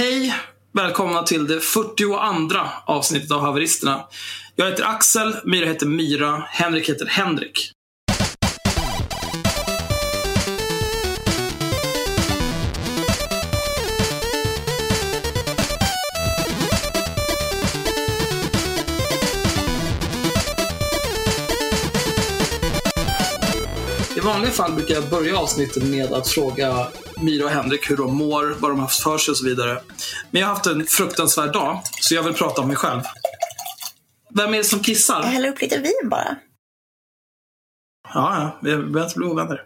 Hej! Välkomna till det 42 avsnittet av Haveristerna. Jag heter Axel, Myra heter Myra, Henrik heter Henrik. I vanliga fall brukar jag börja avsnittet med att fråga Myra och Henrik hur de mår, vad de har haft för sig och så vidare. Men jag har haft en fruktansvärd dag, så jag vill prata om mig själv. Vem är det som kissar? Jag häller upp lite vin bara. Ja, ja, vi behöver inte bli ovänner.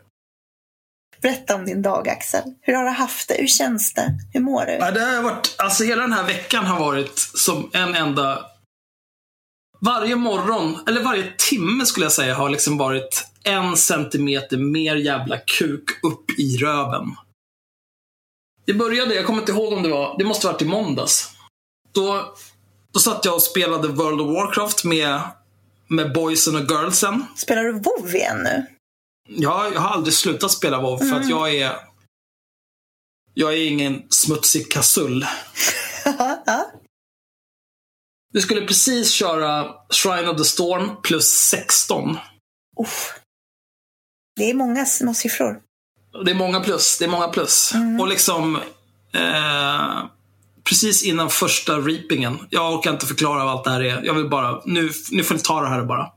Berätta om din dag Axel. Hur har du haft det? Hur känns det? Hur mår du? Ja, det har varit, alltså hela den här veckan har varit som en enda... Varje morgon, eller varje timme skulle jag säga, har liksom varit en centimeter mer jävla kuk upp i röven. Det började, jag kommer inte ihåg om det var, det måste varit i måndags. Då, då satt jag och spelade World of Warcraft med, med boysen och girlsen. Spelar du WoW igen nu? Ja, jag har aldrig slutat spela WoW för att jag är... Jag är ingen smutsig kasull. Vi skulle precis köra Shrine of the Storm plus 16. Uff. Det är många små siffror. Det är många plus. Det är många plus. Och liksom... Eh, precis innan första reapingen. Jag orkar inte förklara vad allt det här är. Jag vill bara... Nu, nu får ni ta det här bara.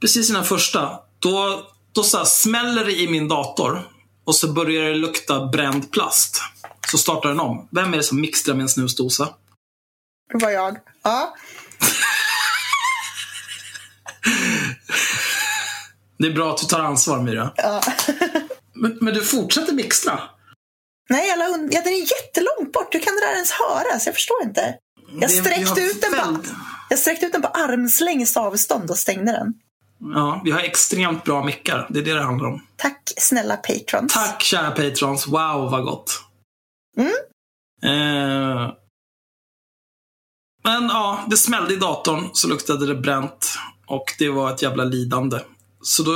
Precis innan första. Då, då så smäller det i min dator. Och så börjar det lukta bränd plast. Så startar den om. Vem är det som mixtrar med en snusdosa? Det var jag. Ja. Det är bra att du tar ansvar, Myra. ja. Men, men du fortsätter mixtra? Nej, jag la und- ja, den är jättelångt bort. Hur kan det där ens höras? Jag förstår inte. Jag sträckte, ut den på, jag sträckte ut den på armslängds avstånd och stängde den. Ja, vi har extremt bra mickar. Det är det det handlar om. Tack snälla patrons. Tack kära patrons. Wow, vad gott. Mm. Eh, men ja, det smällde i datorn, så luktade det bränt. Och det var ett jävla lidande. Så då,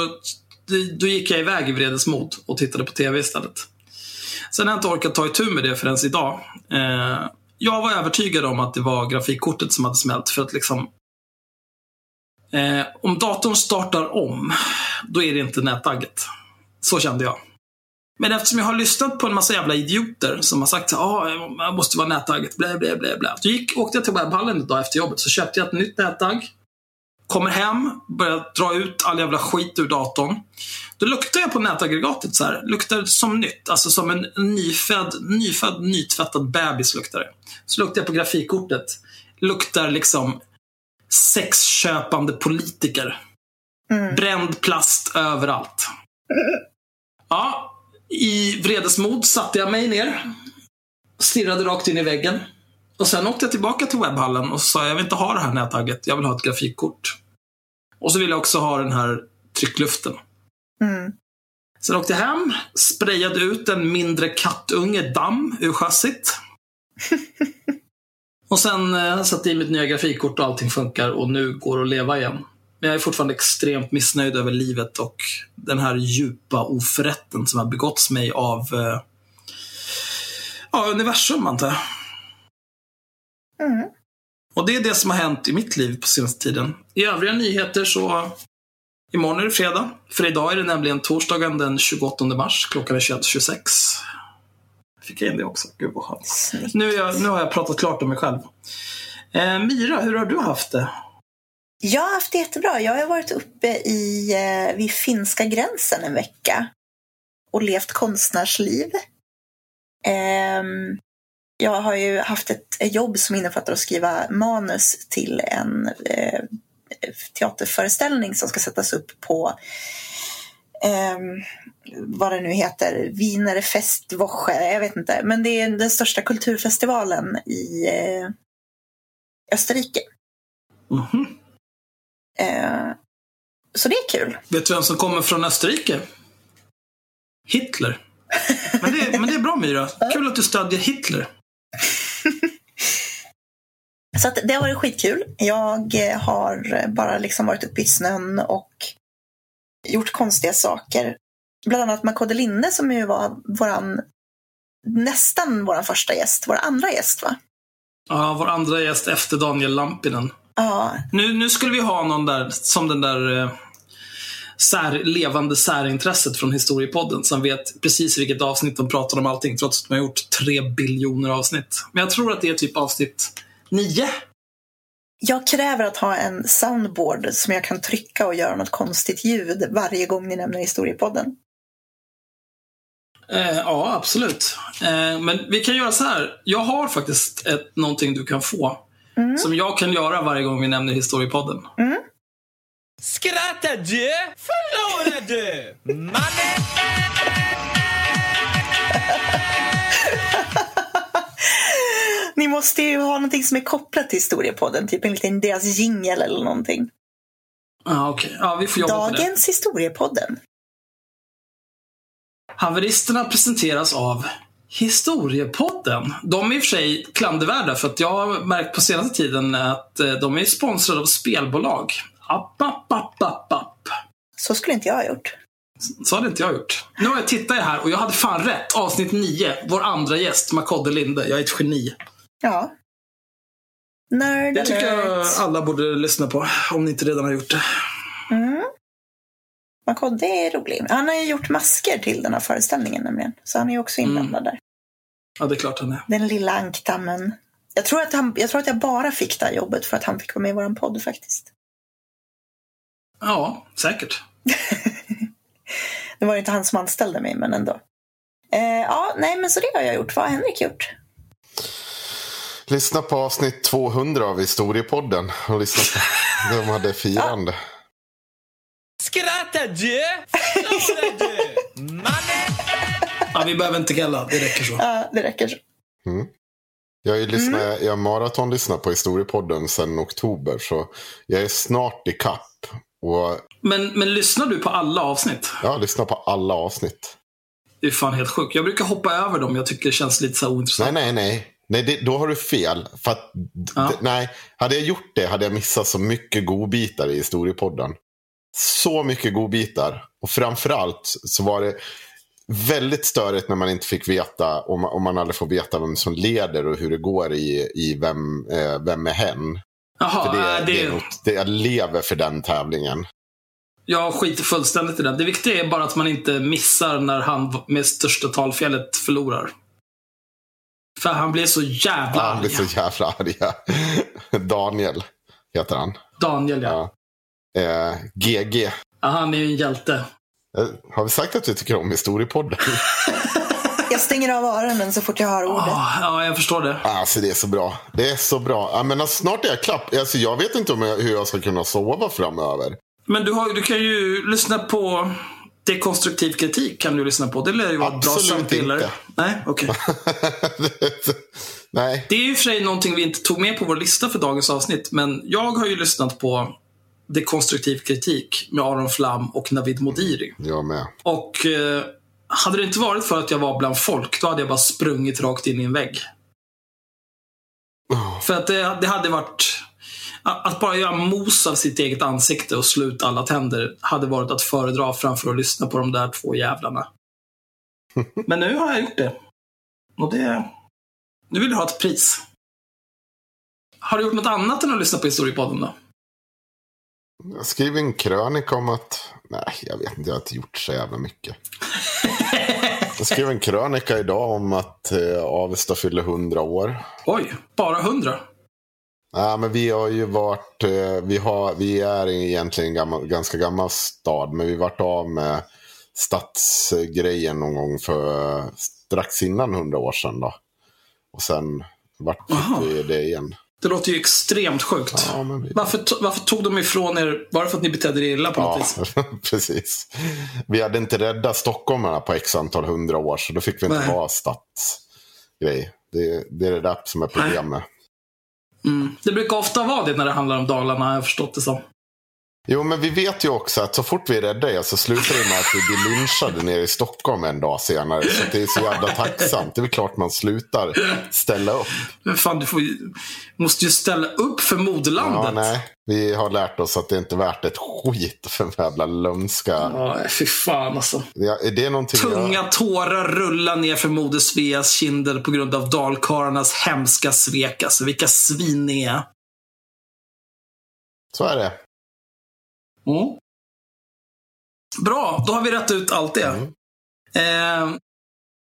då- gick jag iväg i vredesmod och tittade på TV istället. Sen har jag inte orkat ta itu med det förrän idag. Eh, jag var övertygad om att det var grafikkortet som hade smält. För att liksom... Eh, om datorn startar om, då är det inte nätagget. Så kände jag. Men eftersom jag har lyssnat på en massa jävla idioter som har sagt att ah, jag måste vara nätagget, blä, blä, blä, blä. Så gick, åkte jag till webbhallen idag efter jobbet, så köpte jag ett nytt nätagg. Kommer hem, börjar dra ut all jävla skit ur datorn. Då luktar jag på nätaggregatet så här. Luktar som nytt. Alltså som en nyfödd, nyfödd, nytvättad bebis luktar det. Så luktar jag på grafikkortet. Luktar liksom sexköpande politiker. Mm. Bränd plast överallt. Ja, i vredesmod satte jag mig ner. Stirrade rakt in i väggen. Och sen åkte jag tillbaka till webbhallen och sa jag vill inte ha det här nättagget. Jag vill ha ett grafikkort. Och så vill jag också ha den här tryckluften. Mm. Sen åkte jag hem, sprayade ut en mindre kattunge damm ur chassit. och sen eh, satte i mitt nya grafikkort och allting funkar och nu går det att leva igen. Men jag är fortfarande extremt missnöjd över livet och den här djupa oförrätten som har begåtts mig av eh, ja, universum, antar jag. Mm. Och det är det som har hänt i mitt liv på senaste tiden. I övriga nyheter så... Imorgon är det fredag. För idag är det nämligen torsdagen den 28 mars. Klockan är 21.26. Fick jag in det också? Gud vad skönt. Nu, jag, nu har jag pratat klart om mig själv. Eh, Mira, hur har du haft det? Jag har haft det jättebra. Jag har varit uppe i, eh, vid finska gränsen en vecka och levt konstnärsliv. Ehm, jag har ju haft ett, jobb som innefattar att skriva manus till en eh, teaterföreställning som ska sättas upp på ehm, vad det nu heter, Wiener Festwoche, jag vet inte. Men det är den största kulturfestivalen i eh, Österrike. Mhm. Eh, så det är kul. Vet du vem som kommer från Österrike? Hitler. Men det, men det är bra Myra. Kul att du stödjer Hitler. Så att det har varit skitkul. Jag eh, har bara liksom varit uppe i snön och gjort konstiga saker. Bland annat med Kodde Linde som ju var våran nästan vår första gäst, vår andra gäst va? Ja, vår andra gäst efter Daniel Lampinen. Ja, Nu, nu skulle vi ha någon där, som den där eh, sär, levande särintresset från Historiepodden som vet precis vilket avsnitt de pratar om allting trots att de har gjort tre biljoner avsnitt. Men jag tror att det är typ avsnitt nio. jag kräver att ha en soundboard som jag kan trycka och göra något konstigt ljud varje gång ni nämner historiepodden. Eh, ja, absolut. Eh, men vi kan göra så här. Jag har faktiskt ett, någonting du kan få. Som jag kan göra varje gång vi nämner Historiepodden. Skrattar du? Förlorar du? Mannen! Ni måste ju ha någonting som är kopplat till historiepodden, typ en liten deras jingel eller någonting. Ja, okej. Ja, vi får jobba på det. Dagens historiepodden. Haveristerna presenteras av Historiepodden. De är i och för sig klandervärda för att jag har märkt på senaste tiden att eh, de är sponsrade av spelbolag. App, app, app, app, app. Så skulle inte jag ha gjort. Så hade inte jag gjort. Nu har jag tittat här och jag hade fan rätt. Avsnitt 9. Vår andra gäst, Makodde Linde. Jag är ett geni. Ja. Nerd Det tycker jag alla borde lyssna på. Om ni inte redan har gjort det. Mm. Makodde är rolig. Han har ju gjort masker till den här föreställningen nämligen. Så han är ju också inblandad där. Ja, det är klart han är. Den lilla ankdammen. Jag tror, att han, jag tror att jag bara fick det här jobbet för att han fick vara med i vår podd faktiskt. Ja, säkert. Det var ju inte han som anställde mig, men ändå. Eh, ja, nej, men så det har jag gjort. Vad har Henrik gjort? Lyssna på avsnitt 200 av Historiepodden. Och lyssna på de hade firande. Skrattar du? Förlorar du? Mannen! Ja, vi behöver inte gälla. Det räcker så. Ja, det räcker så. Jag har ju lyssnat, jag på Historiepodden sedan oktober. Så jag är snart i kapp. Och Men, men lyssnar du på alla avsnitt? jag har lyssnat på alla avsnitt. Det är fan helt sjukt. Jag brukar hoppa över dem. Jag tycker det känns lite så ointressant. Nej, nej, nej. Nej, det, då har du fel. För att, Ja. d- nej, hade jag gjort det hade jag missat så mycket godbitar i historiepodden. Så mycket godbitar. Och framförallt så var det väldigt störigt när man inte fick veta, om man, om man aldrig får veta vem som leder och hur det går i, i vem, eh, vem är hen. Jaha, det, det, det, är något, det, jag lever för den tävlingen. jag skiter fullständigt i den. Det viktiga är bara att man inte missar när han med största talfelet förlorar. För han blir så jävla Han blir arg. så jävla arg. Daniel heter han. Daniel, ja. Ja. Eh, GG. ja. Han är ju en hjälte. Eh, Har vi sagt att vi tycker om historiepodden? Jag stänger av öronen så fort jag hör ordet. Ah, ja, jag förstår det. Alltså det är så bra. Det är så bra. Jag menar, snart är jag klapp. Alltså, jag vet inte om jag, hur jag ska kunna sova framöver. Men du, har, du kan ju lyssna på dekonstruktiv kritik. kan du lyssna på. Det lär ju vara ett bra Absolut sömnpiller. inte. Nej, okej. Nej. Det är ju för sig någonting vi inte tog med på vår lista för dagens avsnitt. Men jag har ju lyssnat på dekonstruktiv kritik med Aron Flam och Navid Modiri. Jag med. Och eh, hade det inte varit för att jag var bland folk, då hade jag bara sprungit rakt in i en vägg. För att det, det hade varit... Att bara göra mos av sitt eget ansikte och sluta alla tänder hade varit att föredra framför att lyssna på de där två jävlarna. Men nu har jag gjort det. Och det... Nu vill du ha ett pris. Har du gjort något annat än att lyssna på Historiepodden då? Jag skrev en krönika om att... Nej, jag vet inte. Jag har inte gjort så jävla mycket. Jag skrev en krönika idag om att eh, Avesta fyller 100 år. Oj, bara 100? Nej, men vi har ju varit, eh, vi, har, vi är egentligen gammal, ganska gammal stad, men vi vart av med stadsgrejen någon gång för strax innan hundra år sedan. Då. Och sen vart Aha. vi det igen. Det låter ju extremt sjukt. Ja, vi... varför, varför, tog de ifrån er? Var det för att ni betedde er illa på ja, något vis? precis. Vi hade inte räddat stockholmarna på x antal hundra år, så då fick vi inte Nej. vara stadsgrej. Det, det är det där som är problemet. Nej. Mm. Det brukar ofta vara det när det handlar om Dalarna, har jag förstått det som. Jo, men vi vet ju också att så fort vi är rädda er så slutar det med att vi blir lynchade nere i Stockholm en dag senare. Så det är så jävla tacksamt. Det är väl klart man slutar ställa upp. Men fan, du får ju, måste ju ställa upp för Ja, moderlandet. nej. Vi har lärt oss att det inte är värt ett skit för en jävla lömska. Ja, fy fan alltså. Ja, är det någonting jag- Tunga tårar rullar ner för moder Sveas kinder på grund av dalkarlarnas hemska svek. Alltså, vilka svin ni är. Så är det. Mm. Bra, då har vi rätt ut allt det. Mm. Eh,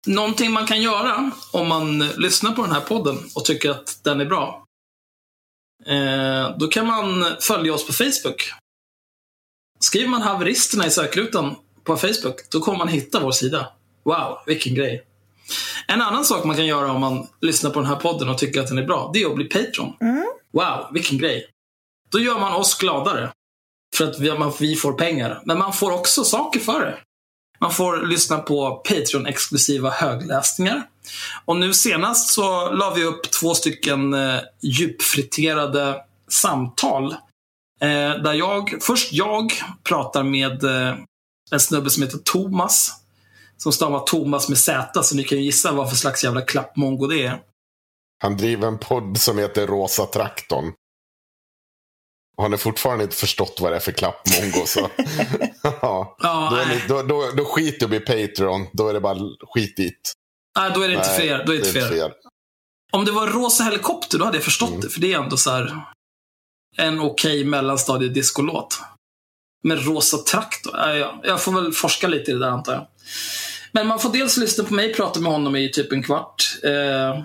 någonting man kan göra om man lyssnar på den här podden och tycker att den är bra. Eh, då kan man följa oss på Facebook. Skriver man haveristerna i sökrutan på Facebook, då kommer man hitta vår sida. Wow, vilken grej. En annan sak man kan göra om man lyssnar på den här podden och tycker att den är bra, det är att bli Patreon. Wow, vilken grej. Då gör man oss gladare. För att vi, man, vi får pengar. Men man får också saker för det. Man får lyssna på Patreon-exklusiva högläsningar. Och nu senast så la vi upp två stycken eh, djupfriterade samtal. Eh, där jag, först jag pratar med eh, en snubbe som heter Thomas. Som stavar Thomas med Z, så ni kan ju gissa vad för slags jävla klappmongo det är. Han driver en podd som heter Rosa Traktorn. Har fortfarande inte förstått vad det är för klappmongo. Så. ja. Ja, då, nej. ni, då, då, då skiter du i Patreon. Då är det bara skit dit. Nej, då är det inte för er. Då är det inte för er. Om det var rosa helikopter, då hade jag förstått Mm. det. För det är ändå så här en okej mellanstadiediscolåt. Men rosa traktor? Ja, ja, jag får väl forska lite i det där antar jag. Men man får dels lyssna på mig prata med honom i typ en kvart. Eh,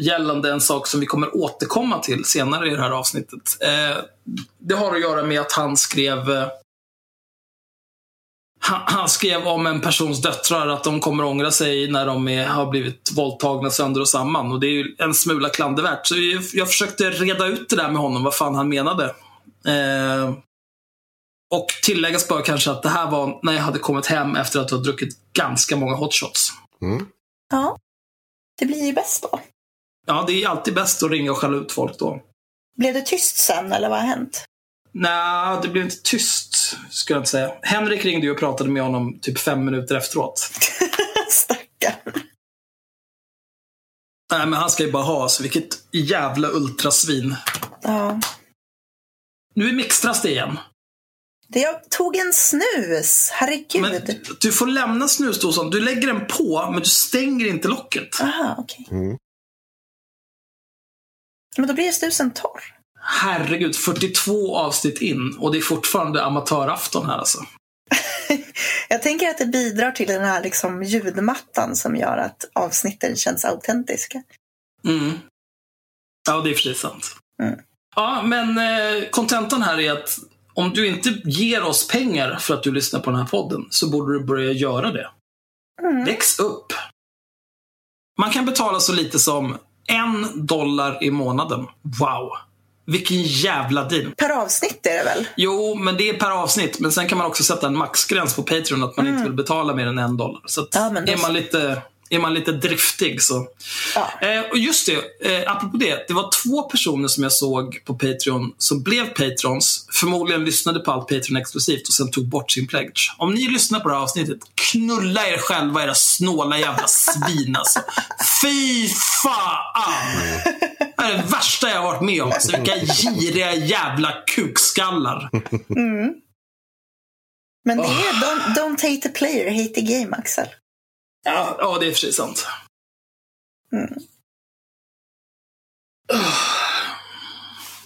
gällande en sak som vi kommer återkomma till senare i det här avsnittet. Eh, det har att göra med att han skrev eh, han, han skrev om en persons döttrar att de kommer ångra sig när de är, har blivit våldtagna sönder och samman. Och det är ju en smula klandervärt. Så jag, jag försökte reda ut det där med honom, vad fan han menade. Eh, och tilläggas bör kanske att det här var när jag hade kommit hem efter att ha druckit ganska många hotshots. Mm. Ja, det blir ju bäst då. Ja, det är alltid bäst att ringa och skälla ut folk då. Blev det tyst sen eller vad har hänt? Nej, det blev inte tyst, skulle jag inte säga. Henrik ringde ju och pratade med honom typ fem minuter efteråt. Stackarn. Nej, men han ska ju bara ha, så vilket jävla ultrasvin. Ja. Nu är mixtras det igen. Det jag tog en snus. Herregud. Men du får lämna snusdosan. Du lägger den på, men du stänger inte locket. Aha, okej. Mm. Men då blir snusen torr. Herregud, 42 avsnitt in och det är fortfarande amatörafton här alltså. Jag tänker att det bidrar till den här liksom ljudmattan som gör att avsnitten känns autentiska. Mm. Ja, det är precis sant. Mm. Ja, men eh, kontentan här är att om du inte ger oss pengar för att du lyssnar på den här podden så borde du börja göra det. Mm. Väx upp. Man kan betala så lite som en dollar i månaden. Wow! Vilken jävla deal. Per avsnitt är det väl? Jo, men det är per avsnitt. Men sen kan man också sätta en maxgräns på Patreon att man inte vill betala mer än en dollar. Så Ja, är, man lite, är man lite driftig så. Ja. Eh, och just det, eh, apropå det. Det var två personer som jag såg på Patreon som blev Patrons. Förmodligen lyssnade på allt Patreon exklusivt och sen tog bort sin pledge. Om ni lyssnar på det här avsnittet, knulla er själva era snåla jävla svin alltså. Fy fan! Det är det värsta jag har varit med om. Alltså, vilka giriga jävla kukskallar. Men det är don't, don't hate the player, hate the game, Axel. Ja, ja det är precis sant. Mm.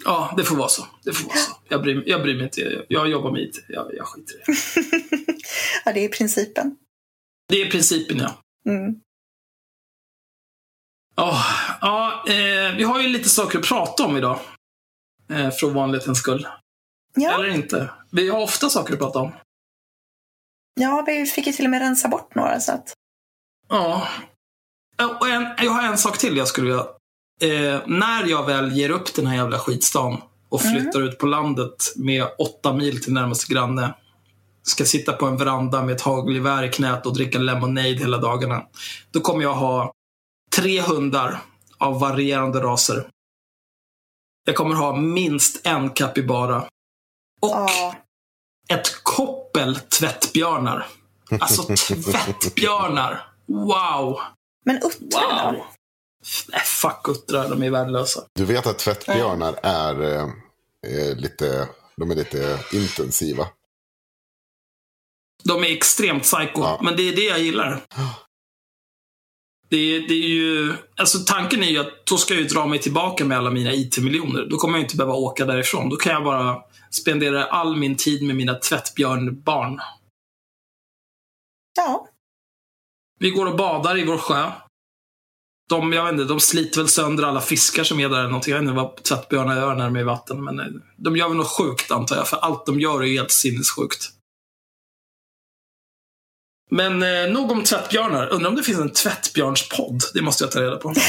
Ja, det får vara så. Det får vara så. Jag bryr, jag bryr mig inte. Jag, jobbar med IT. Jag, jag skiter i det. Ja, det är principen. Det är principen, ja. Mm. Ja, ja eh, vi har ju lite saker att prata om idag. Eh, för ovanlighetens skull. Ja, Eller inte. Vi har ofta saker att prata om. ja, vi fick ju till och med rensa bort några. Så att, Ja. Och en, jag har en sak till jag skulle vilja... Eh, när jag väl ger upp den här jävla skitstan och flyttar ut på landet med åtta mil till närmaste granne. Ska sitta på en veranda med ett hagelgevär i knät och dricka lemonade hela dagarna. Då kommer jag ha tre hundar av varierande raser. Jag kommer ha minst en capybara. Och Ja. ett koppel tvättbjörnar. Alltså tvättbjörnar. Wow! Men uttrarna? Wow! Nej, fuck uttrar, de är värdelösa. Du vet att tvättbjörnar är, eh, är lite, de är lite intensiva. De är extremt psycho, Ja. men det är det jag gillar. Det är, det är ju, alltså tanken är ju att då ska jag ju dra mig tillbaka med alla mina IT-miljoner. Då kommer jag inte behöva åka därifrån. Då kan jag bara spendera all min tid med mina tvättbjörnbarn. Ja. Vi går och badar i vår sjö. De, jag vet inte, de sliter väl sönder alla fiskar som är där eller någonting. Jag vet inte vad tvättbjörnar gör när de är i vatten. Men eh, de gör väl något sjukt antar jag, för allt de gör är helt sinnessjukt. Men eh, nog om tvättbjörnar. Undrar om det finns en tvättbjörnspodd? Det måste jag ta reda på.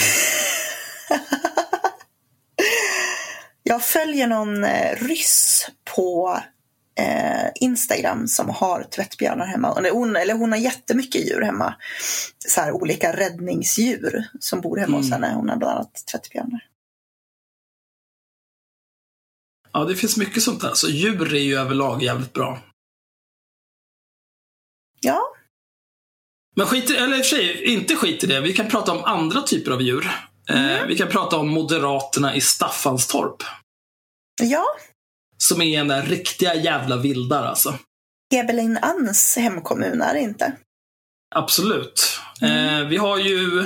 Jag följer någon eh, ryss på eh, Instagram som har tvättbjörnar hemma. Hon, eller hon har jättemycket djur hemma. Så här, olika räddningsdjur som bor hemma hos Mm. henne. Hon har bland annat tvättbjörnar. Ja, det finns mycket sånt där. Så djur är ju överlag jävligt bra. Ja, Men skit i, eller i och för sig, inte skit i det. Vi kan prata om andra typer av djur. Eh, vi kan prata om Moderaterna i Staffanstorp. ja. Som är en där riktiga jävla vildar alltså. Hebelin Anns hemkommun är det inte. Absolut. Eh, vi har ju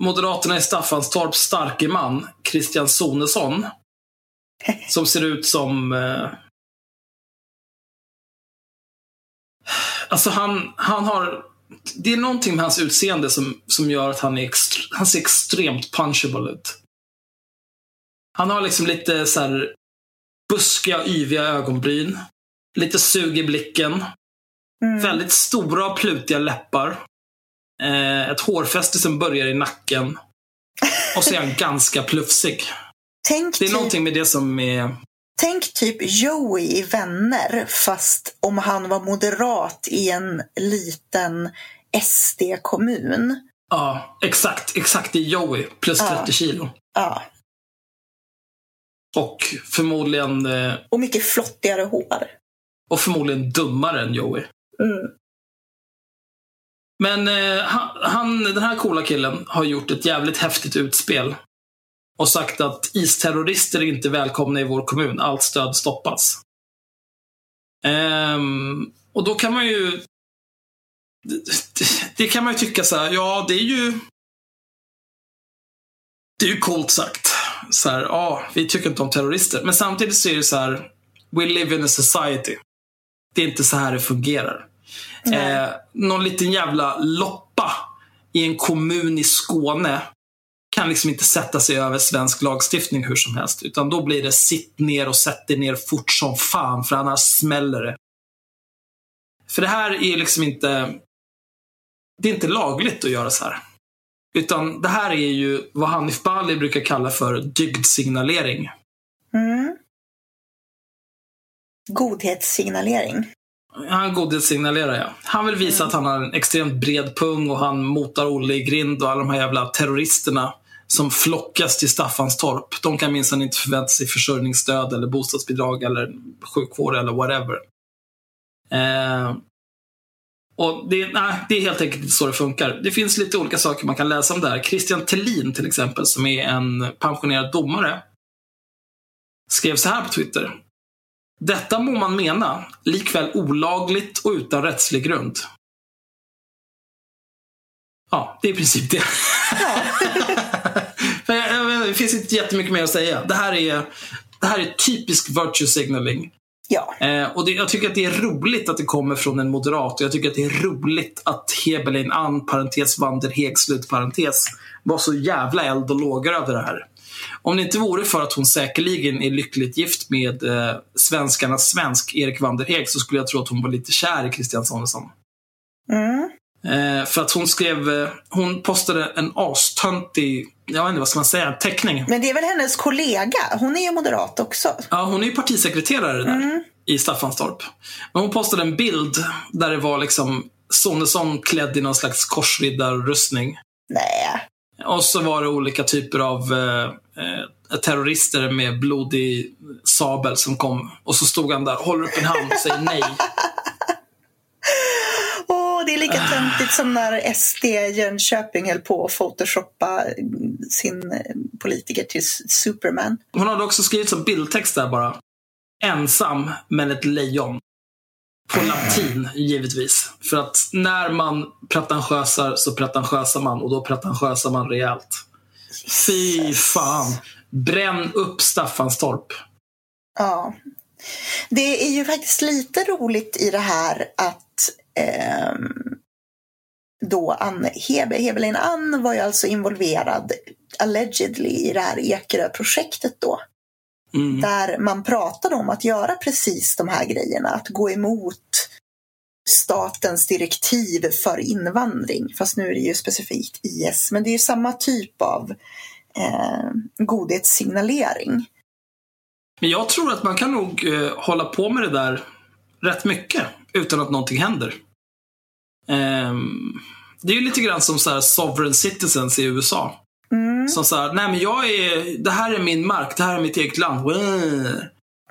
Moderaterna i Staffanstorps starke man, Christian Sonesson. Som ser ut som... Eh, alltså han, han har... Det är någonting med hans utseende som, som gör att han, är ext, han ser extremt punchable ut. Han har liksom lite så här buskiga, yviga ögonbryn. Lite sug i blicken. Mm. Väldigt stora och plutiga läppar. Eh, ett hårfäste som börjar i nacken. Och så är han ganska plufsig. Tänk, Det är typ, någonting med det som är... tänk typ Joey i Vänner fast om han var moderat i en liten SD-kommun. Ja, exakt. Exakt. Det är Joey. Plus Ja. 30 kilo. Ja. Och förmodligen, eh, Och mycket flottigare hår. och förmodligen dummare än Joey. Mm. Men eh, han, den här coola killen har gjort ett jävligt häftigt utspel. Och sagt att isterrorister är inte välkomna i vår kommun. Allt stöd stoppas. Ehm, och då kan man ju... Det, det, det kan man ju tycka så här, ja det är ju... Det är ju coolt sagt. Så här, ja, vi tycker inte om terrorister. Men samtidigt så är det så här, we live in a society. Det är inte så här det fungerar. Eh, någon liten jävla loppa i en kommun i Skåne kan liksom inte sätta sig över svensk lagstiftning hur som helst. Utan då blir det sitt ner och sätt dig ner fort som fan, för annars smäller det. För det här är liksom inte... Det är inte lagligt att göra så här. Utan det här är ju vad Hanif Bali brukar kalla för dygdsignalering. Mm. Godhetssignalering. Han godhetssignalerar ja. Han vill visa att han har en extremt bred pung och han motar Olle i grind och alla de här jävla terroristerna som flockas till Staffanstorp. De kan minsann inte förvänta sig försörjningsstöd eller bostadsbidrag eller sjukvård eller whatever. Eh, och det, nej, det är helt enkelt inte så det funkar. Det finns lite olika saker man kan läsa om det här. Christian Tellin till exempel, som är en pensionerad domare, skrev så här på Twitter. Detta må man mena, likväl olagligt och utan rättslig grund. Ja, det är i princip det. Inte, det finns inte jättemycket mer att säga. Det här är, det här är typisk virtue signaling. Ja. Eh, och det, jag tycker att det är roligt att det kommer från en moderat och jag tycker att det är roligt att Hebelin Ann, parentes Vanderheg, slutparentes, var så jävla eld och lågor över det här. Om det inte vore för att hon säkerligen är lyckligt gift med eh, svenskarnas svensk, Erik Vanderheg, så skulle jag tro att hon var lite kär i Christian Sonesson. Mm. Eh, för att hon skrev, eh, hon postade en astöntig, jag vet inte vad ska man säga, teckning. Men det är väl hennes kollega? Hon är ju moderat också. Ja, hon är ju partisekreterare där Mm. i Staffanstorp. Men hon postade en bild där det var liksom Sonesson klädd i någon slags korsriddarrustning. Nej. Och så var det olika typer av eh, eh, terrorister med blodig sabel som kom. Och så stod han där, håller upp en hand och säger nej. Lika töntigt som när SD Jönköping höll på att photoshoppa sin eh, politiker till Superman. Hon hade också skrivit som bildtext där bara. Ensam, men ett lejon. På latin, givetvis. För att när man pretentiösar så pretentiösar man och då pretentiösar man rejält. Fy fan. Bränn upp Staffanstorp. Ja. Det är ju faktiskt lite roligt i det här att ehm, då Ann, Hebe, Hebelin Ann var ju alltså involverad allegedly i det här Ekerö-projektet då. Mm. Där man pratade om att göra precis de här grejerna, att gå emot statens direktiv för invandring. Fast nu är det ju specifikt IS, men det är ju samma typ av eh, godhetssignalering. Men jag tror att man kan nog eh, hålla på med det där rätt mycket utan att någonting händer. Ehm, det är ju lite grann som så här sovereign citizens i USA. Mm, Som så här, nej men jag är, det här är min mark, det här är mitt eget land.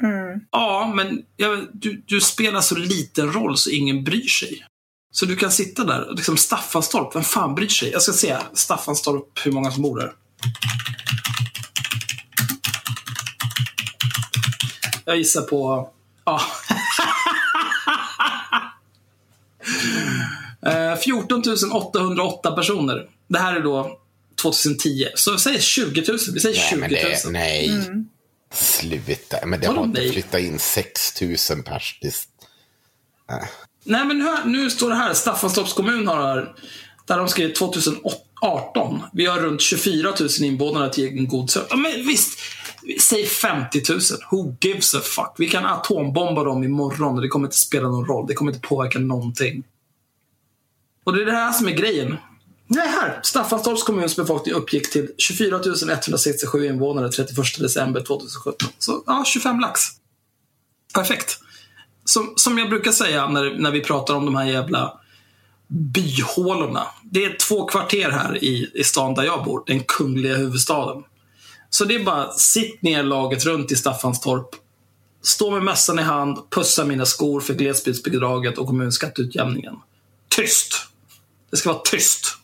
Mm. Ja, men jag, du, du spelar så liten roll så ingen bryr sig. Så du kan sitta där, och liksom Staffanstorp, vem fan bryr sig? Jag ska se, Staffanstorp, hur många som bor där. Jag gissar på, ja. Eh, 14 808 personer. Det här är då 2010. Så vi säger 20 000. Vi säger Nej, 20 men 000. det, nej. Mm. Sluta. Men det har inte nej? flyttat in 6 000 pers. Det, Nej, men nu, nu står det här. Staffanstorps kommun har här, där de skriver 2018. Vi har runt 24 000 invånare till egen god service. Men visst, säg 50 000. Who gives a fuck? Vi kan atombomba dem imorgon och det kommer inte spela någon roll. Det kommer inte påverka någonting. Och det är det här som är grejen. Nej, här. Staffanstorps kommuns befolkning uppgick till 24 167 invånare 31 december 2017. Så ja, 25 lax. Perfekt. Som, som jag brukar säga när, när vi pratar om de här jävla byhålorna. Det är två kvarter här i, i stan där jag bor, den kungliga huvudstaden. Så det är bara, sitt ner laget runt i Staffanstorp. Stå med mössan i hand, pussa mina skor för glesbygdsbidraget och kommunskatteutjämningen. Tyst! Det ska vara tyst.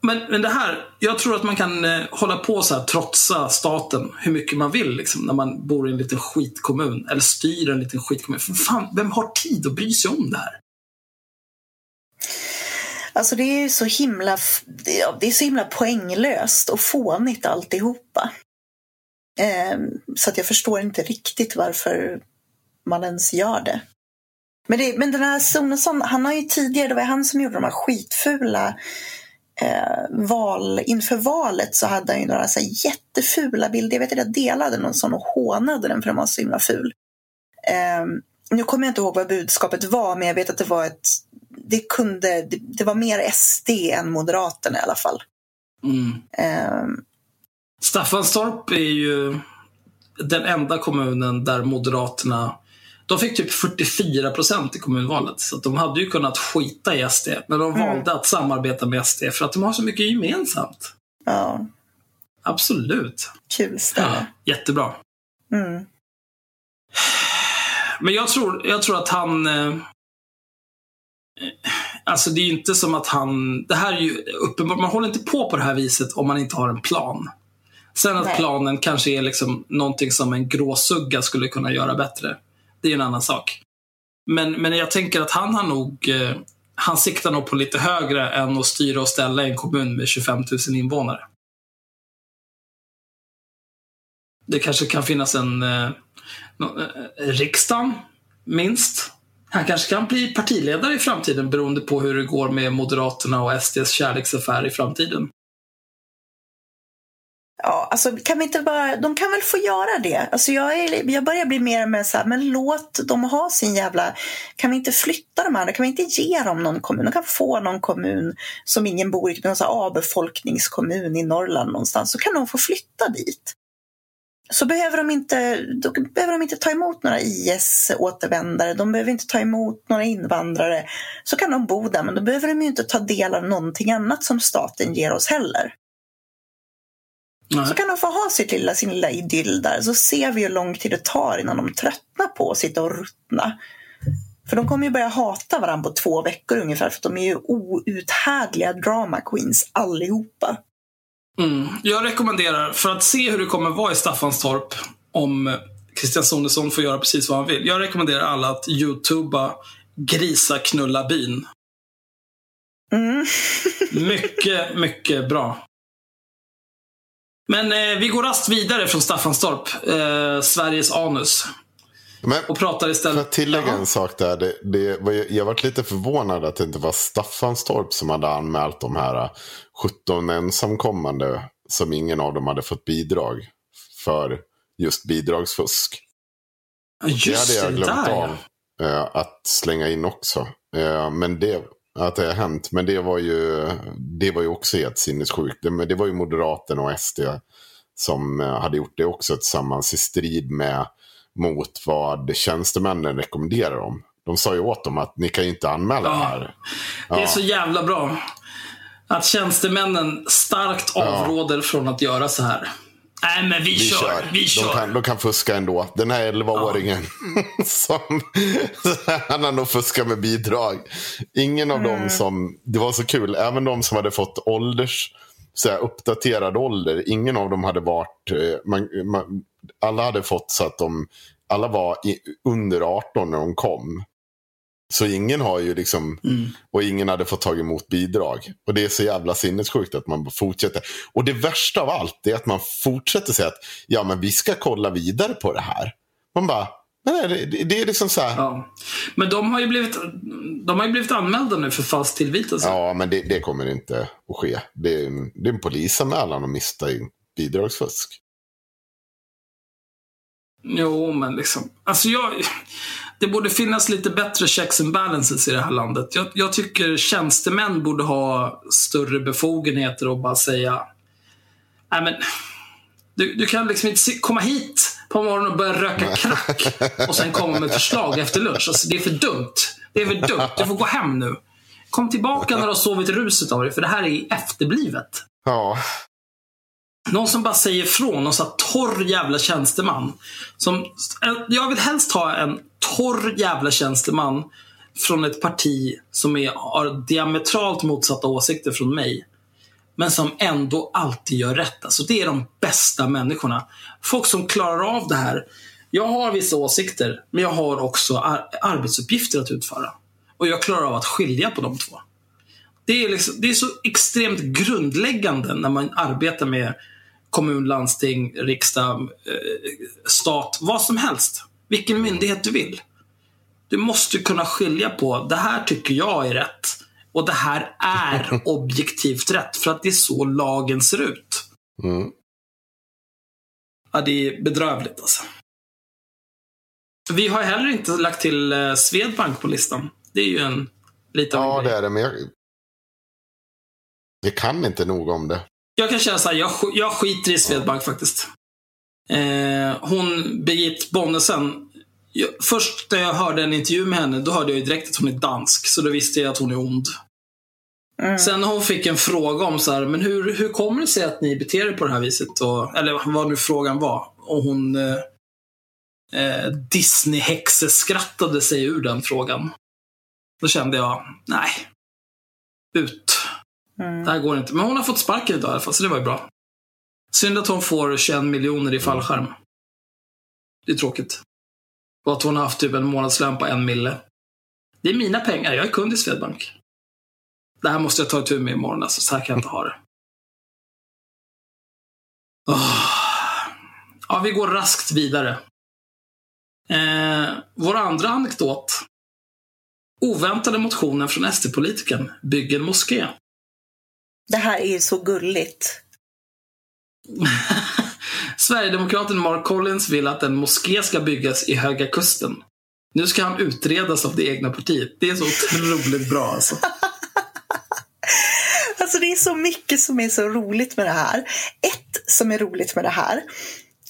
Men, men det här, jag tror att man kan eh, hålla på så här, trotsa staten hur mycket man vill liksom, när man bor i en liten skitkommun. Eller styr en liten skitkommun. För fan, vem har tid att bry sig om det här? Alltså det är ju så himla, det är- så himla poänglöst och fånigt alltihopa. Ehm, så att jag förstår inte riktigt varför man ens gör det. Men, det, men den här Sonesson, han har ju tidigare, det var han som gjorde de här skitfula eh, val, inför valet så hade han ju några så här jättefula bilder. Jag vet att jag delade någon sån och hånade den för den var så himla ful. Eh, nu kommer jag inte ihåg vad budskapet var, men jag vet att det var ett det kunde, det, det var mer SD än Moderaterna i alla fall. Mm. Eh, Staffanstorp är ju den enda kommunen där Moderaterna de fick typ 44 procent i kommunvalet. Så de hade ju kunnat skita i SD. Men de Mm. valde att samarbeta med SD för att de har så mycket gemensamt. ja, Absolut. kul ställe. Jättebra. Mm. Men jag tror, jag tror att han... Alltså det är ju inte som att han... Det här är ju uppenbart. Man håller inte på på det här viset om man inte har en plan. Sen att Nej. planen kanske är liksom någonting som en gråsugga skulle kunna göra bättre. Det är en annan sak. Men, men jag tänker att han har nog... Eh, han siktar nog på lite högre än att styra och ställa en kommun med 25 000 invånare. Det kanske kan finnas en... Eh, nå- eh, riksdagen, minst. Han kanske kan bli partiledare i framtiden beroende på hur det går med Moderaterna och SDs kärleksaffär i framtiden. Ja, alltså kan vi inte bara, de kan väl få göra det. Alltså jag, är, jag börjar bli mer och mer så här, men låt dem ha sin jävla, kan vi inte flytta de andra, kan vi inte ge dem någon kommun? De kan få någon kommun som ingen bor i, typ någon så här avbefolkningskommun i Norrland någonstans, så kan de få flytta dit. Så behöver de inte, då behöver de inte ta emot några IS-återvändare, de behöver inte ta emot några invandrare. Så kan de bo där, men då behöver de ju inte ta del av någonting annat som staten ger oss heller. Nej. Så kan de få ha sitt lilla, sin lilla idyll där. Så ser vi hur lång tid det tar innan de tröttnar på att sitta och ruttna. För de kommer ju börja hata varandra på två veckor ungefär. För de är ju outhärdliga drama queens allihopa. Mm. Jag rekommenderar, för att se hur det kommer vara i Staffanstorp om Christian Sonesson får göra precis vad han vill. Jag rekommenderar alla att youtuba Grisa knulla bin. Mm. Mycket, mycket bra. Men eh, vi går rast vidare från Staffanstorp, eh, Sveriges anus, Men och pratar för istället... att tillägga en sak där. Det, det var, jag varit lite förvånad att det inte var Staffanstorp som hade anmält de här 17 ensamkommande som ingen av dem hade fått bidrag för just bidragsfusk. Ja, Det Just hade jag glömt där av ja. eh, att slänga in också. Eh, men det, att det har hänt. Men det var ju, det var ju också helt sinnessjukt. Det, det var ju Moderaterna och SD som eh, hade gjort det också tillsammans i strid med mot vad tjänstemännen rekommenderar dem. De sa ju åt dem att ni kan ju inte anmäla Ja. det här. Det är Ja. så jävla bra. Att tjänstemännen starkt avråder från att göra så här. Nej, men vi, Vi kör. kör. Vi De, kör. kan, de kan fuska ändå. Den här 11-åringen som han har nog fuskat med bidrag. Ingen av dem som, det var så kul, även de som hade fått ålders, så här, uppdaterad ålder, ingen av dem hade varit, eh, man, man, alla hade fått så att de, alla var i, under 18 när de kom. Så ingen har ju liksom, Mm. och ingen hade fått tag emot bidrag. Och det är så jävla sinnessjukt att man fortsätter. Och det värsta av allt är att man fortsätter säga att ja men vi ska kolla vidare på det här. Man bara, nej det, det, är liksom så här. Ja, Ja. Men de har ju blivit, de har ju blivit anmälda nu för falsk tillvitelse. men det, det kommer inte att ske. Det är en, det är en polisanmälan om misstänkt bidragsfusk. Jo, men liksom. Alltså jag, det borde finnas lite bättre checks and balances i det här landet. Jag, jag tycker tjänstemän borde ha större befogenheter och bara säga Nej men, du, du kan liksom inte komma hit på morgonen och börja röka crack och sen komma med förslag efter lunch. Alltså, det är för dumt. Det är för dumt. Du får gå hem nu. Kom tillbaka när du har sovit ruset av dig, för det här är efterblivet. Ja, någon som bara säger ifrån, någon sån här torr jävla tjänsteman. Som, jag vill helst ha en torr jävla tjänsteman från ett parti som är, har diametralt motsatta åsikter från mig. Men som ändå alltid gör rätt. Alltså det är de bästa människorna. Folk som klarar av det här. Jag har vissa åsikter, men jag har också ar- arbetsuppgifter att utföra. Och jag klarar av att skilja på de två. Det är, liksom, det är så extremt grundläggande när man arbetar med kommun, landsting, riksdag, eh, stat, vad som helst. Vilken myndighet du vill. Du måste kunna skilja på, det här tycker jag är rätt och det här är objektivt rätt för att det är så lagen ser ut. mm. Ja, det är bedrövligt alltså. Vi har heller inte lagt till eh, Swedbank på listan. Det är ju en liten ja det är det. Men jag, jag kan inte nog om det. Jag kan känna så här, jag, jag skiter i Swedbank faktiskt. Eh, hon, Birgit Bonnesen. Jag, först när jag hörde en intervju med henne, då hörde jag ju direkt att hon är dansk. Så då visste jag att hon är ond. Mm. Sen hon fick en fråga om så här, men hur, hur kommer det sig att ni beter er på det här viset? Och, eller vad nu frågan var. Och hon eh, eh, Disney-häxeskrattade sig ur den frågan. Då kände jag, nej. Ut. Mm. Det här går inte. Men hon har fått sparken idag i alla fall, så det var ju bra. Synd att hon får 21 miljoner i fallskärm. Det är tråkigt. Och att hon har haft typ en månadslön på en mille. Det är mina pengar. Jag är kund i Swedbank. Det här måste jag ta tur med imorgon. Alltså. Så här kan jag inte ha det. Oh. Ja, vi går raskt vidare. Eh, vår andra anekdot. Oväntade motionen från SD-politikern Bygg en moské. Det här är så gulligt. Sverigedemokraten Mark Collins vill att en moské ska byggas i Höga Kusten. Nu ska han utredas av det egna partiet. Det är så otroligt bra alltså. Alltså det är så mycket som är så roligt med det här. Ett som är roligt med det här,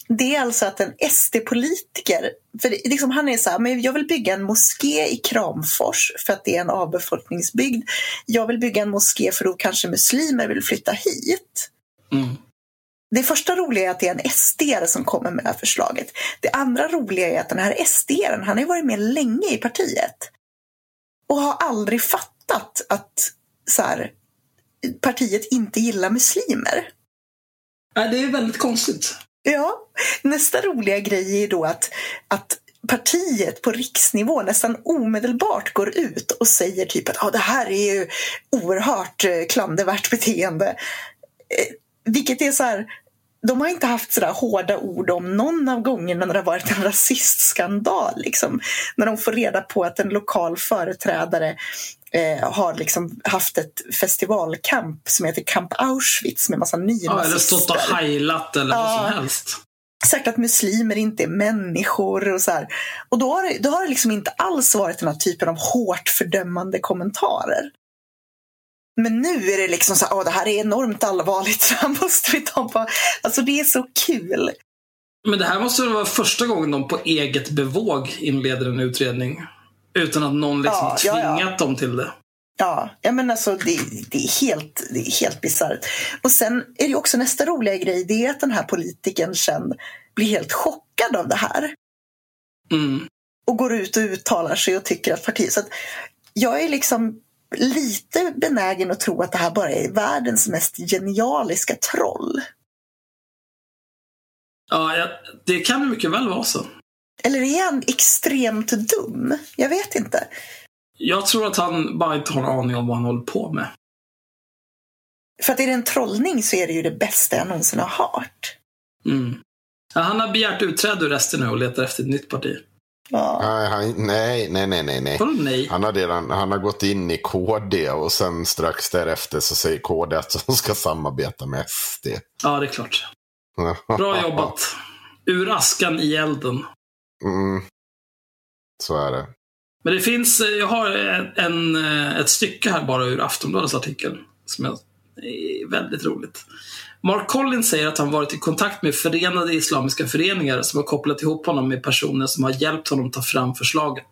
det är alltså att en SD-politiker, för det, liksom han är så här, men jag vill bygga en moské i Kramfors för att det är en avbefolkningsbygd. Jag vill bygga en moské för då kanske muslimer vill flytta hit. Mm. det första roliga är att det är en sd som kommer med det här förslaget. Det andra roliga är att den här sd han har ju varit med länge i partiet. Och har aldrig fattat att så här, partiet inte gillar muslimer. Nej, det är väldigt konstigt. Ja, nästa roliga grej är då att, att partiet på riksnivå nästan omedelbart går ut och säger typ att ah, det här är ju oerhört eh, klandervärt beteende. Eh, vilket är så här, de har inte haft sådär hårda ord om någon av gångerna när det har varit en rasistskandal. Liksom. När de får reda på att en lokal företrädare eh, har liksom haft ett festivalkamp som heter Camp Auschwitz med massa nynazister. Ja, eller stått och heilat eller ja. vad som helst. Sagt att muslimer inte är människor och så här. Och då har, det, då har det liksom inte alls varit den här typen av hårt fördömande kommentarer. Men nu är det liksom så här, det här är enormt allvarligt, det här måste vi ta på. Alltså det är så kul. Men det här måste väl vara första gången de på eget bevåg inleder en utredning? Utan att någon liksom ja, tvingat ja, ja. dem till det. Ja, ja men alltså det, det är helt, helt bisarrt. Och sen är det också nästa roliga grej, det är att den här politikern sen blir helt chockad av det här. Mm. Och går ut och uttalar sig och tycker att partiet... Så att jag är liksom lite benägen att tro att det här bara är världens mest genialiska troll. Ja, det kan mycket väl vara så. Eller är han extremt dum? Jag vet inte. Jag tror att han bara inte har en aning om vad han håller på med. För att är det en trollning så är det ju det bästa jag någonsin har hört. Mm. Ja, han har begärt utträde ur resten nu och letar efter ett nytt parti. Ja. Nej, han, nej, nej, nej, nej. Vadå nej? Han har, redan, han har gått in i KD och sen strax därefter så säger KD att de ska samarbeta med SD. Ja, det är klart. Bra jobbat. Ur askan i elden. Mm. Så är det. Men det finns, eh, jag har en, eh, ett stycke här bara ur Aftonbladets artikel. Som är väldigt roligt. Mark Collins säger att han varit i kontakt med Förenade Islamiska Föreningar som har kopplat ihop honom med personer som har hjälpt honom ta fram förslaget.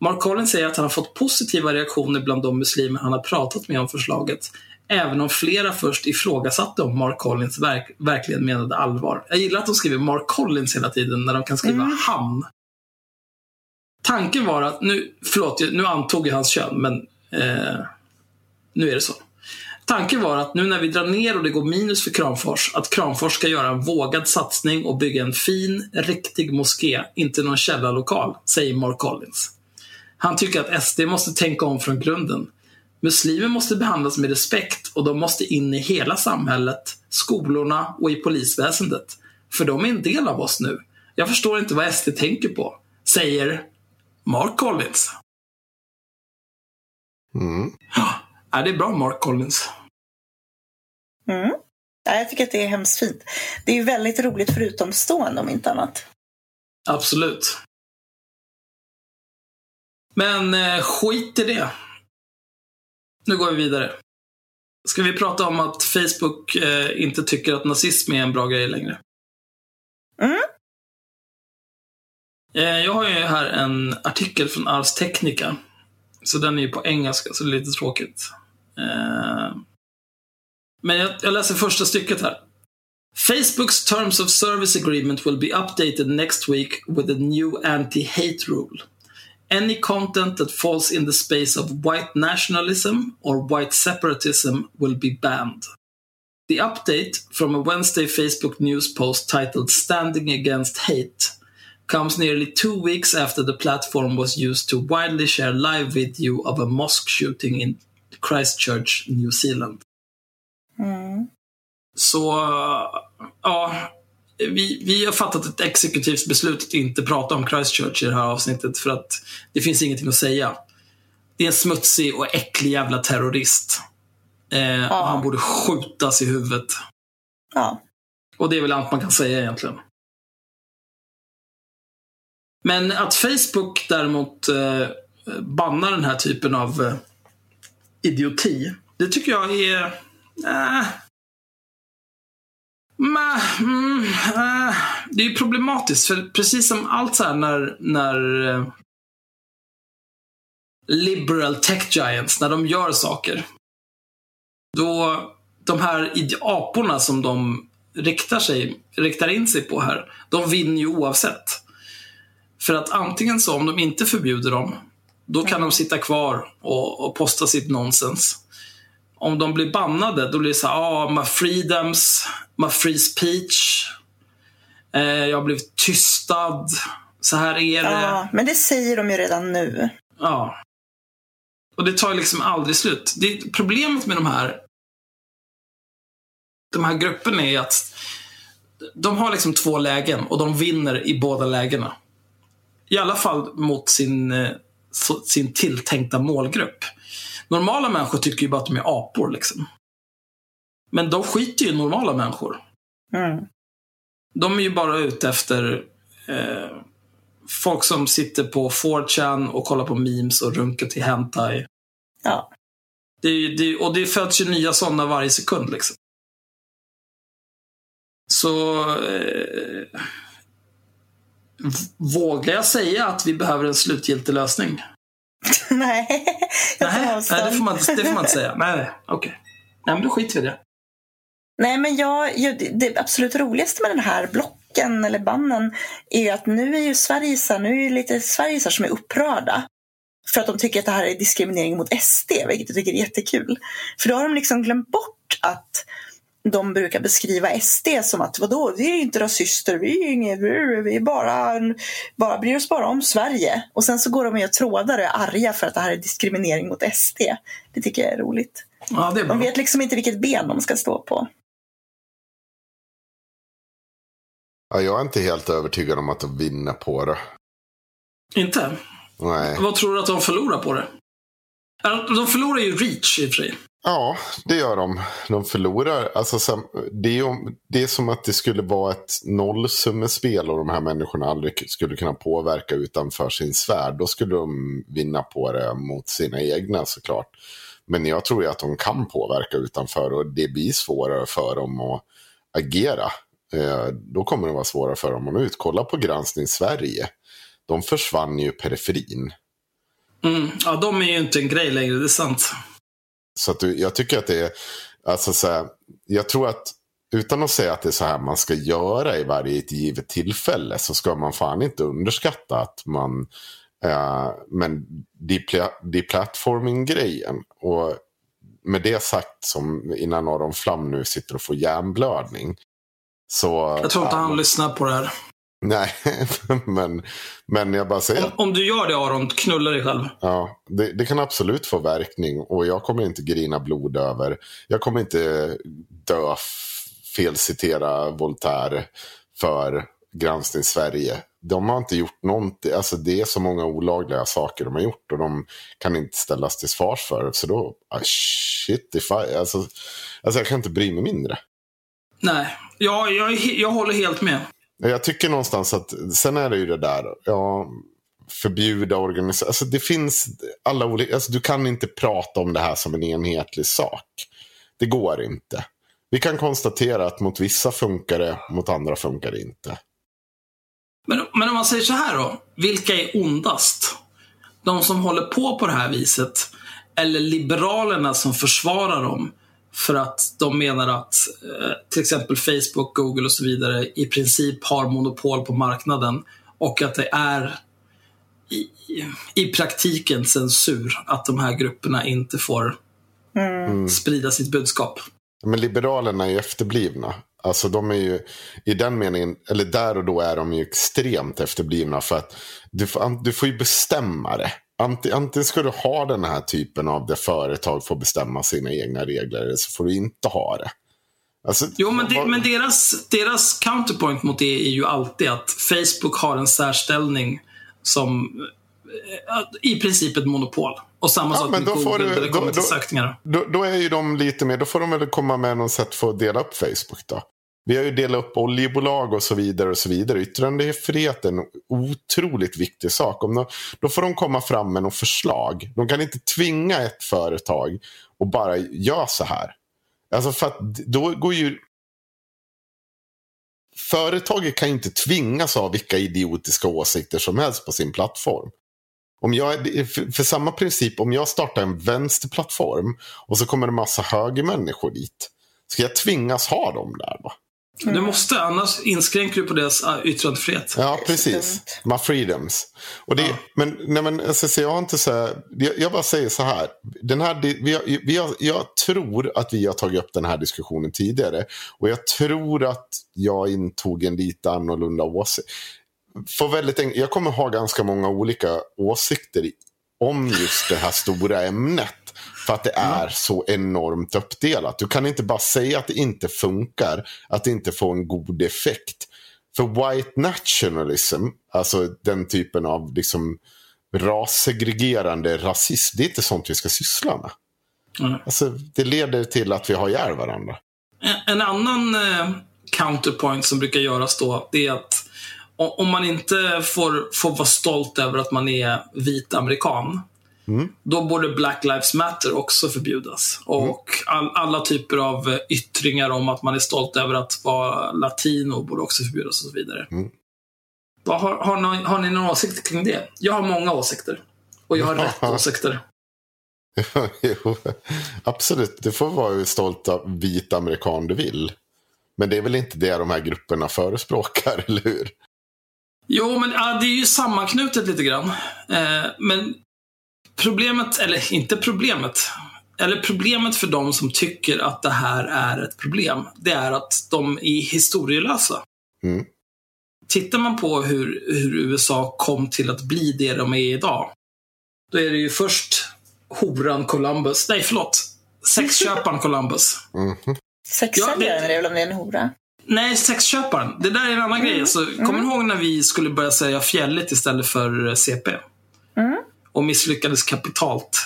Mark Collins säger att han har fått positiva reaktioner bland de muslimer han har pratat med om förslaget, även om flera först ifrågasatte om Mark Collins verk verkligen menade allvar. Jag gillar att de skriver Mark Collins hela tiden när de kan skriva mm. han. Tanken var att, nu, förlåt, nu antog jag hans kön, men eh, nu är det så. Tanken var att nu när vi drar ner och det går minus för Kramfors, att Kramfors ska göra en vågad satsning och bygga en fin, riktig moské, inte någon källarlokal, säger Mark Collins. Han tycker att SD måste tänka om från grunden. Muslimer måste behandlas med respekt och de måste in i hela samhället, skolorna och i polisväsendet. För de är en del av oss nu. Jag förstår inte vad SD tänker på, säger Mark Collins. Mm. Ja, det är bra Mark Collins. Mm. Ja, jag tycker att det är hemskt fint. Det är ju väldigt roligt för utomstående om inte annat. Absolut. Men eh, skit i det. Nu går vi vidare. Ska vi prata om att Facebook eh, inte tycker att nazism är en bra grej längre? Mm. Eh, jag har ju här en artikel från Ars Technica. Så den är ju på engelska, så det är lite tråkigt. Eh, men jag, jag läser första stycket här. Facebook's Terms of Service Agreement will be updated next week with a new anti-hate rule. Any content that falls in the space of white nationalism or white separatism will be banned. The update from a Wednesday Facebook news post titled Standing Against Hate comes nearly two weeks after the platform was used to widely share live video of a mosque shooting in Christchurch, New Zealand. Mm. Så, ja. Vi, vi har fattat ett exekutivt beslut att inte prata om Christchurch i det här avsnittet för att det finns ingenting att säga. Det är en smutsig och äcklig jävla terrorist. Eh, ja. och han borde skjutas i huvudet. Ja. Och det är väl allt man kan säga egentligen. Men att Facebook däremot eh, bannar den här typen av eh, idioti, det tycker jag är... Äh, ma, mm, äh, det är problematiskt, för precis som allt så här när, när eh, liberal tech giants, när de gör saker, då de här aporna som de riktar, sig, riktar in sig på här, de vinner ju oavsett. För att antingen så, om de inte förbjuder dem, då kan de sitta kvar och, och posta sitt nonsens. Om de blir bannade, då blir det så här, ah, my freedoms, my free speech. Eh, jag har blivit tystad. Så här är det. Ja, men det säger de ju redan nu. Ja. Och det tar liksom aldrig slut. Det, problemet med de här de här grupperna är att de har liksom två lägen och de vinner i båda lägena. I alla fall mot sin, eh, sin tilltänkta målgrupp. Normala människor tycker ju bara att de är apor. Liksom. Men de skiter ju i normala människor. Mm. De är ju bara ute efter eh, folk som sitter på 4chan och kollar på memes och runkar till hentai. Ja. Det är, det, och det föds ju nya sådana varje sekund. Liksom. Så eh, vågar jag säga att vi behöver en slutgiltig lösning? Nej, jag tar Nej, nej det, får man, det får man inte säga. Nej, okej. Nej, men då skiter vi i det. Nej, men jag, det- det absolut roligaste med den här blocken eller bannen är att nu är ju Sverigesar, nu är ju lite Sverigesar som är upprörda. För att de tycker att det här är diskriminering mot SD, vilket jag tycker är jättekul. För då har de liksom glömt bort att de brukar beskriva SD som att vadå, vi är inte rasister, vi är inget, vi är bara, bara bryr oss bara om Sverige. Och sen så går de och gör trådar och är arga för att det här är diskriminering mot SD. Det tycker jag är roligt. Ja, det är. De vet liksom inte vilket ben de ska stå på. Ja, jag är inte helt övertygad om att de vinner på det. Inte? Nej. Vad tror du att de förlorar på det? De förlorar ju reach i och för sig. Ja, det gör de. De förlorar. Alltså, det, är ju, det är som att det skulle vara ett nollsummespel och de här människorna aldrig skulle kunna påverka utanför sin sfär. Då skulle de vinna på det mot sina egna såklart. Men jag tror ju att de kan påverka utanför och det blir svårare för dem att agera. Eh, då kommer det vara svårare för dem att nå ut. Kolla på Granskning Sverige. De försvann ju periferin. Mm. Ja, de är ju inte en grej längre, det är sant. Så att du, jag tycker att det är, alltså så här, jag tror att utan att säga att det är så här man ska göra i varje givet tillfälle så ska man fan inte underskatta att man, eh, men depla- deplatforming-grejen och med det sagt som innan Aron Flam nu sitter och får hjärnblödning. Så, Jag tror inte han lyssnar på det här. Nej, men, men jag bara säger Om, om du gör det Aron, knulla dig själv. Ja, det, det kan absolut få verkning och jag kommer inte grina blod över. Jag kommer inte dö, felcitera Voltaire för Granskning Sverige. De har inte gjort någonting, alltså det är så många olagliga saker de har gjort och de kan inte ställas till svars för. Så då, ah, shit, if I, alltså, alltså jag kan inte bry mig mindre. Nej, jag, jag, jag håller helt med. Jag tycker någonstans att, sen är det ju det där, ja, förbjuda organisationer. Alltså det finns alla olika, alltså du kan inte prata om det här som en enhetlig sak. Det går inte. Vi kan konstatera att mot vissa funkar det, mot andra funkar det inte. Men, men om man säger så här då. Vilka är ondast? De som håller på på det här viset? Eller Liberalerna som försvarar dem? För att de menar att eh, till exempel Facebook, Google och så vidare i princip har monopol på marknaden. Och att det är i, i- praktiken censur att de här grupperna inte får sprida sitt budskap. Men Liberalerna är ju efterblivna. Alltså de är ju i den meningen, eller där och då är de ju extremt efterblivna. För att du får, du får ju bestämma det. Ant- Antingen ska du ha den här typen av där företag får bestämma sina egna regler. Eller så får du inte ha det. Alltså, Jo, men, vad- men deras, deras counterpoint mot det är ju alltid att Facebook har en särställning som eh, i princip ett monopol. Och samma Ja, sak med Google du- när det då- kommer till då- sökningar. Då, då är ju de lite mer, då får de väl komma med något sätt för att dela upp Facebook då. Vi har ju delat upp oljebolag och så vidare och så vidare. Yttrandefrihet är en otroligt viktig sak. Om de, då får de komma fram med något förslag. De kan inte tvinga ett företag och bara göra så här. Alltså för att då går ju... Företaget kan ju inte tvingas ha vilka idiotiska åsikter som helst på sin plattform. Om jag, för, för samma princip, om jag startar en vänsterplattform och så kommer det massa högermänniskor dit. Ska jag tvingas ha dem där då? Du måste, annars inskränker du på deras äh, yttrandefrihet. Ja, precis. My freedoms. Och det, men, nej, men alltså, så jag inte så här, jag, jag bara säger så här. Den här vi vi har, jag tror att vi har tagit upp den här diskussionen tidigare. Och jag tror att jag intog en lite annorlunda åsikt. För väldigt enk- jag kommer ha ganska många olika åsikter om just det här stora ämnet. För att det är så enormt uppdelat. Du kan inte bara säga att det inte funkar, att det inte får en god effekt. För white nationalism, alltså den typen av liksom rassegregerande rasism, det är inte sånt vi ska syssla med. Mm. Alltså, det leder till att vi har ihjäl varandra. En, en annan eh, counterpoint som brukar göras då, det är att om man inte får, får vara stolt över att man är vit amerikan, då borde Black Lives Matter också förbjudas. Och all, alla typer av eh, yttringar om att man är stolt över att vara latino borde också förbjudas och så vidare. Vad Har, har, ni, har ni några åsikter kring det? Jag har många åsikter. Och jag har rätt åsikter. Jo, Absolut, du får vara stolt av vit amerikan du vill. Men det är väl inte det de här grupperna förespråkar, eller hur? Jo, men ja, det är ju sammanknutet lite grann. Eh, men problemet, eller inte problemet, eller problemet för de som tycker att det här är ett problem, det är att de är historielösa. Mm. Tittar man på hur, hur USA kom till att bli det de är idag, då är det ju först horan Columbus, nej förlåt, sexköparen Columbus. Mhm. Sexsäljaren Ja, är det väl om det är en hora? Nej, sexköparen. Det där är en annan grej. Alltså, Kommer ni ihåg när vi skulle börja säga fjälligt istället för CP? Mm. Och misslyckades kapitalt.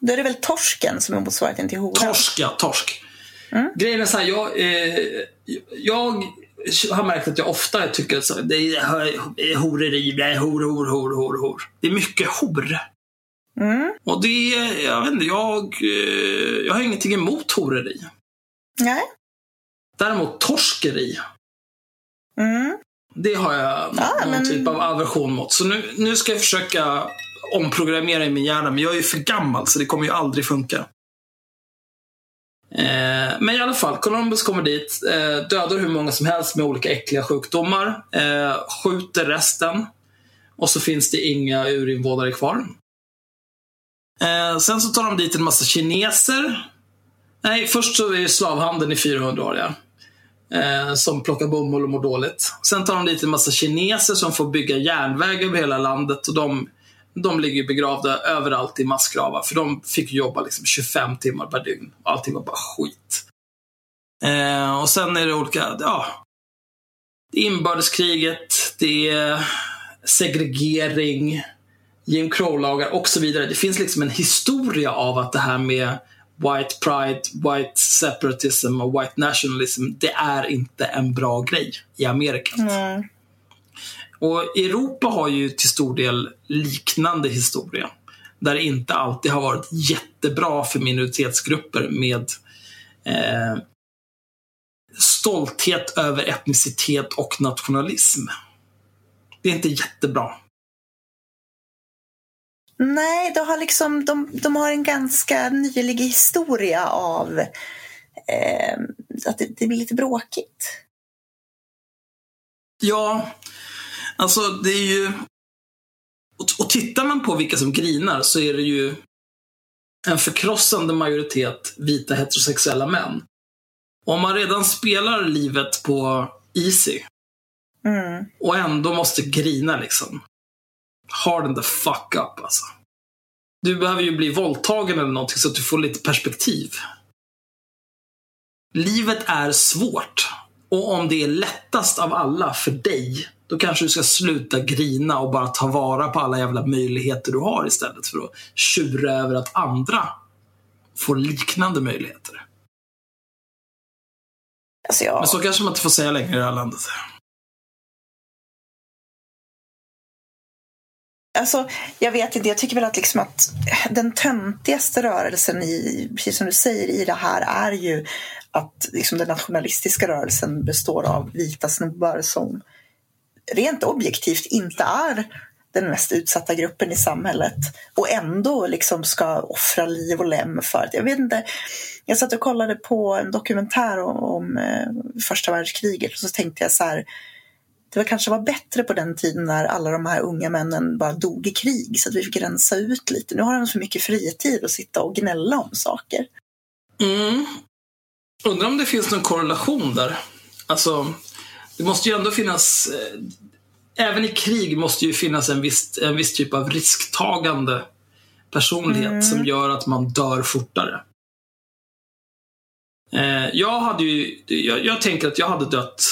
Då är det väl torsken som är motsvarigheten till hora? Torsk, ja. Torsk. Grejen är så här, jag, eh, jag har märkt att jag ofta tycker att det är horeri, det är hor, hor, hor, hor, hor. Det är mycket hor. Mm. Och det jag vet inte, jag, eh, jag har ingenting emot horeri. Nej. Däremot torskeri. Mm. Det har jag Ja, någon men- typ av aversion mot. Så nu, nu ska jag försöka omprogrammera i min hjärna, men jag är ju för gammal så det kommer ju aldrig funka. Eh, men i alla fall, Columbus kommer dit, eh, dödar hur många som helst med olika äckliga sjukdomar, eh, skjuter resten och så finns det inga urinvånare kvar. Eh, sen så tar de dit en massa kineser. Nej, först så är ju slavhandeln i 400 år, ja eh, som plockar bomull och mår dåligt. Sen tar de dit en massa kineser som får bygga järnväg över hela landet och de, de ligger begravda överallt i massgravar för de fick jobba liksom 25 timmar per dygn. Allting var bara skit. Eh, och sen är det olika, ja. Det är inbördeskriget, det är segregering, Jim Crow-lagar och så vidare. Det finns liksom en historia av att det här med white pride, white separatism och white nationalism, det är inte en bra grej i Amerika. Mm. Och Europa har ju till stor del liknande historia. Där det inte alltid har varit jättebra för minoritetsgrupper med eh, stolthet över etnicitet och nationalism. Det är inte jättebra. Nej, de har, liksom, de, de har en ganska nylig historia av eh, att det, det blir lite bråkigt. Ja, alltså det är ju... Och, och tittar man på vilka som grinar så är det ju en förkrossande majoritet vita heterosexuella män. Om man redan spelar livet på easy Mm. och ändå måste grina liksom. Har the fuck up alltså. Du behöver ju bli våldtagen eller någonting så att du får lite perspektiv. Livet är svårt. Och om det är lättast av alla för dig, då kanske du ska sluta grina och bara ta vara på alla jävla möjligheter du har istället för att tjura över att andra får liknande möjligheter. Alltså jag, Men så kanske man inte får säga längre i det här landet. alltså, jag vet inte, jag tycker väl att, liksom att den töntigaste rörelsen i, precis som du säger, i det här är ju att liksom den nationalistiska rörelsen består av vita snubbar som rent objektivt inte är den mest utsatta gruppen i samhället och ändå liksom ska offra liv och lem för det. Jag vet inte. Jag satt och kollade på en dokumentär om, om eh, första världskriget och så tänkte jag så här. Det var kanske var bättre på den tiden när alla de här unga männen bara dog i krig så att vi fick rensa ut lite. Nu har de för mycket fritid att sitta och gnälla om saker. Mm. Undrar om det finns någon korrelation där. Alltså, det måste ju ändå finnas... Eh, även i krig måste ju finnas en viss, en viss typ av risktagande personlighet Mm. som gör att man dör fortare. Eh, jag hade ju... Jag, jag tänker att jag hade dött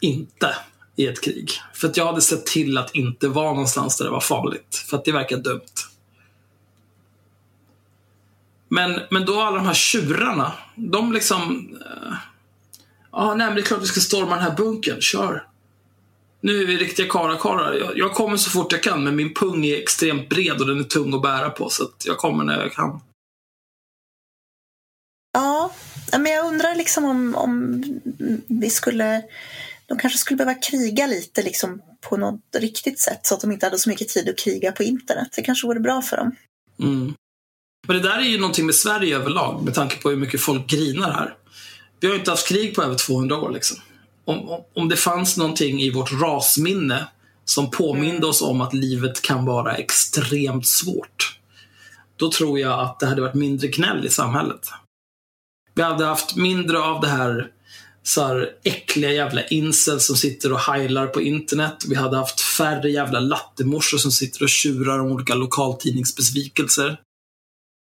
inte i ett krig. För att jag hade sett till att inte vara någonstans där det var farligt. För att det verkar dumt. Men, men då alla de här tjurarna, de liksom... eh, Ja, nej men det är klart vi ska storma den här bunkern. Kör. Nu är vi riktiga karlar jag, jag kommer så fort jag kan, men min pung är extremt bred och den är tung att bära på. Så att jag kommer när jag kan. Ja, men jag undrar liksom om, om vi skulle... De kanske skulle behöva kriga lite liksom på något riktigt sätt så att de inte hade så mycket tid att kriga på internet. Det kanske vore bra för dem. Mm. Men det där är ju någonting med Sverige överlag, med tanke på hur mycket folk grinar här. Vi har ju inte haft krig på över 200 år. Liksom. Om, om, om det fanns någonting i vårt rasminne som påminde oss om att livet kan vara extremt svårt, då tror jag att det hade varit mindre gnäll i samhället. Vi hade haft mindre av det här, så här äckliga jävla incels som sitter och heilar på internet. Vi hade haft färre jävla lattemorsor som sitter och tjurar om olika lokaltidningsbesvikelser.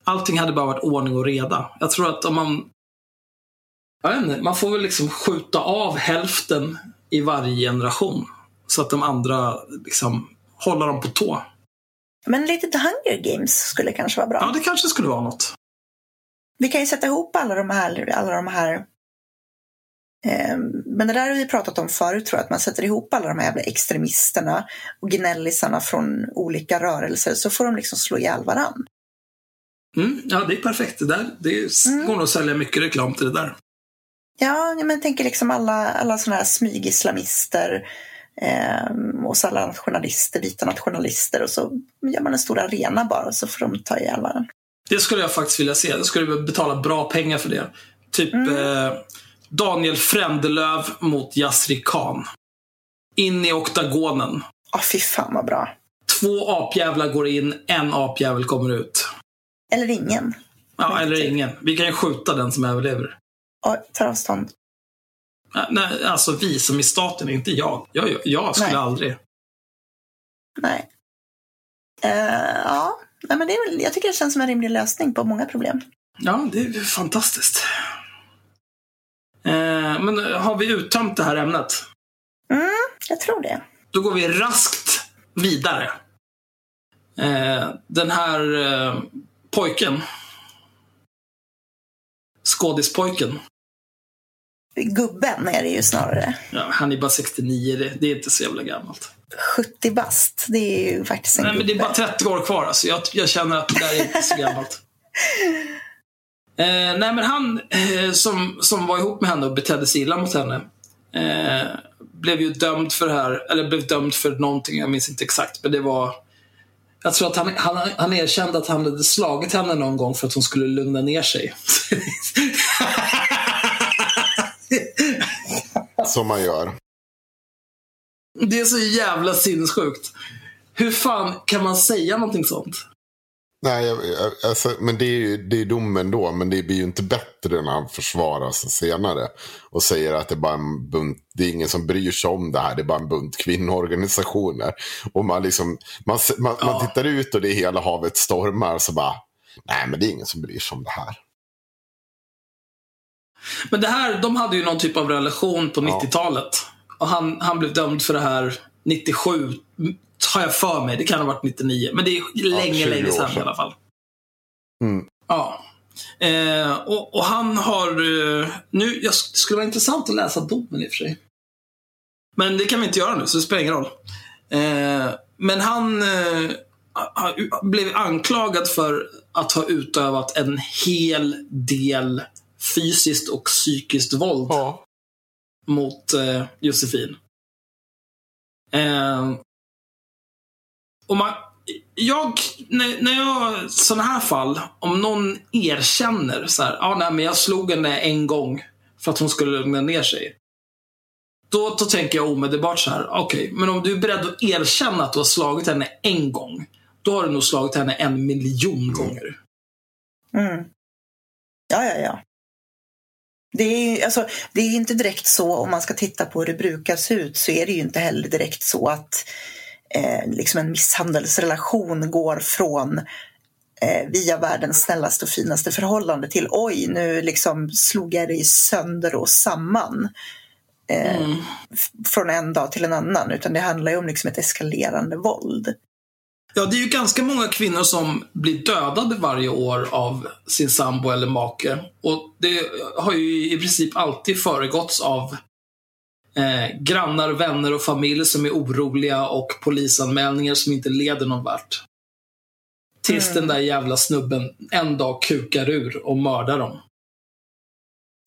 Allting hade bara varit ordning och reda. Jag tror att om man... Jag inte, man får väl liksom skjuta av hälften i varje generation. Så att de andra liksom håller dem på tå. Men lite The Hunger Games skulle kanske vara bra. Ja, det kanske skulle vara något. Vi kan ju sätta ihop alla de här, alla de här eh, men det där har vi pratat om förut tror jag, att man sätter ihop alla de här jävla extremisterna och gnällisarna från olika rörelser så får de liksom slå ihjäl varann. Mm, ja, det är perfekt. Det, där, det Mm. går nog att sälja mycket reklam till det där. Ja, men tänker liksom alla, alla sådana här smygislamister eh, och så alla nationalister, vita nationalister och så gör man en stor arena bara och så får de ta ihjäl varandra. Det skulle jag faktiskt vilja se. Jag skulle betala bra pengar för det. Typ eh, Daniel Frändelöv mot Yasri Khan. In i oktagonen. Ja, fy fan vad bra. Två apjävlar går in, en apjävel kommer ut. Eller ingen. Ja, eller ingen. Vi kan ju skjuta den som överlever. Tar avstånd. Nej, alltså vi som i staten, inte jag. Jag, jag, jag skulle Nej. aldrig. Nej. Eh, ja, Nej, men det är väl, jag tycker det känns som en rimlig lösning på många problem. Ja, det är fantastiskt. Eh, men har vi uttömt det här ämnet? Jag tror det. Då går vi raskt vidare. Eh, den här eh, pojken. Skådispojken. Gubben är det ju snarare. Ja, han är bara 69, det, det är inte så jävla gammalt. 70 bast, det är ju faktiskt en Nej, men det är gubbe. bara 30 år kvar. Alltså. Jag, jag känner att det där är inte så gammalt. Eh, nej, men han eh, som, som var ihop med henne och betedde sig illa mot henne eh, blev ju dömd för det här, eller blev dömd för någonting, jag minns inte exakt, men det var jag tror att han, han, han erkände att han hade slagit henne någon gång för att hon skulle lugna ner sig. Som man gör. det är så jävla sinnessjukt. Hur fan kan man säga någonting sånt? Nej, jag, alltså, men det är ju det är domen då. Men det blir ju inte bättre när han försvarar sig senare. Och säger att det är bara en bunt, det är ingen som bryr sig om det här. Det är bara en bunt kvinnoorganisationer. Och man liksom, man, man, Ja. man tittar ut och det är hela havet stormar. Så bara, nej men det är ingen som bryr sig om det här. Men det här, de hade ju någon typ av relation på Ja. 90-talet. Och han, han blev dömd för det här 97, m- har jag för mig. Det kan ha varit 99. Men det är länge, 20 länge sedan sedan. i alla fall. Mm. Ja. Eh, och, och han har... Eh, nu, jag, det skulle vara intressant att läsa domen i och för sig. Men det kan vi inte göra nu, så det spelar ingen roll. Eh, men han eh, blev anklagad för att ha utövat en hel del fysiskt och psykiskt våld mot eh, Josefin. Eh, Och man, jag, när, när jag, sådana här fall, om någon erkänner så här, ja nej men jag slog henne en gång för att hon skulle lugna ner sig. Då, då tänker jag omedelbart så här, okej, men om du är beredd att erkänna att du har slagit henne en gång, då har du nog slagit henne en miljon gånger. Mm. Ja, ja, ja. Det är, alltså, det är inte direkt så, om man ska titta på hur det brukar se ut, så är det ju inte heller direkt så att eh, liksom en misshandelsrelation går från eh, via världens snällaste och finaste förhållande till oj, nu liksom slog jag dig sönder och samman. Eh, Mm. Från en dag till en annan, utan det handlar ju om liksom ett eskalerande våld. Ja, det är ju ganska många kvinnor som blir dödade varje år av sin sambo eller make. Och det har ju i princip alltid föregåtts av eh, grannar, vänner och familj som är oroliga och polisanmälningar som inte leder någon vart. Tills Mm. den där jävla snubben en dag kukar ur och mördar dem.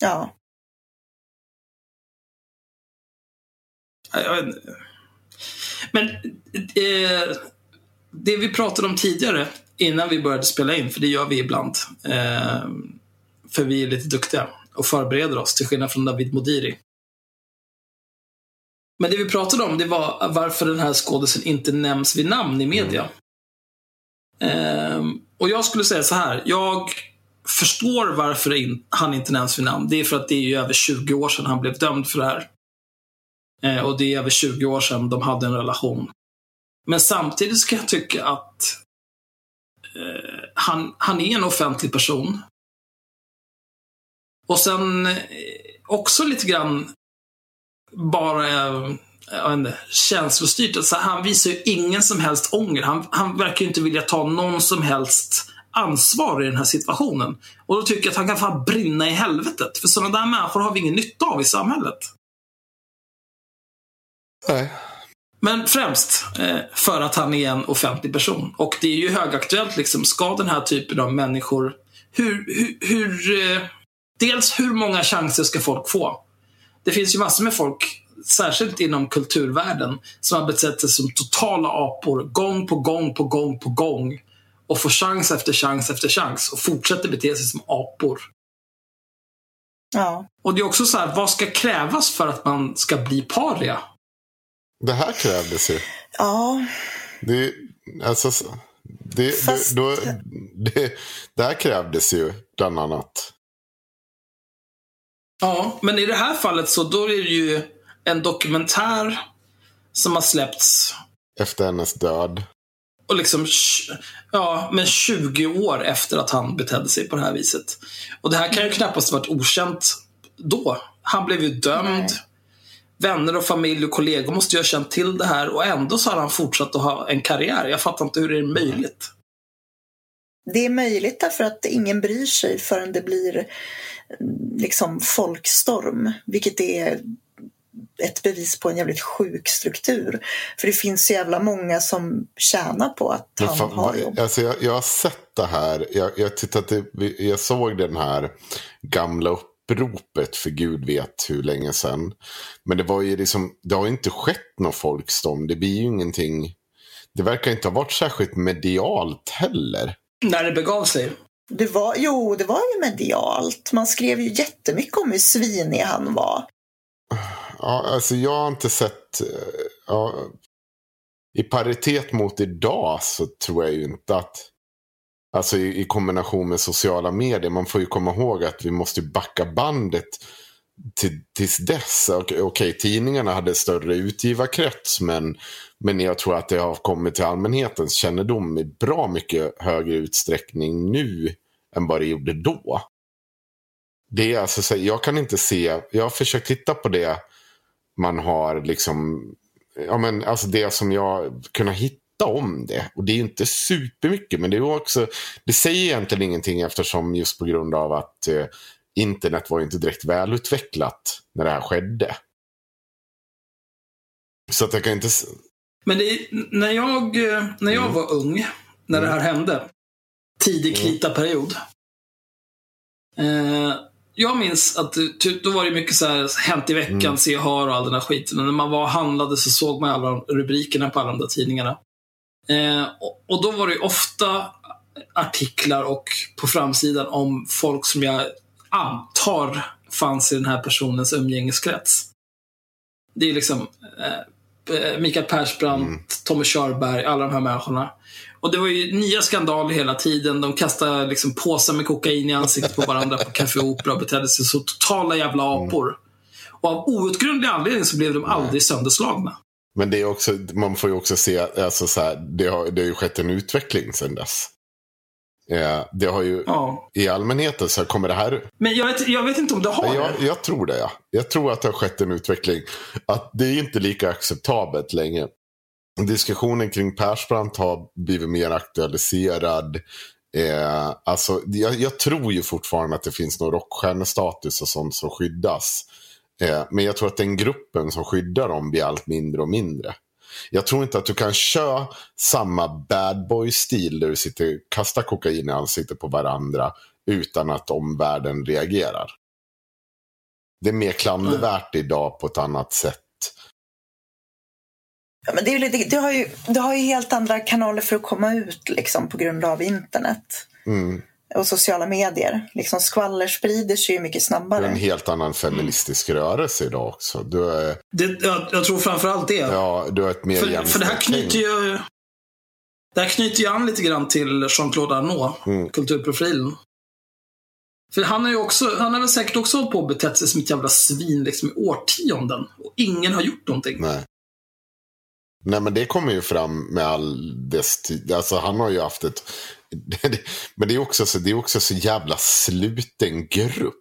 Ja. Men eh, det vi pratade om tidigare, innan vi började spela in, för det gör vi ibland, eh, för vi är lite duktiga och förbereder oss, till skillnad från David Modiri. Men det vi pratade om, det var varför den här skådisen inte nämns vid namn i media. Eh, och jag skulle säga så här, jag förstår varför in, han inte nämns vid namn. Det är för att det är ju över 20 år sedan han blev dömd för det här. Eh, och det är över 20 år sedan de hade en relation. Men samtidigt ska jag tycka att eh, han, han är en offentlig person. Och sen eh, också lite grann bara eh, jag vet inte, känslostyrt. Alltså, han visar ju ingen som helst ånger. Han, han verkar ju inte vilja ta någon som helst ansvar i den här situationen. Och då tycker jag att han kan fan brinna i helvetet. För sådana där människor har vi ingen nytta av i samhället. Nej. Men främst eh, för att han är en offentlig person. Och det är ju högaktuellt, liksom, ska den här typen av människor... Hur, hur, hur, eh, dels hur många chanser ska folk få? Det finns ju massor med folk, särskilt inom kulturvärlden, som har betett sig som totala apor gång på gång på gång på gång. Och får chans efter chans efter chans och fortsätter bete sig som apor. ja. Och det är också så här, vad ska krävas för att man ska bli paria? Det här krävdes ju. ja. Det, alltså, det, Fast- det, då, det, det här krävdes ju bland annat. Ja, men i det här fallet så då är det ju en dokumentär som har släppts Efter hennes död. och liksom, ja, men 20 år efter att han betedde sig på det här viset. Och det här kan ju knappast varit okänt då. Han blev ju dömd. Nej. Vänner och familj och kollegor måste ju ha känt till det här och ändå så har han fortsatt att ha en karriär. Jag fattar inte hur det är möjligt. Det är möjligt därför att ingen bryr sig förrän det blir mm, liksom folkstorm, vilket är ett bevis på en jävligt sjuk struktur. För det finns så jävla många som tjänar på att han fan, har jobb. alltså jag, jag har sett det här. Jag, jag, tittade, jag såg den här gamla uppropet för gud vet hur länge sedan. Men det var ju liksom, det har ju inte skett någon folkstorm. Det blir ju ingenting. Det verkar inte ha varit särskilt medialt heller. När det begav sig. Det var, jo, det var ju medialt. Man skrev ju jättemycket om hur svinig han var. Ja, alltså jag har inte sett... eh, Ja, I paritet mot idag så tror jag ju inte att... Alltså i, i kombination med sociala medier. Man får ju komma ihåg att vi måste backa bandet till, tills dess. Okej, okej, tidningarna hade större utgivarkrets. Men, men jag tror att det har kommit till allmänhetens kännedom i bra mycket högre utsträckning nu än vad det gjorde då. Det är alltså, jag kan inte se, jag har försökt titta på det man har liksom, ja men alltså det som jag kunnat hitta om det. Och det är inte supermycket, men det är också, det säger egentligen ingenting eftersom just på grund av att eh, internet var inte direkt välutvecklat när det här skedde. Så att jag kan inte, Men det, är- när jag, eh, när jag Mm. var ung, när det här hände, tidig Mm. krita-period. Eh, jag minns att det- typ, då var det mycket så här, hänt i veckan, Mm. se och hör och all den här skiten. Och när man var och handlade så såg man alla rubrikerna på alla de där tidningarna. Eh, och, och då var det ju ofta artiklar och på framsidan om folk som jag antar fanns i den här personens umgängeskrets. Det är liksom eh, eh, Mikael Persbrandt, Tommy Körberg, alla de här människorna. Och det var ju nya skandaler hela tiden. De kastade liksom påsar med kokain i ansiktet på varandra på Café Opera och betedde sig så totala jävla apor. Och av outgrundlig anledning så blev de aldrig sönderslagna. Men det är också, man får ju också se, alltså så här, det, har, det har ju skett en utveckling sedan dess. Eh, det har ju, Ja. i allmänheten så här, kommer det här Men jag vet, jag vet inte om det har Ja, det. jag, jag tror det, ja. Jag tror att det har skett en utveckling. Att det är inte lika acceptabelt längre. Diskussionen kring Persbrandt har blivit mer aktualiserad. Eh, alltså, jag, jag tror ju fortfarande att det finns någon rockstjärnestatus och sånt som skyddas. Eh, men jag tror att den gruppen som skyddar dem blir allt mindre och mindre. Jag tror inte att du kan köra samma bad boy-stil där du sitter kastar kokain i ansiktet på varandra utan att omvärlden reagerar. Det är mer klandervärt idag på ett annat sätt. Ja, men det, är lite, det, har ju, det har ju helt andra kanaler för att komma ut liksom, på grund av internet Mm. Och sociala medier. Liksom, skvaller sprider sig ju mycket Du är snabbare. en helt annan feministisk rörelse idag också. Du är, det jag, jag tror framförallt det. ja, du är ett mer För, för det här knyter ju det här knyter ju an lite grann till Jean-Claude Arnault, Mm. kulturprofilen. För han har ju också, han har väl säkert också hållit på och betett sig som ett jävla svin liksom, i årtionden. Och ingen har gjort någonting. Nej. Nej men det kommer ju fram med all dess tid. Alltså han har ju haft ett... men det är också så, det är också så jävla sluten grupp.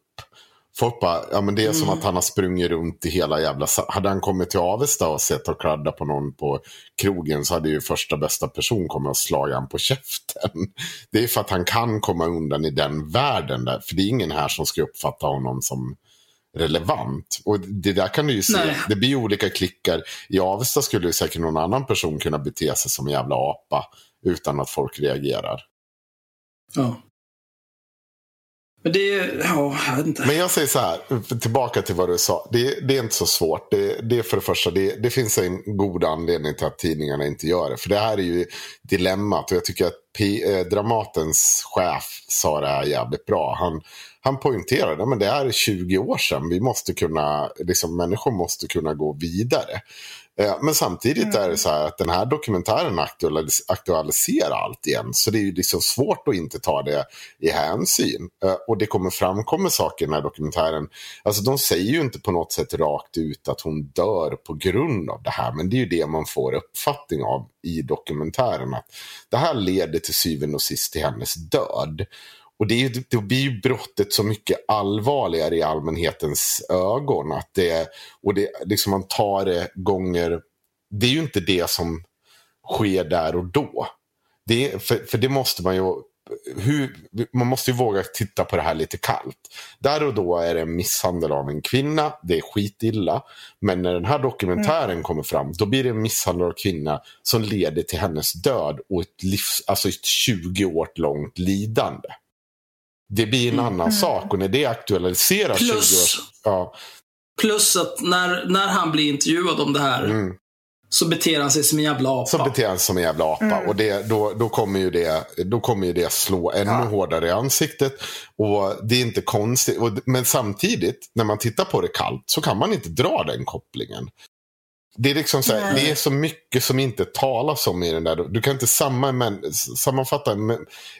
Folk bara, ja men det är som att han har sprungit runt i hela jävla... Hade han kommit till Avesta och sett och kladda på någon på krogen så hade ju första bästa person kommit och slagit han på käften. Det är för att han kan komma undan i den världen där. För det är ingen här som ska uppfatta honom som relevant. Och det där kan du ju se. Nej. Det blir olika klickar. I Avesta skulle ju säkert någon annan person kunna bete sig som en jävla apa utan att folk reagerar. Ja. Men det är, ja, jag vet inte. Men jag säger så här, tillbaka till vad du sa. Det, det är inte så svårt. Det, det är för det första, det, det finns en god anledning till att tidningarna inte gör det. För det här är ju dilemmat och jag tycker att P, eh, Dramatens chef sa det här jävligt bra. Han, han poängterade att det är 20 år sedan. Vi måste kunna, liksom, människor måste kunna gå vidare. Eh, Men samtidigt är det så här att den här dokumentären aktualis- aktualiserar allt igen. Så det är ju liksom svårt att inte ta det i hänsyn. Eh, Och det kommer framkomma saker i den här dokumentären. Alltså de säger ju inte på något sätt rakt ut att hon dör på grund av det här. Men det är ju det man får uppfattning av i dokumentären. Att det här leder till syvende och sist till hennes död. Och det, är, det blir ju brottet så mycket allvarligare i allmänhetens ögon. Att det, och det, liksom man tar det gånger... Det är ju inte det som sker där och då. Det, för, för det måste man ju... Hur, man måste ju våga titta på det här lite kallt. Där och då är det en misshandel av en kvinna. Det är skitilla. Men när den här dokumentären kommer fram, då blir det en misshandel av kvinna som leder till hennes död och ett, livs, alltså ett 20 år långt lidande. Det blir en annan sak och när det aktualiseras 20 år... Plus, Ja, plus att när, när han blir intervjuad om det här mm. så beter han sig som en jävla apa. Så beter han sig som en jävla apa. Och det, då, då, kommer ju det, då kommer ju det slå ännu hårdare i ansiktet. Och det är inte konstigt. Och, men samtidigt, när man tittar på det kallt, så kan man inte dra den kopplingen. Det är liksom så här, det är så mycket som inte talas om i den där. Du kan inte sammanfatta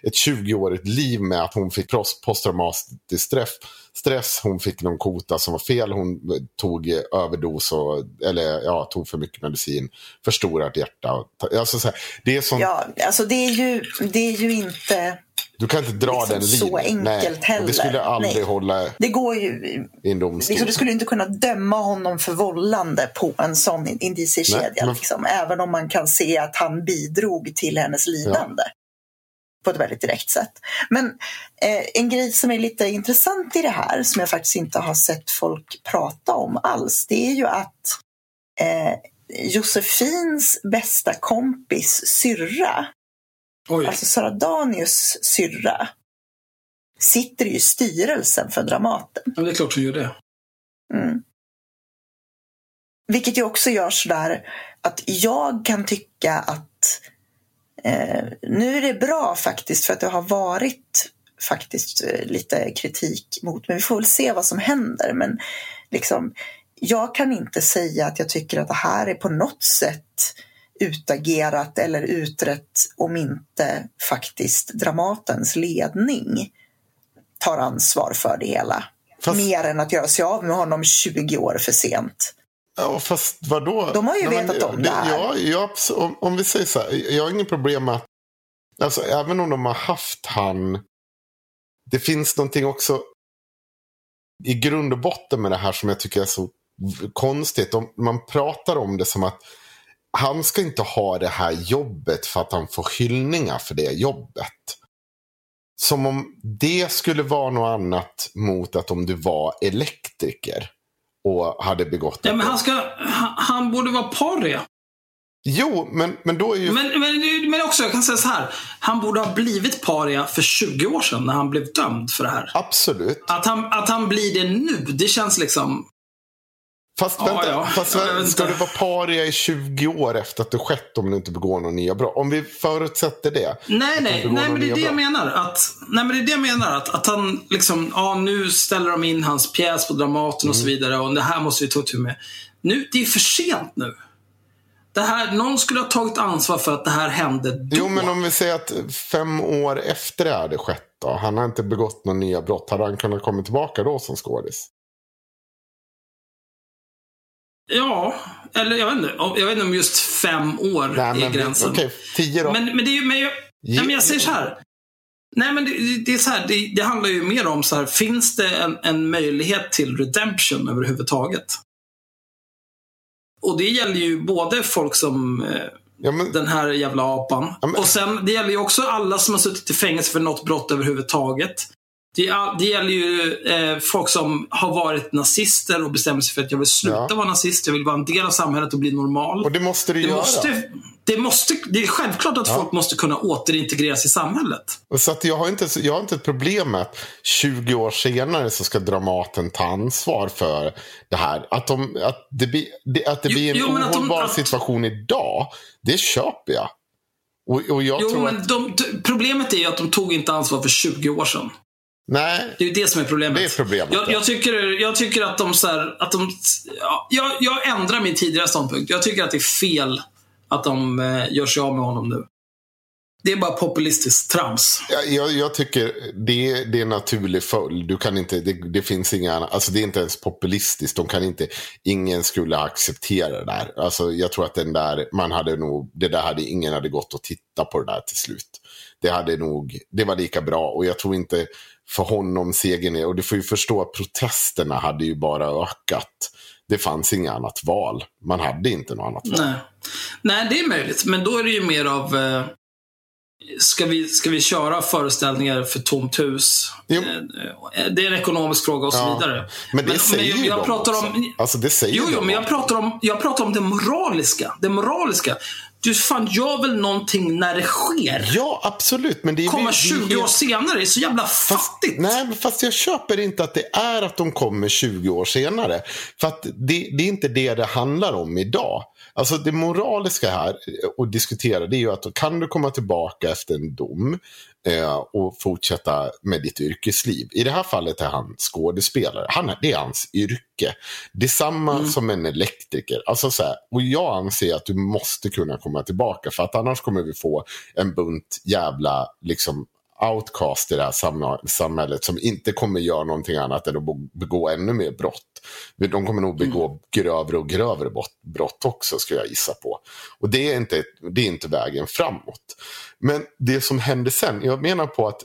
ett 20-årigt liv med att hon fick post- posttraumatisk stress, stress. Hon fick någon kota som var fel. Hon tog överdos och, eller ja, tog för mycket medicin. Förstorat hjärta. Alltså så här, det är som, Ja, alltså det är ju, det är ju inte... du kan inte dra liksom den så linjen. enkelt och heller. Det skulle aldrig Nej. hålla Det går ju... i en domstol. Liksom, du skulle inte kunna döma honom för vållande på en sån Nej, indiciekedja. men- Liksom, även om man kan se att han bidrog till hennes lidande. På ett väldigt direkt sätt. Men eh, en grej som är lite intressant i det här, som jag faktiskt inte har sett folk prata om alls, det är ju att eh, Josefins bästa kompis syrra, Oj. alltså Sara Danius syrra, sitter i styrelsen för Dramaten. Ja, det är klart hon gör det. Mm. Vilket ju också gör sådär att jag kan tycka att Eh, nu är det bra faktiskt för att det har varit faktiskt eh, lite kritik mot, men vi får väl se vad som händer. Men liksom, jag kan inte säga att jag tycker att det här är på något sätt utagerat eller utrett om inte faktiskt Dramatens ledning tar ansvar för det hela. Fast- Mer än att göra sig av med honom 20 år för sent. Ja, fast vadå? De har ju Nej, men vetat om det här. Ja, ja, om, om vi säger så här, jag har inget problem med att, alltså även om de har haft han, det finns någonting också i grund och botten med det här som jag tycker är så konstigt. Om man pratar om det som att han ska inte ha det här jobbet för att han får hyllningar för det jobbet. Som om det skulle vara något annat mot att om du var elektriker och hade begått Ja, men han, ska, han, han borde vara paria. Jo, men, men då är ju... Men, men, men också, jag kan säga så här. Han borde ha blivit paria för 20 år sedan när han blev dömd för det här. Absolut. Att han, att han blir det nu, det känns liksom... Fast, Ja, vänta, ja. fast Ja, jag vet ska du vara paria i 20 år efter att det skett om du inte begår några nya brott? Om vi förutsätter det. Nej, nej, nej men det är det jag menar. Att, nej, men det är det jag menar. Att, att han liksom, ja nu ställer de in hans pjäs på Dramaten och så Mm. vidare och det här måste vi ta tur med. Nu, det är för sent nu. Det här, någon skulle ha tagit ansvar för att det här hände då. Jo, men om vi säger att fem år efter det hade skett då. Han har inte begått några nya brott. Hade han kunnat komma tillbaka då som skådis? Ja, eller jag vet inte. Jag vet inte om just fem år Nej, är gränsen. okej, tio då. Men, men det är ju, men jag, nej, men jag säger så här. Nej, men det, det är så här, det, det handlar ju mer om så här, finns det en, en möjlighet till redemption överhuvudtaget? Och det gäller ju både folk som eh, ja, men, den här jävla apan. Ja, men- Och sen, det gäller ju också alla som har suttit i fängelse för något brott överhuvudtaget. Det, det gäller ju eh, folk som har varit nazister och bestämmer sig för att jag vill sluta Ja. vara nazist, jag vill vara en del av samhället och bli normal. och det måste du Det göra. måste, det, måste, det är självklart att folk måste kunna återintegreras i samhället. Så att jag, har inte, jag har inte ett problem med att 20 år senare så ska Dramaten ta ansvar för det här. Att, de, att det blir, att det blir en jo, att de- ohållbar att- situation idag, det köper jag. Och, och jag Jo, tror men att... de, problemet är ju att de tog inte ansvar för 20 år sedan. Nej, Det är ju det som är problemet. Det är problemet, Jag, ja. jag, tycker, jag tycker att de så här, att de, ja, jag, jag ändrar min tidigare ståndpunkt. Jag tycker att det är fel att de eh, gör sig av med honom nu. Det är bara populistiskt trams. jag, jag, jag tycker det, det är en naturlig följd. Du kan inte, det, det finns inga, alltså det är inte ens populistiskt. De kan inte, ingen skulle acceptera det där. Alltså jag tror att den där, man hade nog, det där hade, ingen hade gått och titta på det där till slut. Det hade nog, det var lika bra och jag tror inte för honom segern är, och du får ju förstå att protesterna hade ju bara ökat. Det fanns inget annat val. Man hade inte något annat val. Nej. Nej, det är möjligt. Men då är det ju mer av... Eh, ska, vi, ska vi köra föreställningar för tomt hus? Jo. Eh, eh, det är en ekonomisk fråga och så Ja. vidare. Men det säger jag, ju jag de pratar också. om, Alltså det säger Jo, jo, men jag pratar, om, jag pratar om det moraliska. Det moraliska. Du fan gör väl någonting när det sker? Ja, absolut. Men det är Komma det är 20 år helt- senare är så jävla fattigt. Nej, men fast jag köper inte att det är att de kommer 20 år senare. För att det, det är inte det det handlar om idag. Alltså det moraliska här att diskutera det är ju att kan du komma tillbaka efter en dom eh, och fortsätta med ditt yrkesliv. I det här fallet är han skådespelare. Han det är hans yrke. Det är samma som en elektriker. Alltså så här, och jag anser att du måste kunna komma tillbaka för att annars kommer vi få en bunt jävla liksom, outcast i det här samhället som inte kommer göra någonting annat än att begå ännu mer brott. De kommer nog begå grövre och grövre brott också, skulle jag gissa på. Och det är, inte, det är inte vägen framåt. Men det som hände sen, jag menar på att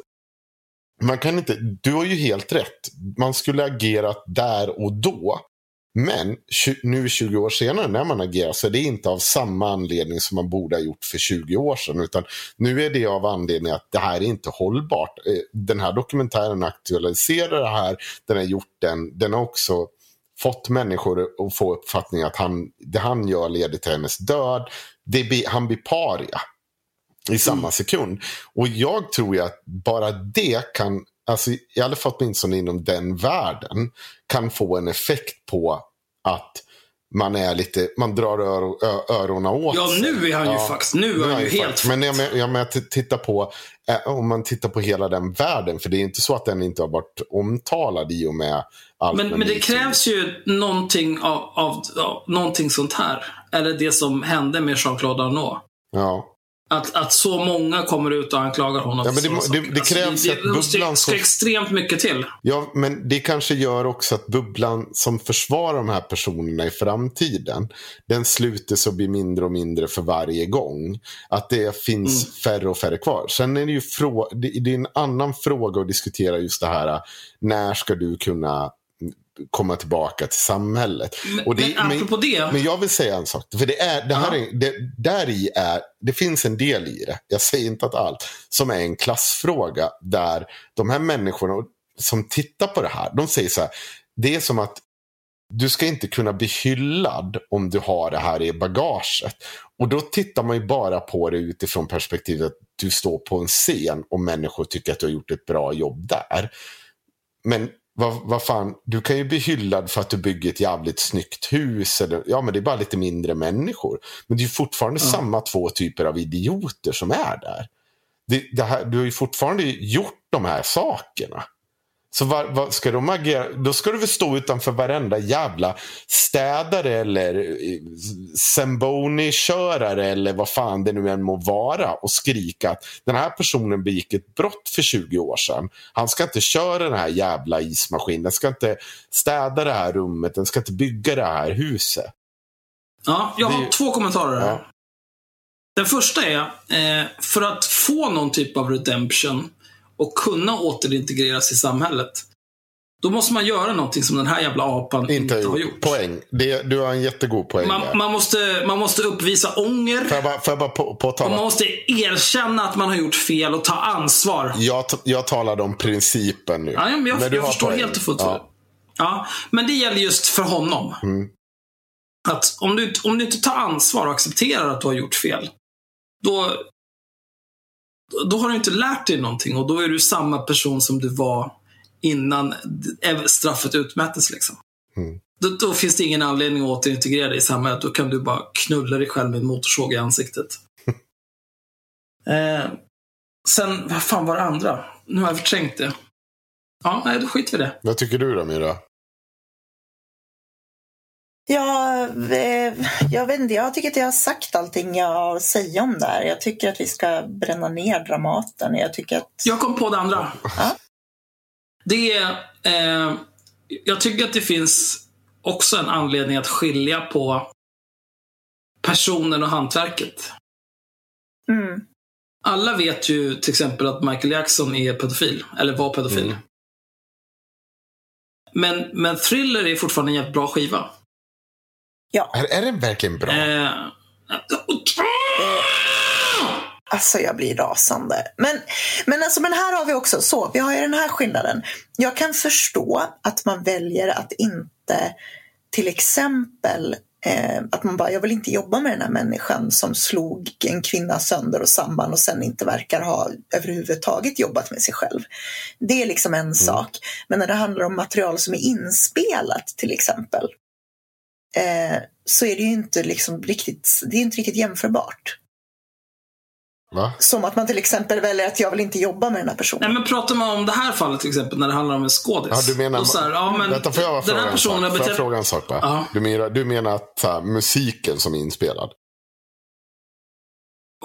man kan inte, du har ju helt rätt. Man skulle agerat där och då. Men nu 20 år senare när man agerar så är det inte av samma anledning som man borde ha gjort för 20 år sedan. Utan nu är det av anledning att det här är inte hållbart. Eh, den här dokumentären aktualiserar det här. Den har gjort den. Den har också fått människor att få uppfattningen att han, det han gör leder till hennes död. Det blir, han blir paria i samma sekund. Och jag tror ju att bara det kan, alltså i alla fall åtminstone inom den världen, kan få en effekt på att man är lite, man drar öro, ö, öronen åt Ja, nu är han ju fucked. Nu är han ju helt fucked. Men jag, jag, men, t- titta på, eh, om man tittar på hela den världen, för det är inte så att den inte har varit omtalad i och med allt Men, men det krävs ju någonting av, av, av någonting sånt här. Eller det som hände med Jean-Claude Arnault. Ja. Att, att så många kommer ut och anklagar honom Ja, men det- sådana det- det krävs det, att det, ska, bubblan ska extremt mycket till. Ja, men det kanske gör också att bubblan som försvarar de här personerna i framtiden, den sluter och blir mindre och mindre för varje gång. Att det finns Mm. färre och färre kvar. Sen är det ju frå- det, det är en annan fråga att diskutera just det här, när ska du kunna komma tillbaka till samhället? Men, Och det- men apropå det. Men jag vill säga en sak. För det, är, det, här Ja. är, det, där i är, det finns en del i det, jag säger inte att allt, som är en klassfråga där de här människorna som tittar på det här, de säger så här, det är som att du ska inte kunna bli hyllad om du har det här i bagaget. Och då tittar man ju bara på det utifrån perspektivet att du står på en scen och människor tycker att du har gjort ett bra jobb där. Men vad, vad fan, du kan ju bli hyllad för att du bygger ett jävligt snyggt hus. Eller, ja, men det är bara lite mindre människor. Men det är fortfarande Ja. samma två typer av idioter som är där. Det, det här, du har ju fortfarande gjort de här sakerna. Så vad, vad ska de agera? Då ska du väl stå utanför varenda jävla städare eller eh, Zamboni-körare eller vad fan det nu än må vara och skrika att den här personen begick ett brott för 20 år sedan. Han ska inte köra den här jävla ismaskinen, den ska inte städa det här rummet, den ska inte bygga det här huset. Ja, jag Det- har två kommentarer här. Ja. Den första är, eh, för att få någon typ av redemption och kunna återintegreras i samhället, då måste man göra någonting som den här jävla apan inte, Inte har gjort. Poäng. Det, du har en jättegod poäng. Man, man, måste, man måste uppvisa ånger. Får jag bara, får jag bara på, påtala? man måste erkänna att man har gjort fel och ta ansvar. Jag, jag talade om principen nu. Ja, men jag Men jag förstår poäng. helt och fullt. Ja. Ja, men det gäller just för honom. Mm. Att om du, om du inte tar ansvar och accepterar att du har gjort fel, då, då har du inte lärt dig någonting och då är du samma person som du var innan straffet utmättes. Liksom. Mm. Då, då finns det ingen anledning att återintegrera dig i samhället. Då kan du bara knulla dig själv med en motorsåg i ansiktet. eh, sen, vad fan var det andra? Nu har jag förträngt det. Ja, nej, då skiter vi det. Vad tycker du då Myra? Ja, eh, jag vet inte, jag tycker att jag har sagt allting jag har att säga om det här. Jag tycker att vi ska bränna ner Dramaten. Jag tycker att... Jag kom på det andra. Ja. Det är... Eh, jag tycker att det finns också en anledning att skilja på personen och hantverket. Mm, Alla vet ju till exempel att Michael Jackson är pedofil, eller var pedofil. Mm. Men, men Thriller är fortfarande en jävligt bra skiva. Är, är den verkligen bra? Eh, alltså jag blir rasande. Men, men, alltså, men här har vi också så, vi har ju den här skillnaden. Jag kan förstå att man väljer att inte till exempel eh, att man bara, jag vill inte jobba med den här människan som slog en kvinna sönder och samman och sen inte verkar ha överhuvudtaget jobbat med sig själv. Det är liksom en sak. Men när det handlar om material som är inspelat till exempel eh, så är det ju inte liksom riktigt, det är inte riktigt jämförbart. Va? Som att man till exempel väljer att jag vill inte jobba med den här personen. Nej, men pratar man om det här fallet till exempel, när det handlar om en skådis. Ja, du menar... Så här, ja, men Vänta, får jag den fråga här en personen Får jag fråga en sak bara? Ja. Du, menar, du menar att här, musiken som är inspelad?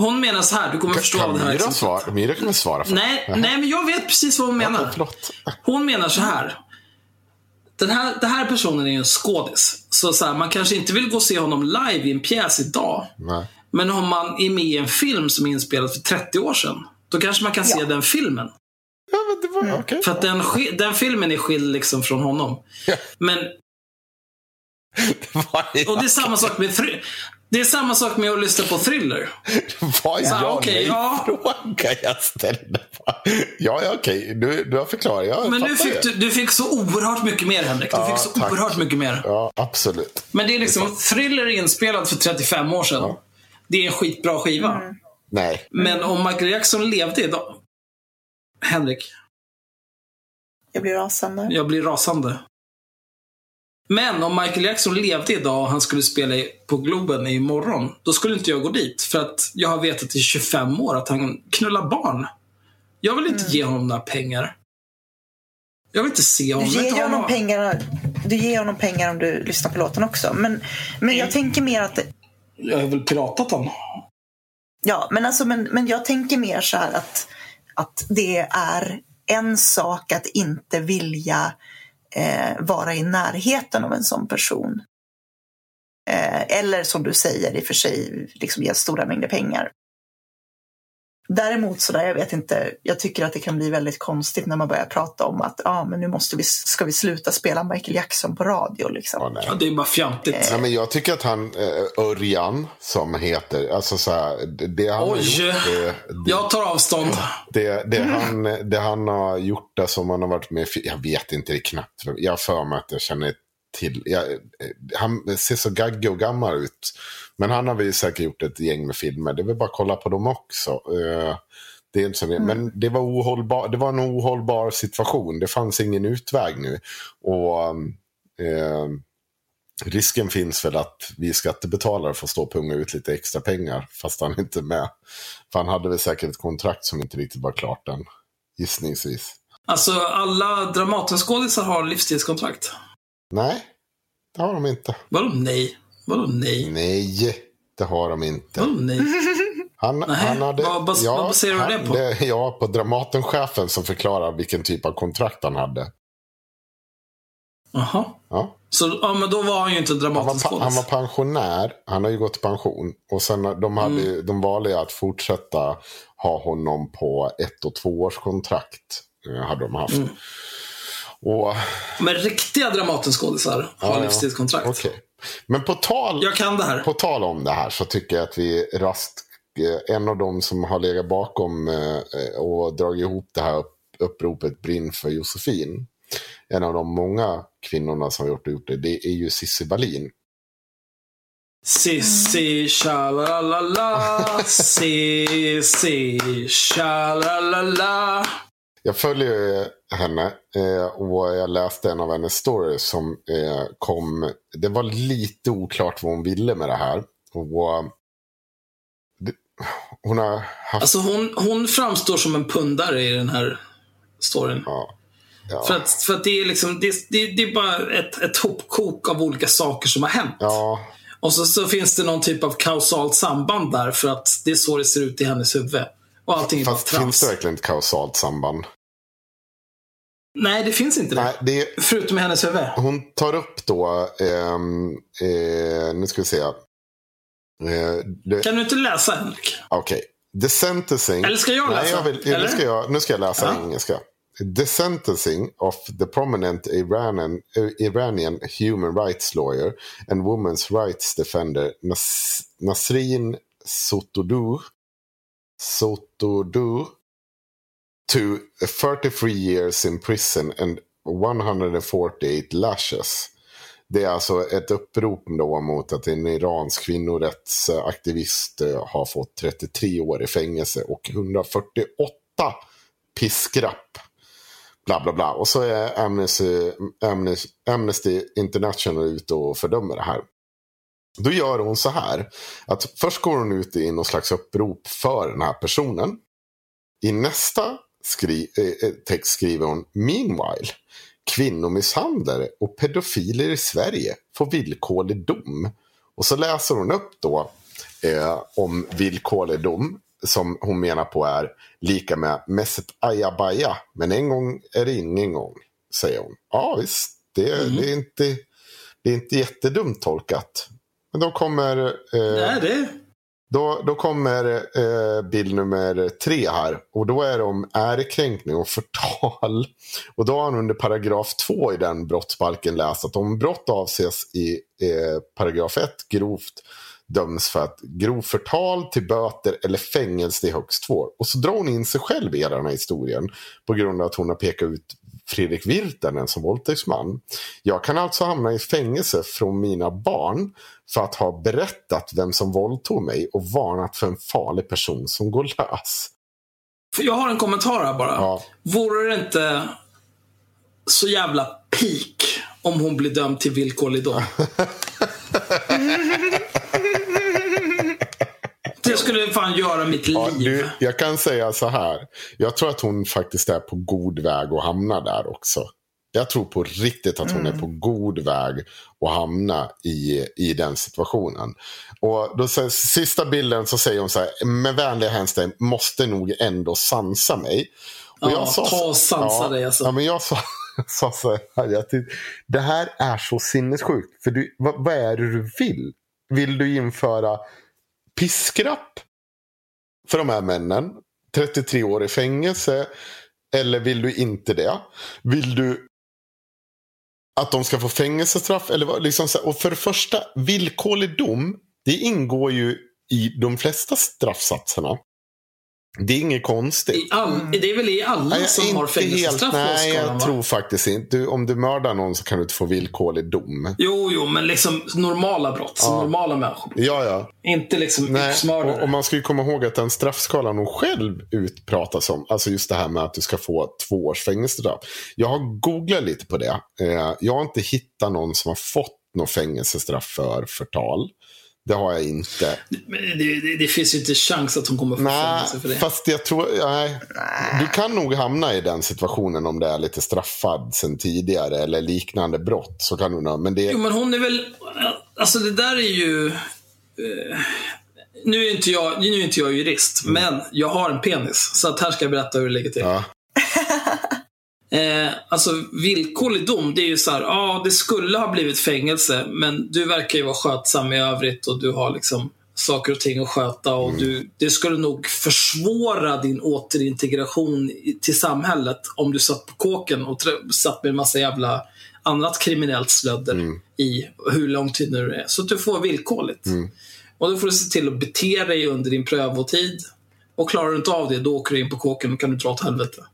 Hon menar så här, du kommer förstå kan av det här. Exemplet. svara? Myra kan väl svara för Nej, nej, men jag vet precis vad hon Ja, menar. förlåt. Hon menar så här. Den här, den här personen är en skådis. Så, så här, man kanske inte vill gå och se honom live i en pjäs idag. Nej. Men om man är med i en film som är inspelad för 30 år sedan. Då kanske man kan se Ja. den filmen. Ja, men det var Mm. okej. För att den, den filmen är skild liksom från honom. Ja. Men, Vad är, och det är samma sak med det är samma sak med att lyssna på thriller. vad ja, okej, nej ja. fråga jag ställde? Ja, ja okej. Du, du har förklarat. Jag Men nu fick det. du, du fick så oerhört mycket mer Henrik. Du Ja, fick så tack. oerhört mycket mer. Ja, absolut. Men det är liksom, thriller är inspelad för 35 år sedan. Ja. Det är en skitbra skiva. Nej. Men om Michael Jackson levde idag. Henrik, Jag blir rasande. jag blir rasande. Men om Michael Jackson levde idag och han skulle spela på Globen imorgon, då skulle inte jag gå dit. För att jag har vetat i 25 år att han knullar barn. Jag vill inte ge honom några pengar. Jag vill inte se Du honom. Vill ger, honom pengar, du ger honom pengar om du lyssnar på låten också. Men, men jag tänker mer att... Jag har väl piratat honom. Ja, men, alltså, men, men jag tänker mer så här att, att det är en sak att inte vilja eh, vara i närheten av en sån person. Eh, eller som du säger, i och för sig liksom ge stora mängder pengar. Däremot, så där, jag vet inte, jag tycker att det kan bli väldigt konstigt när man börjar prata om att ah, men nu måste vi, ska vi sluta spela Michael Jackson på radio. Liksom. Ja, nej. Ja, det är bara fjantigt. Nej, men jag tycker att han, eh, Örjan, som heter, alltså så här, det, det han har Oj. gjort, det, det, Jag tar avstånd. det, det, han, det han har gjort, där som han har varit med jag vet inte det är knappt, jag har för mig att jag känner till, jag, eh, han ser så gaggig och gammal ut. Men han har väl säkert gjort ett gäng med filmer, det är väl bara att kolla på dem också. Eh, det är inte så, Men det var, ohållbar, det var en ohållbar situation, det fanns ingen utväg nu. Och eh, Risken finns väl att vi skattebetalare får stå och punga ut lite extra pengar fast han inte är med. För han hade väl säkert ett kontrakt som inte riktigt var klart än. Gissningsvis. Alltså, alla Dramatenskådisar har livstidskontrakt. Nej, det har de inte. Vadå nej? Vadå nej? Nej, det har de inte. Vadå nej? Han, han hade, vad bas- vad baserar du han- det på? ja, på Dramatenchefen som förklarar vilken typ av kontrakt han hade. Jaha. Ja. Så, ja, men då var han ju inte Han, var, han var pensionär, han har ju gått i pension. Och sen de, hade, Mm. de valde att fortsätta ha honom på ett och två års kontrakt. eh, Hade de haft. Mm. Och, Men riktiga Dramatenskådisar har Ja, ja. livstidskontrakt. Men på tal, på tal om det här så tycker jag att vi rast, eh, en av dem som har legat bakom eh, och dragit ihop det här upp, uppropet Brinn för Josefin. En av de många kvinnorna som har gjort, gjort det, det är ju Cissi Wallin. Sissi tjalalala, Sissi tjalalala. Jag följer henne eh, och jag läste en av hennes stories som eh, kom. Det var lite oklart vad hon ville med det här. Och, hon har haft... Alltså hon, hon framstår som en pundare i den här storyn. ja, ja, För att, för att det är liksom, det, det, det är bara ett, ett hopkok av olika saker som har hänt. ja, Och så, så finns det någon typ av kausalt samband där för att det är så det ser ut i hennes huvud. Och allting är bara fast finns trams. det verkligen ett kausalt samband? Nej, det finns inte det. Nej, det, Förutom i hennes huvud. hon tar upp då, ehm, eh, nu ska vi se. Eh, det- Kan du inte läsa Henrik? Okej. The sentencing. Eller ska jag läsa? Nej, jag vill, nu, ska jag, nu ska jag läsa Ja. engelska. The sentencing of the prominent Iranian, uh, Iranian human rights lawyer and women's rights defender Nas, Nasrin Sotoudeh Sotoudeh to 33 years in prison and 148 lashes. Det är alltså ett upprop då mot att en iransk kvinnorättsaktivist eh, har fått 33 år i fängelse och 148 piskrapp. Bla bla bla. Och så är Amnesty, Amnesty, Amnesty International ute och fördömer det här. Då gör hon så här. Att först går hon ut i någon slags upprop för den här personen. I nästa skri eh, text skriver hon Meanwhile kvinnomisshandlare och pedofiler i Sverige får villkorlig dom. Och så läser hon upp då eh, om villkorlig dom som hon menar på är lika med messet ajabaja. Men en gång är det ingen gång, säger hon. Ja visst, det, det, är, inte, det är inte jättedumt tolkat. Men då kommer eh, Nej, det då, då kommer eh, bild nummer tre här. Och då är det om ärekränkning och förtal. Och då har han under paragraf två i den brottsbalken läst att om brott avses i eh, paragraf ett grovt döms för att grov förtal till böter eller fängelse i högst två år. Och så drar hon in sig själv i hela den här historien. På grund av att hon har pekat ut Fredrik Virtanen som våldtäktsman. Jag kan alltså hamna i fängelse från mina barn för att ha berättat vem som våldtog mig och varnat för en farlig person som går lös. Jag har en kommentar här bara. Ja. Vore det inte så jävla peak om hon blir dömd till villkorlig dom. skulle fan göra mitt liv. Ja, du, jag kan säga så här. Jag tror att hon faktiskt är på god väg att hamna där också. Jag tror på riktigt att hon är på god väg att hamna i, i den situationen. Och då säger, sista bilden så säger hon så här, med vänliga hänster måste nog ändå sansa mig. Och Ja, ta och sansa ja, dig, alltså. Ja, men jag sa, sa så här, jag tyckte, det här är så sinnessjukt. För du, vad, vad är det du vill? Vill du införa piskrapp för de här männen? 33 år i fängelse? Eller vill du inte det? Vill du att de ska få fängelsestraff? Eller vad, liksom så, och för det första, villkorlig dom, det ingår ju i de flesta straffsatserna. Det är inget konstigt. All, det är väl i alla Nej, som har fängelsestraff Nej, jag va? tror faktiskt inte. Du, om du mördar någon så kan du inte få villkorlig dom. Jo, jo, men liksom normala brott. Som Ja. normala människor. Ja, ja. Inte liksom Nej, och, yxmördare. och man ska ju komma ihåg att den straffskalan hon själv utpratas om, alltså just det här med att du ska få två års fängelsestraff. Jag har googlat lite på det. Eh, jag har inte hittat någon som har fått något fängelsestraff för förtal. Det har jag inte. Det, det, det finns ju inte chans att hon kommer få fängelse för det. fast jag tror... Nej. Du kan nog hamna i den situationen om det är lite straffad sen tidigare eller liknande brott. Så kan du men det, Jo, men hon är väl... Alltså det där är ju... Eh, nu, är inte jag, nu är inte jag jurist, men jag har en penis. Så att här ska jag berätta hur det ligger till. ja. Eh, alltså villkorlig dom, det är ju så här, ja det skulle ha blivit fängelse, men du verkar ju vara skötsam i övrigt och du har liksom saker och ting att sköta och du, det skulle nog försvåra din återintegration i, till samhället om du satt på kåken och satt med en massa jävla annat kriminellt slödder i hur lång tid nu det är. Så att du får villkorligt. Och då får du se till att bete dig under din prövotid. Och klarar du inte av det, då åker du in på kåken och kan du dra åt helvete.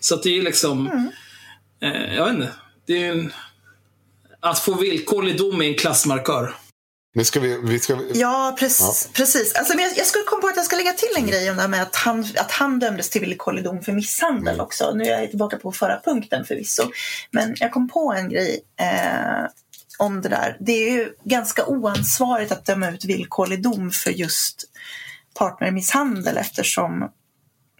Så att det är liksom, eh, jag vet inte. Det är en, att få villkorlig dom är en klassmarkör. Nu ska vi... vi ska, Ja, precis. precis. Alltså, men jag, jag skulle komma på att jag ska lägga till en grej om det här med att han, att han dömdes till villkorlig dom för misshandel också. Nu är jag tillbaka på förra punkten förvisso. Men jag kom på en grej eh, om det där. Det är ju ganska oansvarigt att döma ut villkorlig dom för just partnermisshandel eftersom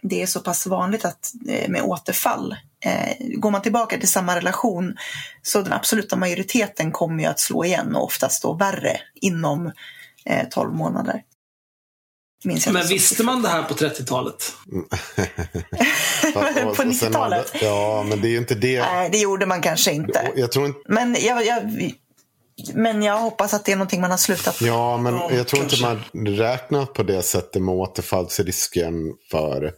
det är så pass vanligt att, eh, med återfall. Eh, går man tillbaka till samma relation så den absoluta majoriteten kommer ju att slå igen och oftast då värre inom eh, 12 månader. Minns jag Men visste man det här på 30-talet? och- och- på och sen har 90-talet? det- Ja, men det är ju inte det. Nej, det gjorde man kanske inte. Jag tror inte... Men jag, jag, men jag hoppas att det är någonting man har slutat med. Ja, men Ja, jag tror inte man räknar på det sättet med återfallsrisken för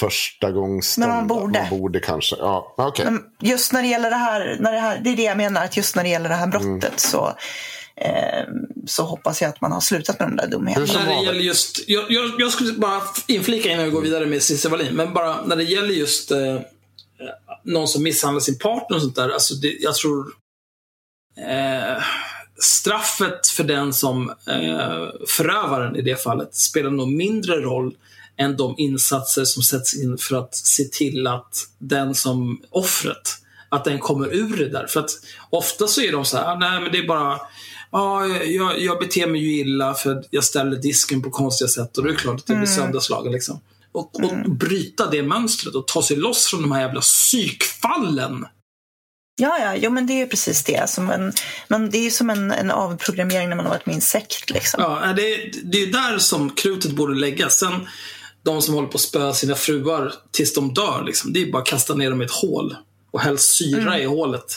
första gångs Men man borde. Man borde kanske. Ja, okej. Men just när det gäller det här, när det här, det är det jag menar, att just när det gäller det här brottet Mm. så, eh, så hoppas jag att man har slutat med de där dumheterna. När det gäller just, jag, jag, jag skulle bara inflika innan vi går vidare med Cissi Wallin, men bara när det gäller just eh, någon som misshandlar sin partner och sånt där. Alltså det, jag tror eh, straffet för den som eh, förövaren i det fallet spelar nog mindre roll än de insatser som sätts in för att se till att den som offret, att den kommer ur det där. För att ofta så är de så här, "Ah, nej men det är bara Ja, jag, jag beter mig ju illa för jag ställer disken på konstiga sätt och då är det klart att det blir sönderslagen. Liksom. Och, och bryta det mönstret och ta sig loss från de här jävla psykfallen. Ja, ja, jo, men det är ju precis det. Som en, men det är ju som en, en avprogrammering när man har varit med i en sekt. Liksom. Ja, det, det är ju där som krutet borde läggas. Sen de som håller på att spöa sina fruar tills de dör, liksom, det är bara att kasta ner dem i ett hål. Och häll syra i hålet.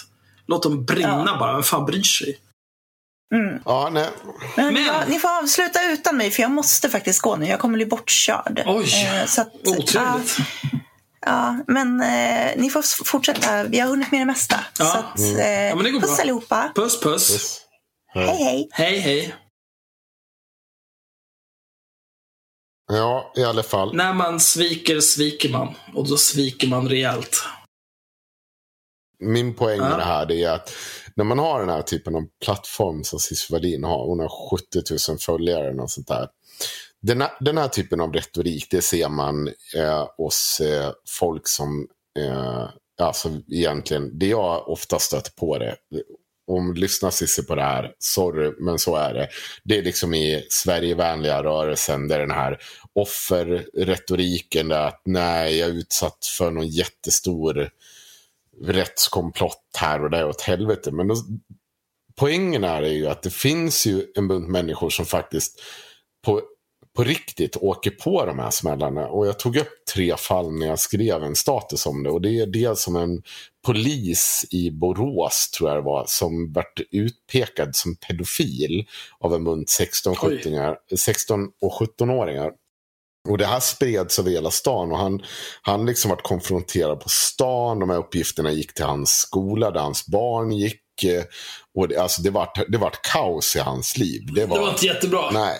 Låt dem brinna Ja. bara. Vem fan bryr sig? Ja, nej. Men, Men- Ja, ni får avsluta utan mig för jag måste faktiskt gå nu. Jag kommer bli bortkörd. Oj, Eh, så att, Otroligt. Ja, ja, men eh, ni får fortsätta. Vi har hunnit med det mesta. Ja. Så att, Mm. eh, Ja, men det går puss bra. allihopa. Puss, puss. Hej, hej. Hej, hej. Ja, i alla fall. När man sviker, sviker man. Och då sviker man rejält. Min poäng Ja. med det här det är att när man har den här typen av plattform som Cissi Wallin har, hon har 70 000 följare och sånt där. Den här, den här typen av retorik, det ser man eh, hos eh, folk som eh, alltså egentligen, det jag ofta stött på det. Om lyssnar Cissi på det här, sorry, men så är det. Det är liksom i Sverigevänliga rörelsen, där den här offerretoriken, där att nej, jag är utsatt för någon jättestor rättskomplott här och där åt helvete. Men då, poängen är ju att det finns ju en bunt människor som faktiskt på, på riktigt åker på de här smällarna. Och jag tog upp tre fall när jag skrev en status om det. Och det är dels som en polis i Borås, tror jag det var, som vart utpekad som pedofil av en bunt 16, Oj. 16 och 17-åringar. Och det här spreds över hela stan och han, han liksom varit konfronterad på stan. De här uppgifterna gick till hans skola där hans barn gick. eh, Och det, alltså det vart det vart kaos i hans liv. Det var, Det var inte jättebra. Nej.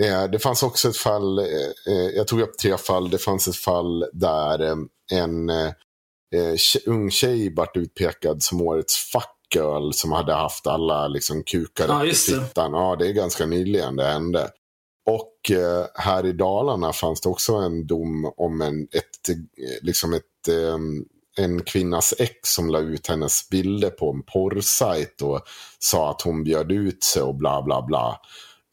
Eh, det fanns också ett fall, eh, jag tog upp tre fall. Det fanns ett fall där eh, en ung tjej vart utpekad som årets fuckgirl som hade haft alla liksom, kukar Ja, upp i fittan. Ja, det är ganska nyligen det hände. Och eh, här i Dalarna fanns det också en dom om en, ett, eh, liksom ett, eh, en kvinnas ex som la ut hennes bilder på en porrsajt och sa att hon bjöd ut sig och bla bla bla.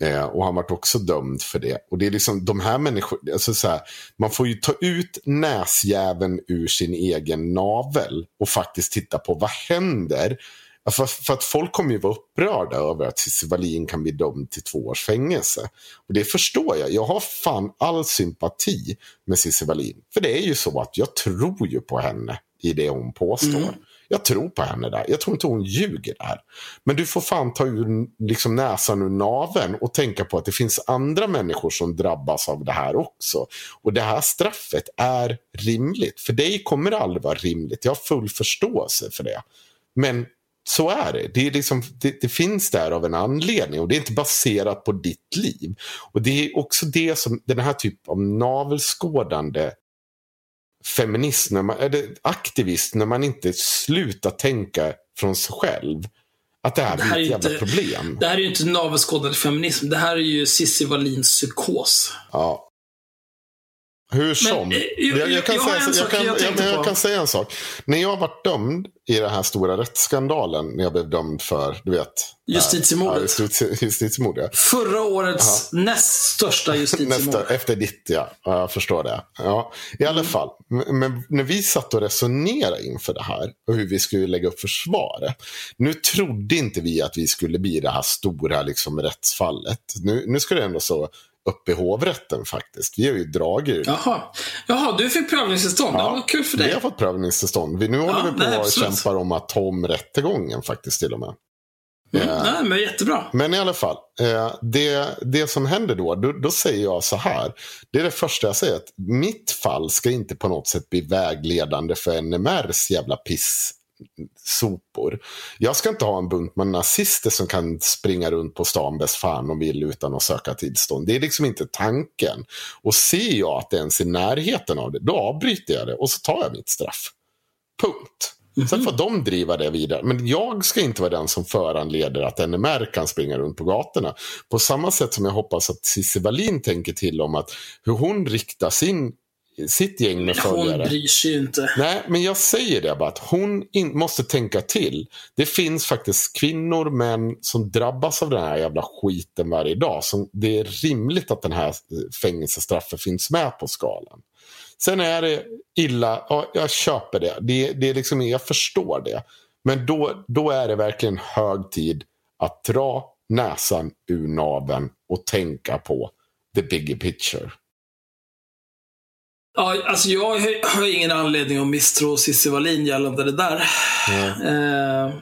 Eh, och han vart också dömd för det. Och det är liksom de här människorna, alltså så här, man får ju ta ut näsjäveln ur sin egen navel och faktiskt titta på vad händer. För, för att folk kommer ju vara upprörda över att Cissi Wallin kan bli dömd till två års fängelse. Och det förstår jag. Jag har fan all sympati med Cissi Wallin. För det är ju så att jag tror ju på henne i det hon påstår. Jag tror på henne där. Jag tror inte hon ljuger där. Men du får fan ta ur liksom näsan ur naveln och tänka på att det finns andra människor som drabbas av det här också. Och det här straffet är rimligt. För dig kommer det aldrig vara rimligt. Jag har full förståelse för det. Men så är det. Det, är liksom, det. det finns där av en anledning och det är inte baserat på ditt liv. Och det är också det som den här typen av navelskådande feminist, när man, eller aktivist, när man inte slutar tänka från sig själv. Att det här Det här är ett jävla inte- problem. Det här är ju inte navelskådande feminism. Det här är ju Cissi Wallins psykos. Ja. Hur som. jag- jag, jag, kan säga, en jag, sak kan, jag jag, tänkte jag, på. kan säga en sak. När jag varit dömd i den här stora rättsskandalen, när jag blev dömd för, du vet. Justitiemordet. Ja, justitie- justitiemordet. Förra årets näst största justitiemord. Nästa, efter ditt, ja. Ja, Jag förstår det. Ja, I alla Mm. fall, men, när vi satt och resonerade inför det här och hur vi skulle lägga upp försvaret. Nu trodde inte vi att vi skulle bli det här stora liksom, rättsfallet. Nu, nu ska det ändå så upp i hovrätten faktiskt. Vi har ju dragit Jaha. Jaha, du fick prövningstillstånd. Ja. vad kul för Vi dig. har fått prövningstillstånd. Vi, nu håller vi på nej, och kämpar om att ta om rättegången faktiskt till och med. Mm, Eh, nej, men jättebra. Men i alla fall, eh, det, det som händer då, då, då säger jag så här. Det är det första jag säger, att mitt fall ska inte på något sätt bli vägledande för NMRs jävla piss sopor. Jag ska inte ha en bunt med nazister som kan springa runt på stan bäst fan och vill utan att söka tillstånd. Det är liksom inte tanken. Och ser jag att det ens är i närheten av det, då avbryter jag det och så tar jag mitt straff. Punkt. Sen får de driva det vidare. Men jag ska inte vara den som föranleder att NMR kan springa runt på gatorna. På samma sätt som jag hoppas att Cissi Wallin tänker till om att hur hon riktar sin, sitt gäng med Hon följare. bryr sig ju inte. Nej, men jag säger det bara att hon måste tänka till. Det finns faktiskt kvinnor, män som drabbas av den här jävla skiten varje dag. Som det är rimligt att den här fängelsestraffet finns med på skalan. Sen är det illa, ja, jag köper det. det, det är liksom, jag förstår det. Men då, då är det verkligen hög tid att dra näsan ur naveln och tänka på the bigger picture. Ja, alltså jag har- ingen anledning att misstro Cissi Wallin gällande det där. Eh,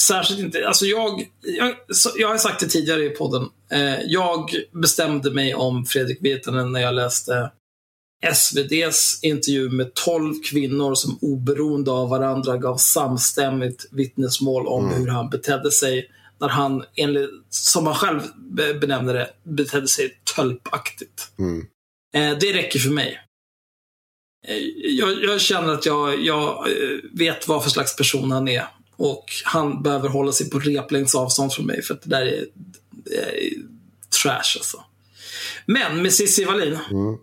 särskilt inte. Alltså jag, jag, jag har sagt det tidigare i podden. Eh, jag bestämde mig om Fredrik Virtanen när jag läste SVDs intervju med 12 kvinnor som oberoende av varandra gav samstämmigt vittnesmål om hur han betedde sig när han, enligt, som han själv be- benämner det, betedde sig tölpaktigt. Mm. Eh, det räcker för mig. Jag, jag känner att jag, jag eh, vet vad för slags person han är. Och han behöver hålla sig på replängds avstånd från mig för att det där är, det är trash alltså. Men med Cissi Wallin. Mm.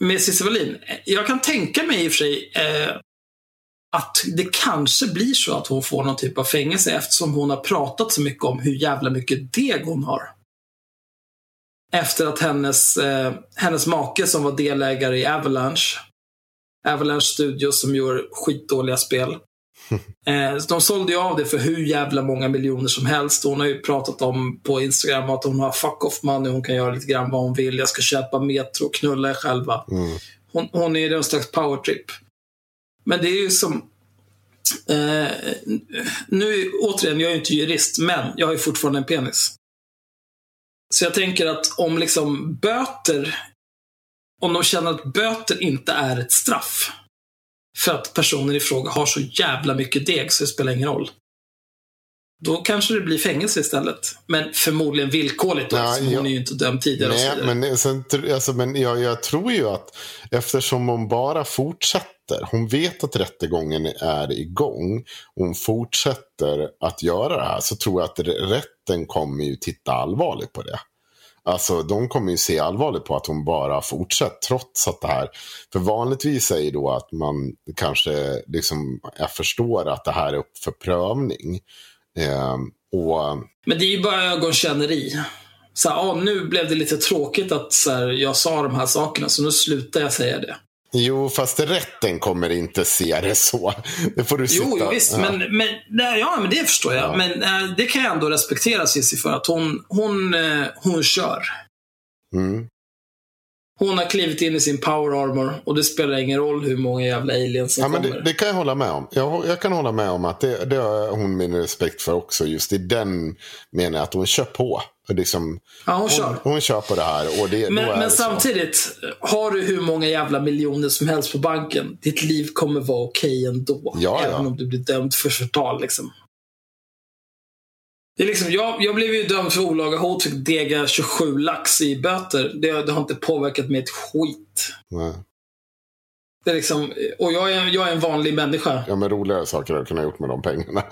Med Cissi Wallin. eh, Jag kan tänka mig i och för sig. Eh, att det kanske blir så att hon får någon typ av fängelse eftersom hon har pratat så mycket om hur jävla mycket deg hon har. Efter att hennes, eh, hennes make som var delägare i Avalanche, Avalanche Studios som gör skitdåliga spel. Eh, de sålde ju av det för hur jävla många miljoner som helst. Hon har ju pratat om på Instagram att hon har fuck off money, hon kan göra lite grann vad hon vill. Jag ska köpa Metro och knulla er själva. Mm. Hon, hon är någon slags powertrip. Men det är ju som... Eh, nu, återigen, jag är ju inte jurist, men jag har ju fortfarande en penis. Så jag tänker att om liksom böter, om de känner att böter inte är ett straff, för att personen i fråga har så jävla mycket deg så det spelar ingen roll. Då kanske det blir fängelse istället. Men förmodligen villkorligt då, Ja, eftersom hon är ju inte dömd tidigare Nej, men, sen, alltså, men jag, jag tror ju att eftersom hon bara fortsätter, hon vet att rättegången är igång, hon fortsätter att göra det här, så tror jag att rätten kommer ju titta allvarligt på det. Alltså de kommer ju se allvarligt på att hon bara fortsätter trots att det här, för vanligtvis är ju då att man kanske liksom, jag förstår att det här är upp för prövning. Eh, och Men det är ju bara ögonkänneri. Så här, ah, nu blev det lite tråkigt att så här, jag sa de här sakerna, så nu slutar jag säga det. Jo, fast rätten kommer inte se det så. Det får du sitta... Jo, visst, ja. men, men, nej, ja, men det förstår jag. Ja. Men eh, det kan jag ändå respektera Cissi för att hon, hon, eh, hon kör. Mm. Hon har klivit in i sin power armor och det spelar ingen roll hur många jävla aliens som Ja, kommer. det, det kan jag hålla med om. Jag, jag kan hålla med om att det, det har hon min respekt för också. Just i den meningen att hon kör på. Liksom, ja, hon hon, kör. hon kör på det här. Och det, Men, men det så. samtidigt, har du hur många jävla miljoner som helst på banken, ditt liv kommer vara okej ändå. Ja, ja. även om du blir dömd för förtal. Liksom. Det är liksom, jag, jag blev ju dömd för olaga hot, fick dega 27 lax i böter. Det, det har inte påverkat mig ett skit. Nej. Det är liksom, och jag är, jag är en vanlig människa. Ja, men roligare saker har jag kunnat gjort med de pengarna.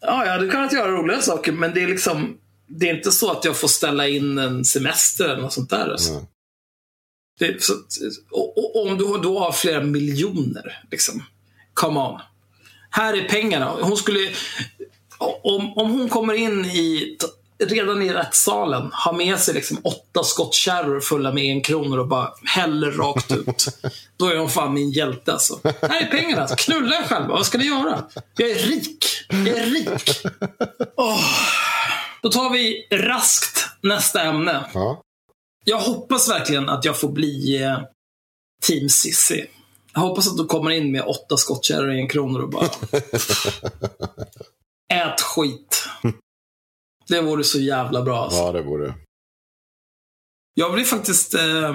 Ja, jag hade kunnat göra roliga saker, men det är liksom det är inte så att jag får ställa in en semester eller något sånt där. Alltså. Mm. Det, så, och, och, om du då har flera miljoner, liksom. Come on. Här är pengarna. Hon skulle... Om, om hon kommer in i... Redan i rättssalen, har med sig liksom åtta skottkärror fulla med en kronor och bara häller rakt ut. Då är hon fan min hjälte alltså. Här är pengarna. Knulla er själva. Vad ska ni göra? Jag är rik. Jag är rik. Åh. Då tar vi raskt nästa ämne. Ja. Jag hoppas verkligen att jag får bli eh, Team Sissi. Jag hoppas att du kommer in med åtta skottkärror i en kronor och bara... Ät skit. Det vore så jävla bra alltså. ja, det vore. Jag blev faktiskt... Eh,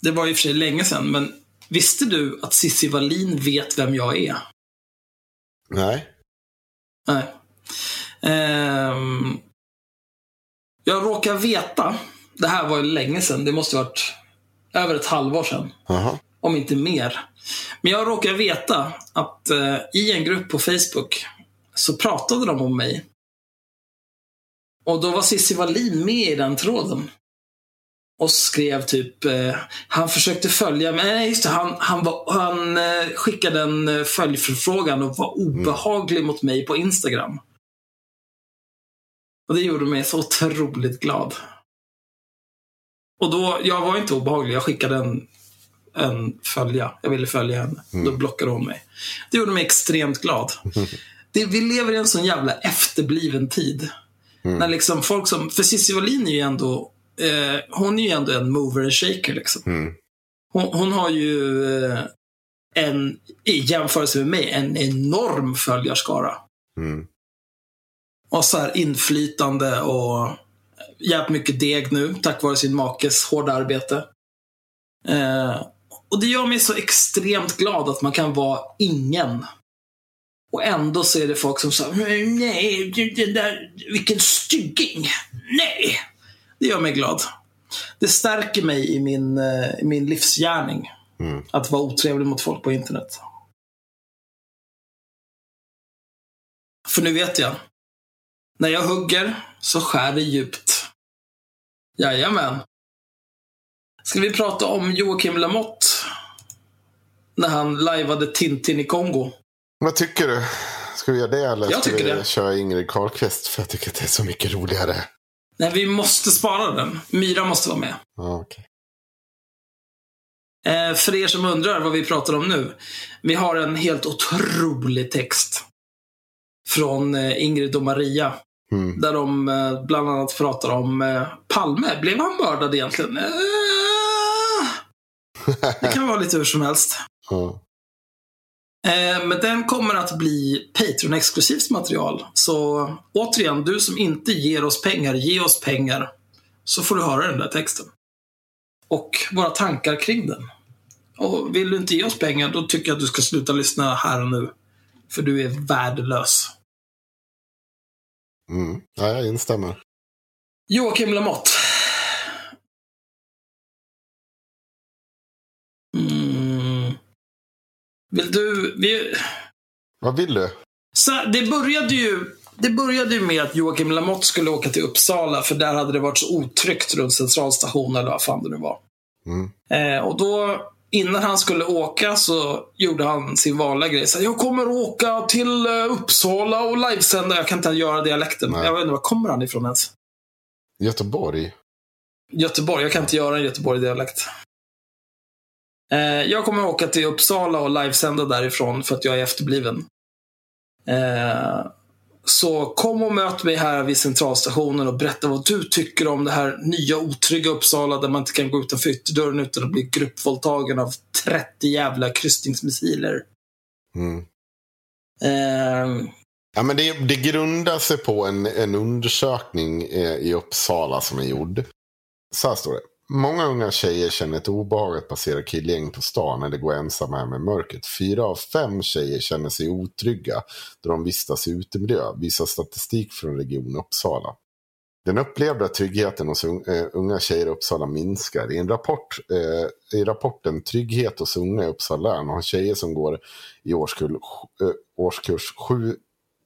det var i och för sig länge sedan, men visste du att Sissi Wallin vet vem jag är? Nej. Nej. Ehm, jag råkar veta, det här var ju länge sedan, det måste varit över ett halvår sedan, Jaha. om inte mer. Men jag råkar veta att eh, i en grupp på Facebook så pratade de om mig. Och då var Cissi Wallin med i den tråden. Och skrev typ, eh, han försökte följa mig, nej just det, han, han, var, han eh, skickade en eh, och var obehaglig mot mig på Instagram. Och det gjorde mig så otroligt glad. Och då, jag var inte obehaglig, jag skickade en, en följa. Jag ville följa henne. Då blockade hon mig. Det gjorde mig extremt glad. Det, vi lever i en sån jävla efterbliven tid. När liksom folk som, för Cissi Wallin är ju ändå, eh, hon är ju ändå en mover and shaker liksom. Mm. Hon, hon har ju eh, en, i jämförelse med mig, en enorm följarskara. Mm. Och så här inflytande och jävligt mycket deg nu tack vare sin makes hårda arbete. Eh, och det gör mig så extremt glad att man kan vara ingen. Och ändå så är det folk som säger nej, den där, vilken stygging. Nej! Det gör mig glad. Det stärker mig i min, eh, i min livsgärning. Mm. Att vara otrevlig mot folk på internet. För nu vet jag. När jag hugger så skär det djupt. Jajamän. Ska vi prata om Joakim Lamotte? När han lajvade Tintin i Kongo. Vad tycker du? Ska vi göra det eller Jag ska vi det. köra Ingrid Carlqvist? För jag tycker att det är så mycket roligare. Nej, vi måste spara den. Myra måste vara med. Ja, okej. Eh, för er som undrar vad vi pratar om nu. Vi har en helt otrolig text. Från eh, Ingrid och Maria. Mm. Där de eh, bland annat pratar om eh, Palme. Blev han mördad egentligen? Eh, det kan vara lite hur som helst. Ja. Eh, men den kommer att bli Patreon-exklusivt material. Så återigen, du som inte ger oss pengar, ge oss pengar. Så får du höra den där texten. Och våra tankar kring den. Och vill du inte ge oss pengar, då tycker jag att du ska sluta lyssna här och nu. För du är värdelös. Mm. ja, jag instämmer. Joakim Lamotte. Vill du... Vi, Vad vill du? så, det började ju det började ju med att Joakim Lamotte skulle åka till Uppsala, för där hade det varit så otryggt runt centralstationen, eller vad fan det nu var. Mm. Eh, och då, innan han skulle åka, så gjorde han sin vanliga grej. Så jag kommer åka till eh, Uppsala och livesända. Jag kan inte göra dialekten. Nej. Jag vet inte, var kommer han ifrån ens? Göteborg? Göteborg. Jag kan inte göra en Göteborg-dialekt. Eh, jag kommer åka till Uppsala och livesända därifrån för att jag är efterbliven. Eh, så kom och möt mig här vid centralstationen och berätta vad du tycker om det här nya otrygga Uppsala där man inte kan gå utanför ytterdörren utan att bli gruppvåldtagen av 30 jävla kryssningsmissiler. Mm. Eh, Ja, men det, det grundar sig på en, en undersökning eh, i Uppsala som är gjord. Så här står det. Många unga tjejer känner ett obehag att passera killgäng på stan eller gå ensamma hem i mörkret. Fyra av fem tjejer känner sig otrygga då de vistas i utemiljö, visar statistik från Region Uppsala. Den upplevda tryggheten hos eh, unga tjejer i Uppsala minskar. I, en rapport, eh, I rapporten Trygghet hos unga i Uppsala län har tjejer som går i årskurs, eh, årskurs 7,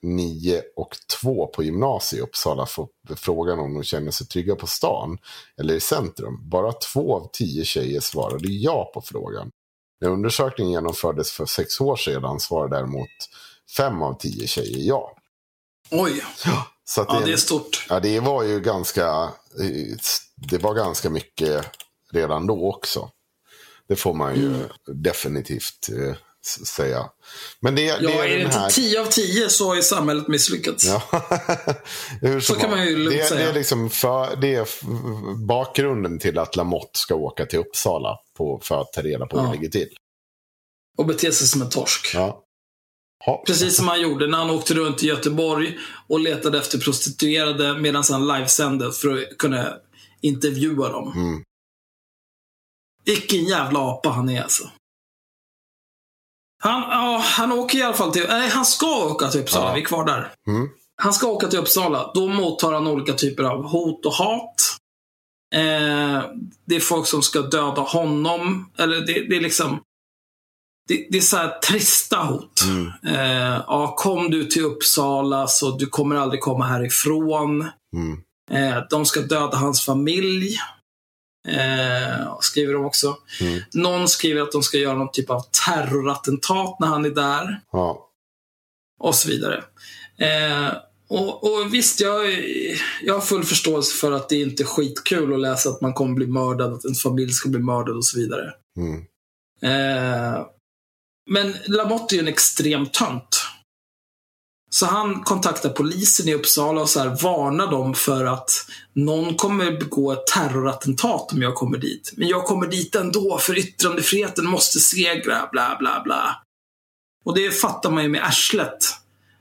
9 och 2 på gymnasiet i Uppsala fått frågan om de känner sig trygga på stan eller i centrum. Bara två av tio tjejer svarade ja på frågan. När undersökningen genomfördes för sex år sedan svarade däremot fem av tio tjejer ja. oj, Så att ja det, det är stort. ja, det var ju ganska, det var ganska mycket redan då också. Det får man ju Mm. definitivt eh, säga. Men det, Ja, det är är det inte här... 10 av 10 så har samhället misslyckats. Ja. Hur Så kan man ju lugnt det, säga. Det är, liksom för, det är bakgrunden till att Lamotte ska åka till Uppsala på, för att ta reda på hur Ja. det ligger till. Och bete sig som en torsk. Ja. Precis som han gjorde när han åkte runt i Göteborg och letade efter prostituerade medan han livesände för att kunna intervjua dem. Mm. Vilken jävla apa han är alltså. Han, ja, han åker i alla fall till, nej han ska åka till Uppsala, Ja. vi är kvar där. Mm. Han ska åka till Uppsala. Då mottar han olika typer av hot och hat. Eh, det är folk som ska döda honom. Eller det, det är liksom... Det, det är så här trista hot. Mm. Eh, ja, kom du till Uppsala så du kommer aldrig komma härifrån. Mm. Eh, de ska döda hans familj. Eh, skriver de också. Mm. Någon skriver att de ska göra någon typ av terrorattentat när han är där Ja. och så vidare. Eh, och, och visst, jag, jag har full förståelse för att det inte är skitkul att läsa att man kommer bli mördad, att en familj ska bli mördad och så vidare. Mm. Eh, men Lamotte är ju en extrem tönt. Så han kontaktar polisen i Uppsala och så här varnar dem för att någon kommer begå ett terrorattentat om jag kommer dit. Men jag kommer dit ändå, för yttrandefriheten måste segra, bla bla bla. Och det fattar man ju med arslet.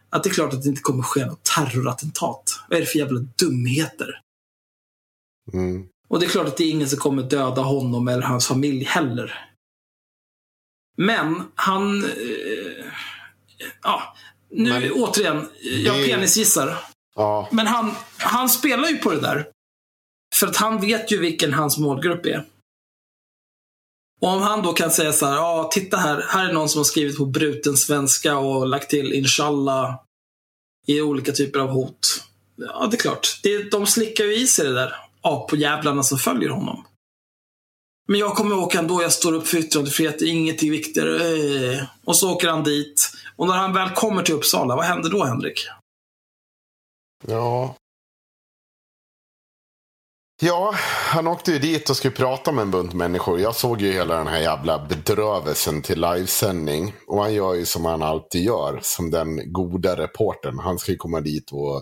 Att det är klart att det inte kommer ske något terrorattentat. Vad är det för jävla dumheter? Mm. Och det är klart att det är ingen som kommer döda honom eller hans familj heller. Men han... Eh, ja, nu Men återigen, jag det- penisgissar. Ja. Men han, han spelar ju på det där. För att han vet ju vilken hans målgrupp är. Och om han då kan säga så här, ja titta här, här är någon som har skrivit på bruten svenska och lagt till inshallah i olika typer av hot. Ja, det är klart. Det, de slickar ju i sig det där apojävlarna som följer honom. Men jag kommer åka ändå, jag står upp för yttrandefrihet, inget är viktigare. Eh, och så åker han dit. Och när han väl kommer till Uppsala, vad händer då Henrik? Ja. Ja, han åkte ju dit och skulle prata med en bunt människor. Jag såg ju hela den här jävla bedrövelsen till livesändning. Och han gör ju som han alltid gör, som den goda reportern. Han ska ju komma dit och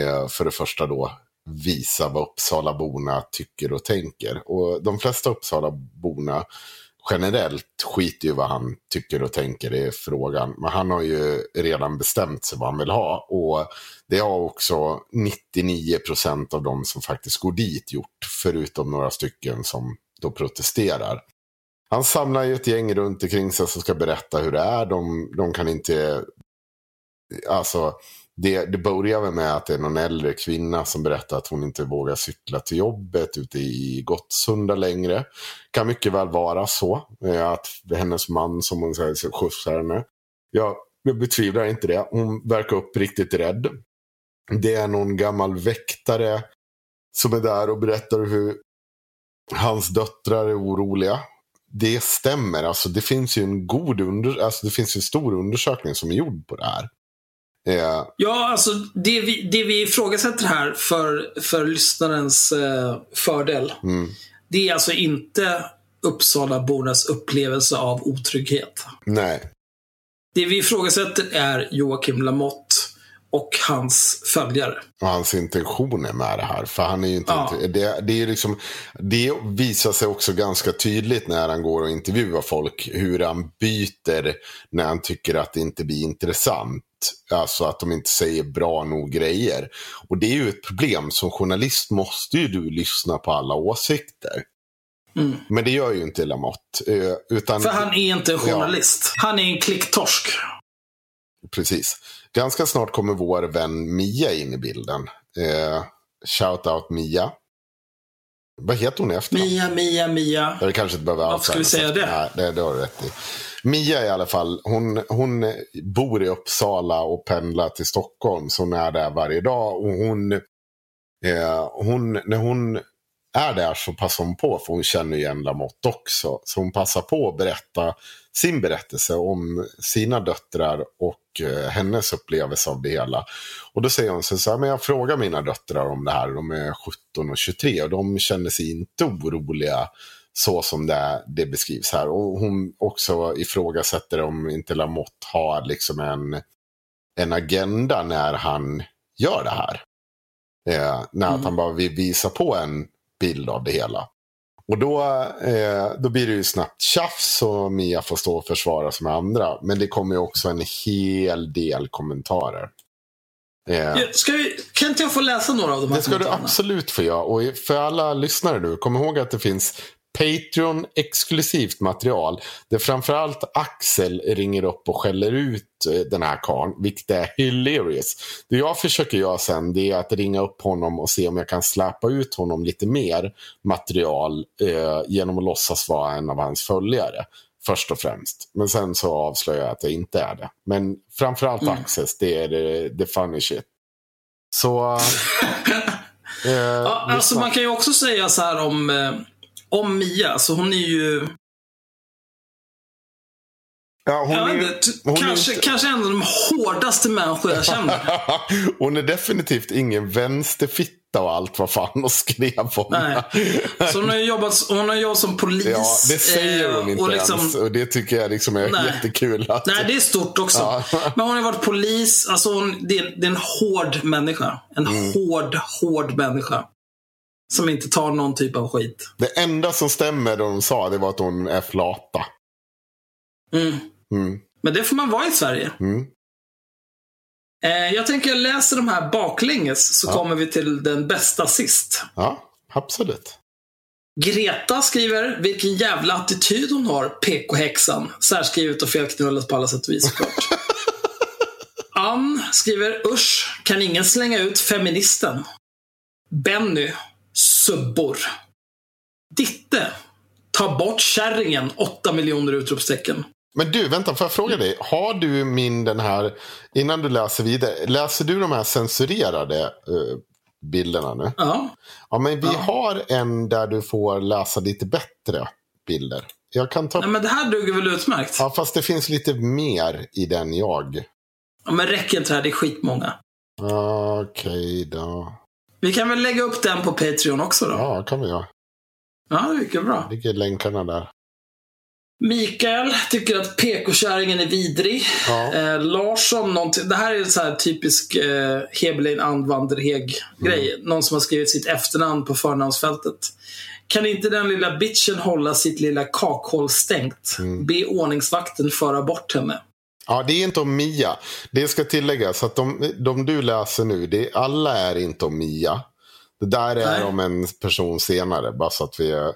eh, för det första då visa vad Uppsalaborna tycker och tänker. Och de flesta Uppsalaborna generellt skiter ju vad han tycker och tänker i frågan. Men han har ju redan bestämt sig vad han vill ha. Och det har också 99 procent av de som faktiskt går dit gjort. Förutom några stycken som då protesterar. Han samlar ju ett gäng runt omkring sig som ska berätta hur det är. De, de kan inte... Alltså, det, det börjar väl med att det är någon äldre kvinna som berättar att hon inte vågar cykla till jobbet ute i Gottsunda längre. Kan mycket väl vara så. eh, Att hennes man, som hon säger, skjutsar henne. Jag, jag betvivlar inte det. Hon verkar upp riktigt rädd. Det är någon gammal väktare som är där och berättar hur hans döttrar är oroliga. Det stämmer. Alltså, det finns ju en god under, alltså, det finns en stor undersökning som är gjord på det här. Eh, Ja, alltså det vi, det vi ifrågasätter här för, för lyssnarens eh, fördel. mm, Det är alltså inte Uppsalabornas upplevelse av otrygghet. nej, Det vi ifrågasätter är Joakim Lamotte och hans följare. och hans intentioner med det här. För han är ju inte, Ja. det, det, är liksom, det visar sig också ganska tydligt när han går och intervjuar folk. Hur han byter när han tycker att det inte blir intressant. Alltså att de inte säger bra nog grejer. Och det är ju ett problem. Som journalist måste ju du lyssna på alla åsikter. Mm. Men det gör ju inte Lamotte. eh, Utan, För han är inte en journalist. Han är en klicktorsk. Precis. Ganska snart kommer vår vän Mia in i bilden. Eh, shout out Mia. Vad heter hon i efternamn? Mia, Mia, Mia. Jag kanske inte behöver Varför ska vi säga det? Nej, det, det har du rätt i. Mia i alla fall, hon, hon bor i Uppsala och pendlar till Stockholm. Så hon är där varje dag. Och hon, eh, hon, när hon är där så passar hon på, för hon känner igen Lamotte också. Så hon passar på att berätta sin berättelse om sina döttrar och eh, hennes upplevelse av det hela. Och då säger hon så här, men jag frågar mina döttrar om det här, de är 17 och 23 och de känner sig inte oroliga så som det, det beskrivs här. Och hon också ifrågasätter om inte Lamotte har liksom en, en agenda när han gör det här. Eh, när Mm. han bara vill visa på en bild av det hela. Och då, eh, då blir det ju snabbt tjafs och Mia får stå och försvara sig med andra. Men det kommer ju också en hel del kommentarer. Eh, vi, kan inte jag få läsa några av de här det ska du absolut få göra. Och för alla lyssnare nu, kom ihåg att det finns Patreon exklusivt material. Där framförallt Axel ringer upp och skäller ut eh, den här karln, vilket är hilarious. Det jag försöker göra sen det är att ringa upp honom och se om jag kan släppa ut honom lite mer material eh, genom att låtsas vara en av hans följare. Först och främst. Men sen så avslöjar jag att jag inte är det. Men framförallt Mm. Access, det är det, det funny shit. Så... eh, Ja, alltså man kan ju också säga så här om, eh, om Mia. Så hon är ju, ja, hon, är, inte, hon är kanske, inte- kanske en av de hårdaste människor jag känner. hon är definitivt ingen vänsterfitta och allt vad fan hon skrev om. Nej. Så hon har jobbat, hon har jobbat som polis. Ja, det säger eh, hon inte och liksom, ens. Och det tycker jag liksom är Nej. jättekul. Att, Nej, det är stort också. Ja. Men hon har varit polis. Alltså hon, det, är, det är en hård människa. En Mm. hård, hård människa. Som inte tar någon typ av skit. Det enda som stämmer de sa det var att hon är flata. Mm. Mm. Men det får man vara i Sverige. Mm. Eh, jag tänker jag läser de här baklänges så Ja. kommer vi till den bästa sist. Ja, absolut. Greta skriver, vilken jävla attityd hon har, PK-häxan. Särskrivet och felknullat på alla sätt och vis såklart. Ann skriver, usch, kan ingen slänga ut feministen? Benny, subbor. Ditte, ta bort kärringen, 8 miljoner utropstecken. Men du, vänta, får jag fråga dig? Har du min den här, innan du läser vidare, läser du de här censurerade eh, bilderna nu. Ja. Ja, men vi Ja. har en där du får läsa lite bättre bilder. Jag kan ta... Nej, men det här duger väl utmärkt? Ja, fast det finns lite mer i den jag. Ja, men räcker inte det här? Det är skitmånga. Okej då. Vi kan väl lägga upp den på Patreon också då? Ja, kan vi göra. Ja, det mycket bra. Ligger länkarna där. Mikael tycker att PK-kärringen är vidrig. Ja. Eh, Larsson, någonting, det här är en så här typisk eh, Hebelin Andvanderheg-grej. Någon som har skrivit sitt efternamn på förnamnsfältet. Kan inte den lilla bitchen hålla sitt lilla kakhål stängt? Be ordningsvakten föra bort henne. Ja, det är inte om Mia. Det ska tilläggas att de, de du läser nu, det, alla är inte om Mia. Det där är Nej. om en person senare, bara så att vi är...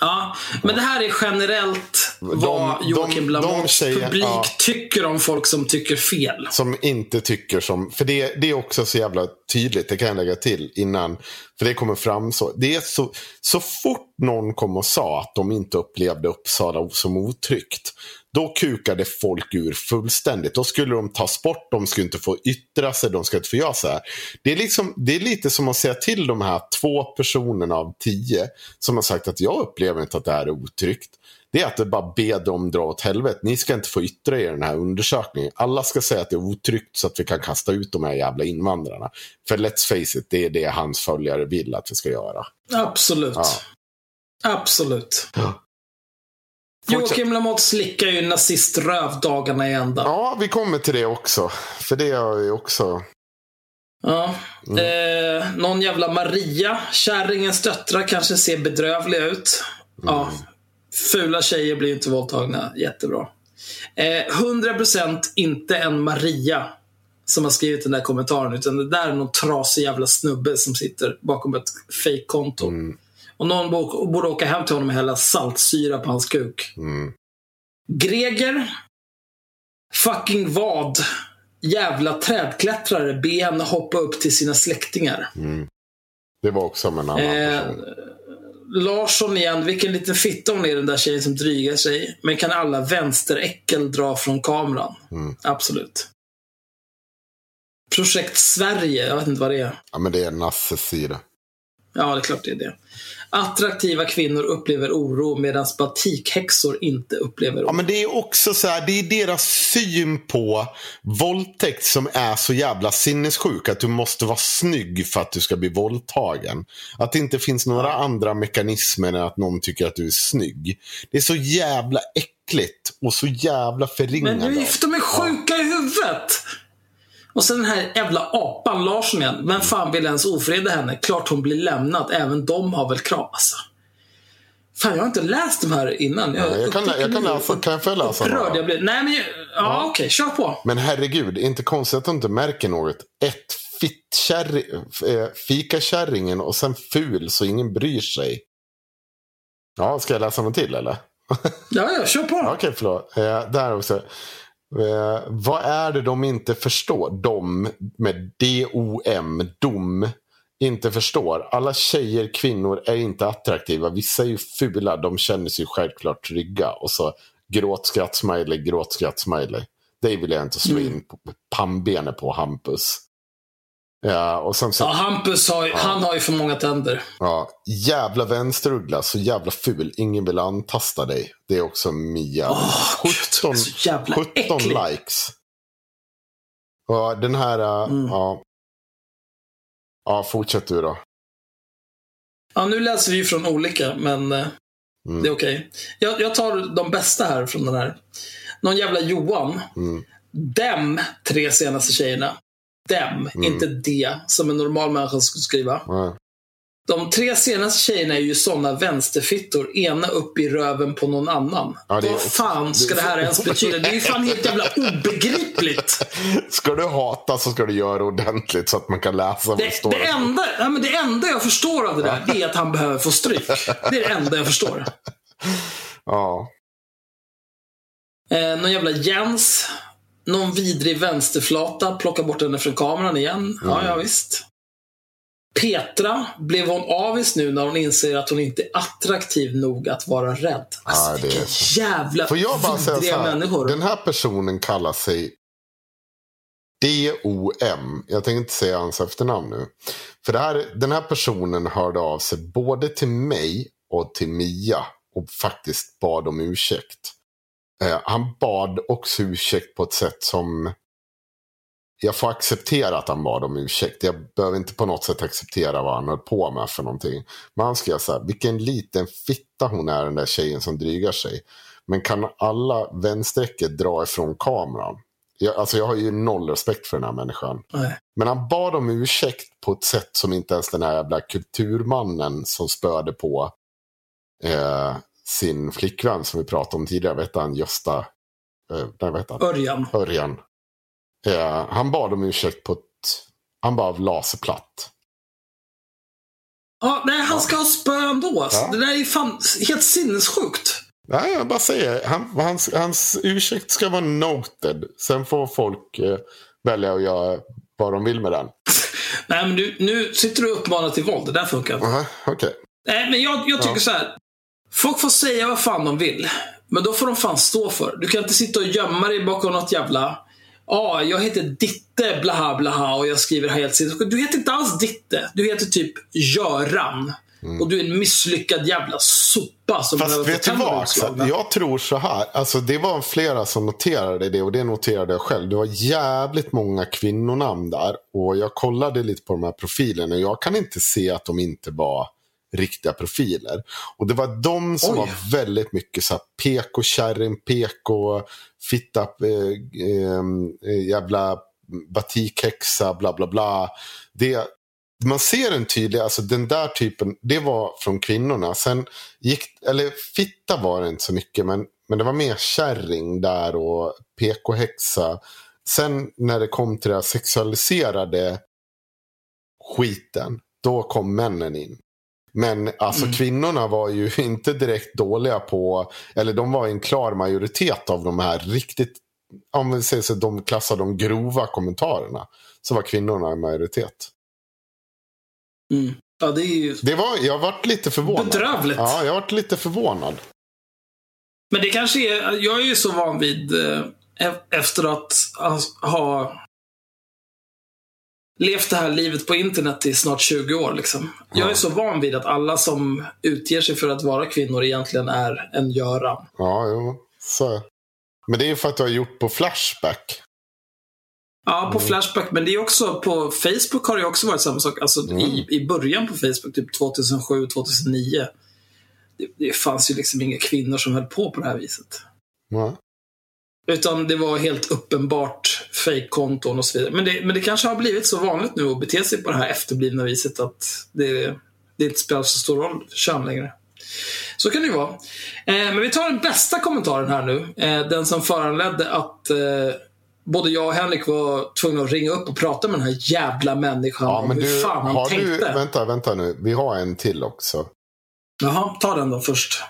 Ja, men det här är generellt vad De- Joakim tjejer- publik ja. tycker om folk som tycker fel. Som inte tycker som... För det, det är också så jävla tydligt, det kan jag lägga till innan. För det kommer fram så. Det är så, så fort någon kom och sa att de inte upplevde Uppsala som otryggt. Då kukade folk ur fullständigt. Då skulle de tas bort, de skulle inte få yttra sig, de skulle inte få göra så här. Det är, liksom, det är lite som att säga till de här två personerna av tio som har sagt att jag upplever inte att det här är otryggt. Det är att det bara be dem dra åt helvete. Ni ska inte få yttra er i den här undersökningen. Alla ska säga att det är otryggt så att vi kan kasta ut de här jävla invandrarna. För let's face it, det är det hans följare vill att vi ska göra. Absolut. Ja. Absolut. Fortsätt. Joakim Lamotte slickar ju naziströv dagarna i ända. Ja, vi kommer till det också. För det är ju också... Ja. Mm. Eh, någon jävla Maria, kärringens döttrar, kanske ser bedrövliga ut. Ja. Mm. Fula tjejer blir inte våldtagna. Jättebra. Eh, 100% inte en Maria som har skrivit den där kommentaren. Utan det där är någon trasig jävla snubbe som sitter bakom ett fake-konto. Mm. Och någon bo- borde åka hem till honom och hälla saltsyra på hans kuk. Mm. Greger. Fucking vad. Jävla trädklättrare. Be henne hoppa upp till sina släktingar. Det var också om en annan Eh, person. Larsson igen. Vilken liten fitta hon är den där tjejen som drygar sig. Men kan alla vänsteräckel dra från kameran? Mm. Absolut. Projekt Sverige. Jag vet inte vad det är. Ja, men det är Nasses sida. Ja, det är klart det är det. Attraktiva kvinnor upplever oro medan batikhäxor inte upplever oro. Ja, men det är också så här, det är deras syn på våldtäkt som är så jävla sinnessjuk. Att du måste vara snygg för att du ska bli våldtagen. Att det inte finns några andra mekanismer än att någon tycker att du är snygg. Det är så jävla äckligt och så jävla förringande. Men du, de är sjuka i huvudet! Och sen den här jävla apan Larsson igen. Vem fan vill ens ofreda henne? Klart hon blir lämnad. Även de har väl krav. Alltså. Fan, jag har inte läst de här innan. Ja, jag kan- jag kan läsa- kan jag få läsa upprörd jag blir. Nej, men... jag- Ja, okej. kör på. Men herregud, inte konstigt att du inte märker något. Ett eh, fikakärringen och sen ful så ingen bryr sig. Ja, ska jag läsa något till eller? Ja, ja, kör på. Ja, Okej, förlåt. Eh, där också. Eh, vad är det de inte förstår? De med D-O-M, dom, inte förstår. Alla tjejer, kvinnor är inte attraktiva. Vissa är ju fula, de känner sig självklart trygga. Och så gråtskratt-smiley, gråtskratt-smiley. Det vill jag inte slå in på pannbenet på Hampus. Ja, och sen så, Ja, Hampus har, ju- han har ju för många tänder. ja, jävla vänsteruggla, så jävla ful. Ingen vill antasta dig. Det är också Mia. Gud, 17, så jävla 17 äcklig. likes. Och den här, äh, Mm. ja. Ja, fortsätt du då. Ja, nu läser vi ju från olika, men eh, Mm. det är okej. Jag, jag tar de bästa här från den här. Någon jävla Johan. Mm. Dem, tre senaste tjejerna. Dem, Mm. inte det, som en normal människa skulle skriva. Ja. De tre senaste tjejerna är ju såna vänsterfittor, ena upp i röven på någon annan. Ja, det Vad fan ska det här ens betyda? Det är ju fan helt jävla obegripligt. Ska du hata så ska du göra det ordentligt så att man kan läsa vad det, Det, står. det, enda, men det enda jag förstår av det där, det är att han behöver få stryk. Det är det enda jag förstår. Ja. Eh, någon jävla Jens. Någon vidrig vänsterflata. Plocka bort henne från kameran igen. Ja, Mm. ja visst. Petra. Blev hon avis nu när hon inser att hon inte är attraktiv nog att vara rädd? Alltså, Ja, vilka så. jävla Får jag bara säga så vidriga här. människor. Den här personen kallar sig D-O-M. Jag tänker inte säga hans efternamn nu. För här, den här personen hörde av sig både till mig och till Mia och faktiskt bad om ursäkt. Eh, han bad också ursäkt på ett sätt som jag får acceptera att han bad om ursäkt. Jag behöver inte på något sätt acceptera vad han höll på med för någonting. Men han skrev så här, vilken liten fitta hon är den där tjejen som drygar sig. Men kan alla vänsträcker dra ifrån kameran? Jag, alltså jag har ju noll respekt för den här människan. Nej. Men han bad om ursäkt på ett sätt som inte ens den här jävla kulturmannen som spöade på eh, sin flickvän som vi pratade om tidigare. Vet han Gösta? Eh, nej, vet han? Örjan. Örjan. Eh, han bad om ursäkt på ett... Han bara la sig platt. Ja, nej, han ska ha spö ändå. Alltså. Ja. Det där är ju fan helt sinnessjukt. Nej, jag bara säger. Han, hans, hans ursäkt ska vara noted. Sen får folk eh, välja att göra vad de vill med den. Nej, men du, nu sitter du och uppmanar till våld. Det där funkar inte. Okej. Nej, men jag, jag tycker Ja. så här. Folk får säga vad fan de vill. Men då får de fan stå för. Du kan inte sitta och gömma dig bakom något jävla... Ja, ah, jag heter Ditte blaha blaha och jag skriver helt sinnessjukt. Du heter inte alls Ditte. Du heter typ Göran. Och du är en misslyckad jävla sopa som Fast vet du vad. Jag tror så här. Alltså, det var flera som noterade det och det noterade jag själv. Det var jävligt många kvinnonamn där. Och jag kollade lite på de här profilerna. och Jag kan inte se att de inte var riktiga profiler. Och det var de som Oj. var väldigt mycket så PK-kärring, PK, fitta, eh, eh, jävla batikhäxa, bla bla bla. Det, man ser en tydlig, alltså den där typen, det var från kvinnorna. Sen gick, eller fitta var det inte så mycket, men, men det var mer kärring där och PK-häxa. Sen när det kom till det här sexualiserade skiten, då kom männen in. Men alltså kvinnorna var ju inte direkt dåliga på, eller de var en klar majoritet av de här riktigt, om vi säger så, de klassade de grova kommentarerna. Så var kvinnorna en majoritet. Mm. Ja, det ju... Det var, jag varit lite förvånad. Bedrövligt. Ja, jag varit lite förvånad. Men det kanske är... Jag är ju så van vid, eh, e- efter att ha levt det här livet på internet i snart 20 år. Liksom. Jag är så van vid att alla som utger sig för att vara kvinnor egentligen är en Göran. Ja, jo. Så. Men det är ju för att du har gjort på Flashback. Ja, på Flashback, men det är också på Facebook har det också varit samma sak. Alltså i, i början på Facebook, typ 2007, 2009. Det, det fanns ju liksom inga kvinnor som höll på på det här viset. Ja. Utan det var helt uppenbart fejkkonton och så vidare. Men det, men det kanske har blivit så vanligt nu att bete sig på det här efterblivna viset att det, det inte spelar så stor roll för kön längre. Så kan det ju vara. Eh, men vi tar den bästa kommentaren här nu. Eh, den som föranledde att eh, både jag och Henrik var tvungna att ringa upp och prata med den här jävla människan Ja, om men hur du, fan han tänkte. du, vänta, vänta nu. Vi har en till också. Jaha, ta den då först.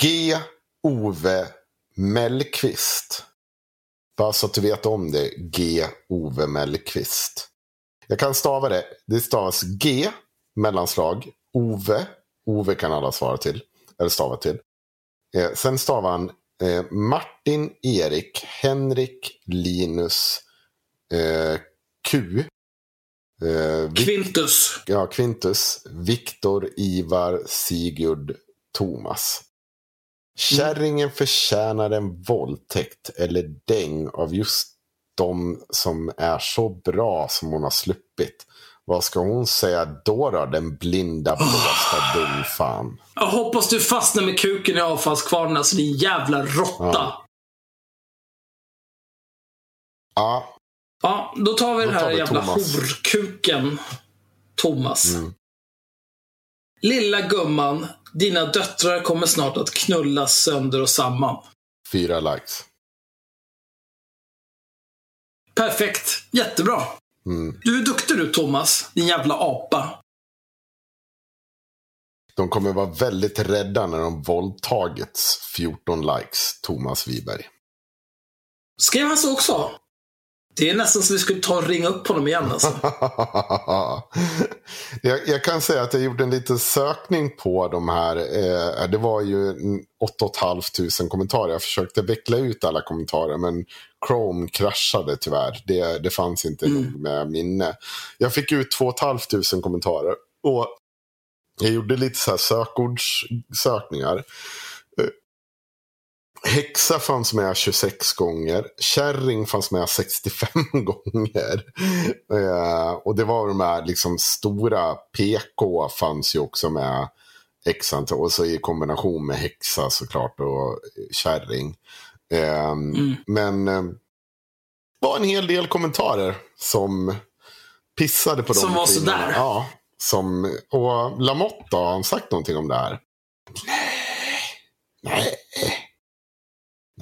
G. Ove Mellqvist. Bara så att du vet om det. G. Ove Mellqvist. Jag kan stava det. Det stavas G. Mellanslag. Ove. Ove kan alla svara till. Eller stava till. Eh, sen stavar han eh, Martin, Erik, Henrik, Linus, eh, Q. Eh, Quintus. ja, Quintus, Viktor, Ivar, Sigurd, Thomas. Kärringen förtjänar en våldtäkt eller däng av just de som är så bra som hon har sluppit. Vad ska hon säga då då, den blinda blåsta dumfan? Jag hoppas du fastnar med kuken i avfallskvarnen, alltså din jävla råtta. Ja. Ja, Ja, då tar vi Då den här vi jävla Thomas. horkuken. Thomas. Mm. Lilla gumman, dina döttrar kommer snart att knullas sönder och samman. fyra likes. Perfekt. Jättebra. Mm. Du är duktig du, Thomas. Din jävla apa. De kommer vara väldigt rädda när de våldtagits 14 likes, Thomas Wiberg. Skrev han så också? Det är nästan som vi skulle ta och ringa upp honom igen alltså. jag, jag kan säga att jag gjorde en liten sökning på de här. Eh, det var ju 8 500 kommentarer. Jag försökte veckla ut alla kommentarer men Chrome kraschade tyvärr. Det, det fanns inte Mm. med minne. Jag fick ut 2 500 kommentarer. Och jag gjorde lite så sökordssökningar. Eh, Häxa fanns med 26 gånger. Kärring fanns med 65 gånger. Eh, och det var de här liksom stora PK fanns ju också med. X antal, och så i kombination med häxa såklart och kärring. Eh, Mm. Men eh, det var en hel del kommentarer som pissade på de Som var sådär. Ja. Som, och Lamotte då, har han sagt någonting om det här? Nej. Nej.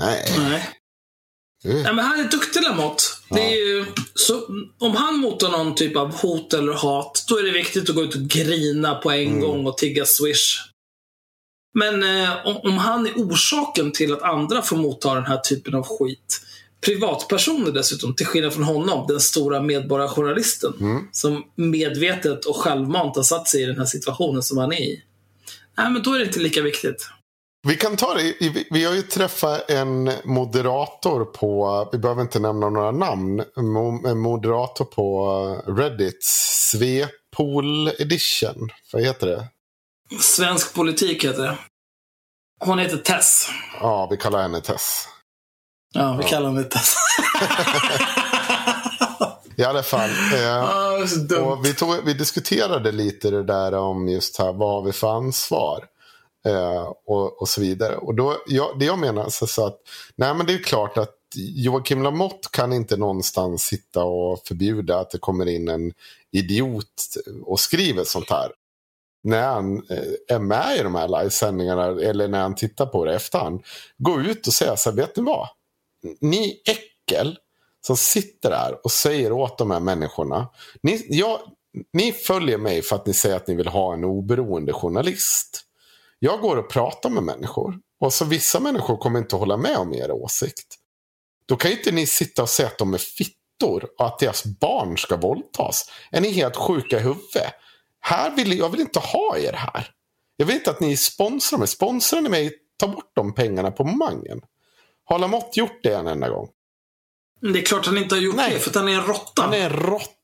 Nej. Nej. Nej, men han är duktig Lamotte. Det är ju, så, om han motar någon typ av hot eller hat, då är det viktigt att gå ut och grina på en Mm. gång och tigga swish. Men eh, om, om han är orsaken till att andra får motta den här typen av skit, privatpersoner dessutom, till skillnad från honom, den stora medborgarjournalisten, Mm. som medvetet och självmant har satt sig i den här situationen som han är i. Nej, men då är det inte lika viktigt. Vi kan ta det. Vi har ju träffat en moderator på, vi behöver inte nämna några namn, en moderator på Reddit, Svepol edition. Vad heter det? Svensk politik heter det. Hon heter Tess. Ja, vi kallar henne Tess. Ja, vi kallar henne Tess. I alla fall. Eh, Ah, och vi, tog, vi diskuterade lite det där om just här, vad har vi för ansvar? Eh, och, och så vidare. Och då, ja, det jag menar så, så att, nej men det är klart att Joakim Lamotte kan inte någonstans sitta och förbjuda att det kommer in en idiot och skriver sånt här. När han eh, är med i de här livesändningarna eller när han tittar på det i efterhand. Gå ut och säga så här, vet ni vad? Ni äckel som sitter där och säger åt de här människorna. Ni, jag, ni följer mig för att ni säger att ni vill ha en oberoende journalist. Jag går och pratar med människor. Och så vissa människor kommer inte hålla med om er åsikt. Då kan ju inte ni sitta och säga att de är fittor och att deras barn ska våldtas. Är ni helt sjuka i huvudet? Här vill, jag vill inte ha er här. Jag vill inte att ni sponsrar mig. Sponsrar ni mig, ta bort de pengarna på mangen. Har Lamotte gjort det en enda gång? Det är klart han inte har gjort Nej. det, för att han är en råtta. Han är en råtta.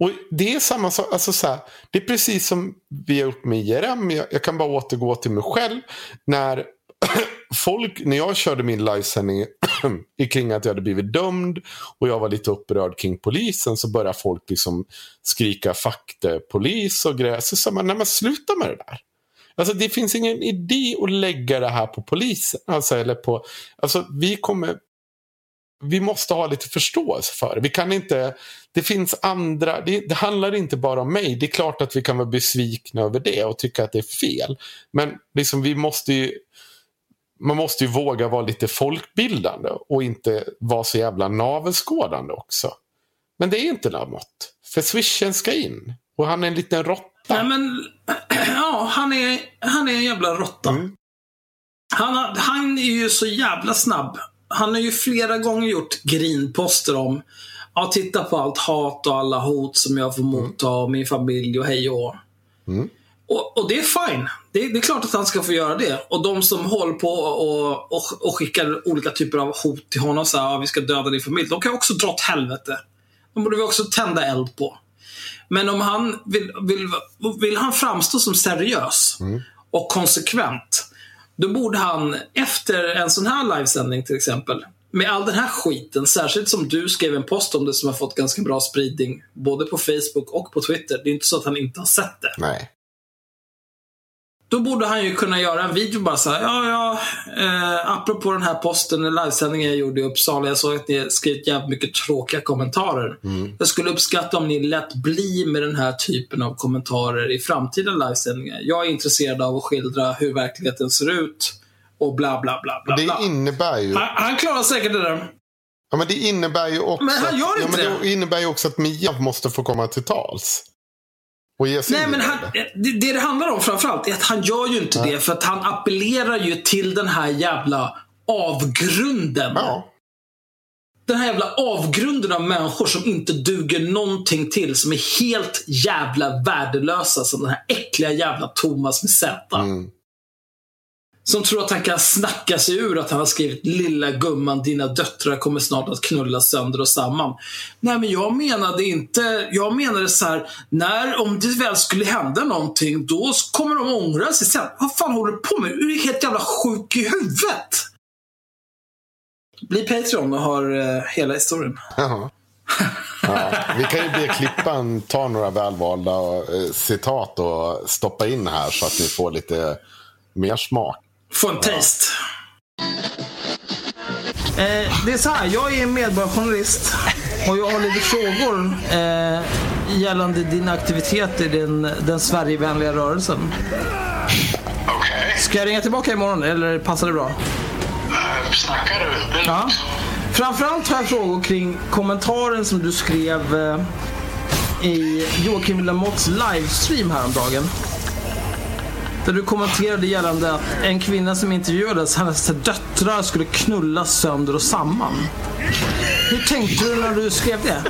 Och det är samma sak. Alltså så här, det är precis som vi har gjort med IRM. Jag, jag kan bara återgå till mig själv. När folk, när jag körde min livesändning kring att jag hade blivit dömd och jag var lite upprörd kring polisen så började folk liksom skrika fakte polis och grejer. Så sa man, nej men sluta med det där. Alltså det finns ingen idé att lägga det här på polisen. Alltså, eller på, alltså vi kommer vi måste ha lite förståelse för det. Vi kan inte, det finns andra, det, det handlar inte bara om mig. Det är klart att vi kan vara besvikna över det och tycka att det är fel. Men liksom vi måste ju, man måste ju våga vara lite folkbildande och inte vara så jävla navelskådande också. Men det är inte Lamotte. För swishen ska in. Och han är en liten råtta. Nej, men ja, han är, han är en jävla råtta. Mm. Han, han är ju så jävla snabb. Han har ju flera gånger gjort grinposter om Ja, titta på allt hat och alla hot som jag får motta och min familj och hej och. Mm. Och, och det är fine. Det, är- det är klart att han ska få göra det. Och de som håller på och, och, och skickar olika typer av hot till honom, så här, ja, vi ska döda din familj. De kan också dra åt helvete. De borde vi också tända eld på. Men om han vill, vill, vill han framstå som seriös och konsekvent, då borde han efter en sån här livesändning till exempel, med all den här skiten, särskilt som du skrev en post om det som har fått ganska bra spridning, både på Facebook och på Twitter. Det är inte så att han inte har sett det. Nej. Då borde han ju kunna göra en video bara så här, ja, ja, eh, apropå den här posten, den livesändningen jag gjorde i Uppsala, jag såg att ni skrivit jävligt mycket tråkiga kommentarer. Jag skulle uppskatta om ni lät bli med den här typen av kommentarer i framtida livesändningar. Jag är intresserad av att skildra hur verkligheten ser ut och bla, bla, bla, bla, Det innebär ju... Han, han klarar säkert det där. Ja, men det innebär ju också... Men han gör att, inte ja, men det. det innebär ju också att Mia måste få komma till tals. Och ge sin Nej, men han, det. det, det handlar om framförallt är att han gör ju inte det för att han appellerar ju till den här jävla avgrunden. Ja. Den här jävla avgrunden av människor som inte duger någonting till. Som är helt jävla värdelösa. Som den här äckliga jävla Thomas med Z. Mm. Som tror att han kan snacka sig ur att han har skrivit Lilla gumman, dina döttrar kommer snart att knullas sönder och samman. Nej, men jag menade inte, jag menade så här, när, om det väl skulle hända någonting, då kommer de ångra sig sen. Vad fan håller du på med? Du är helt jävla sjuk i huvudet. Bli Patreon och har eh, hela historien. Jaha. Ja, vi kan ju be klippan ta några välvalda eh, citat och stoppa in här så att ni får lite mer smak. Få en taste. Eh, det är så här, jag är medborgarjournalist och jag har lite frågor eh, gällande dina aktiviteter i den, den Sverigevänliga rörelsen. Okej. Ska jag ringa tillbaka imorgon eller passar det bra? Eh, Snackar du? Ja. Framförallt har jag frågor kring kommentaren som du skrev eh, i Joakim Lamotts livestream häromdagen. Där du kommenterade gällande att en kvinna som intervjuades, hennes döttrar skulle knullas sönder och samman. Hur tänkte du när du skrev det?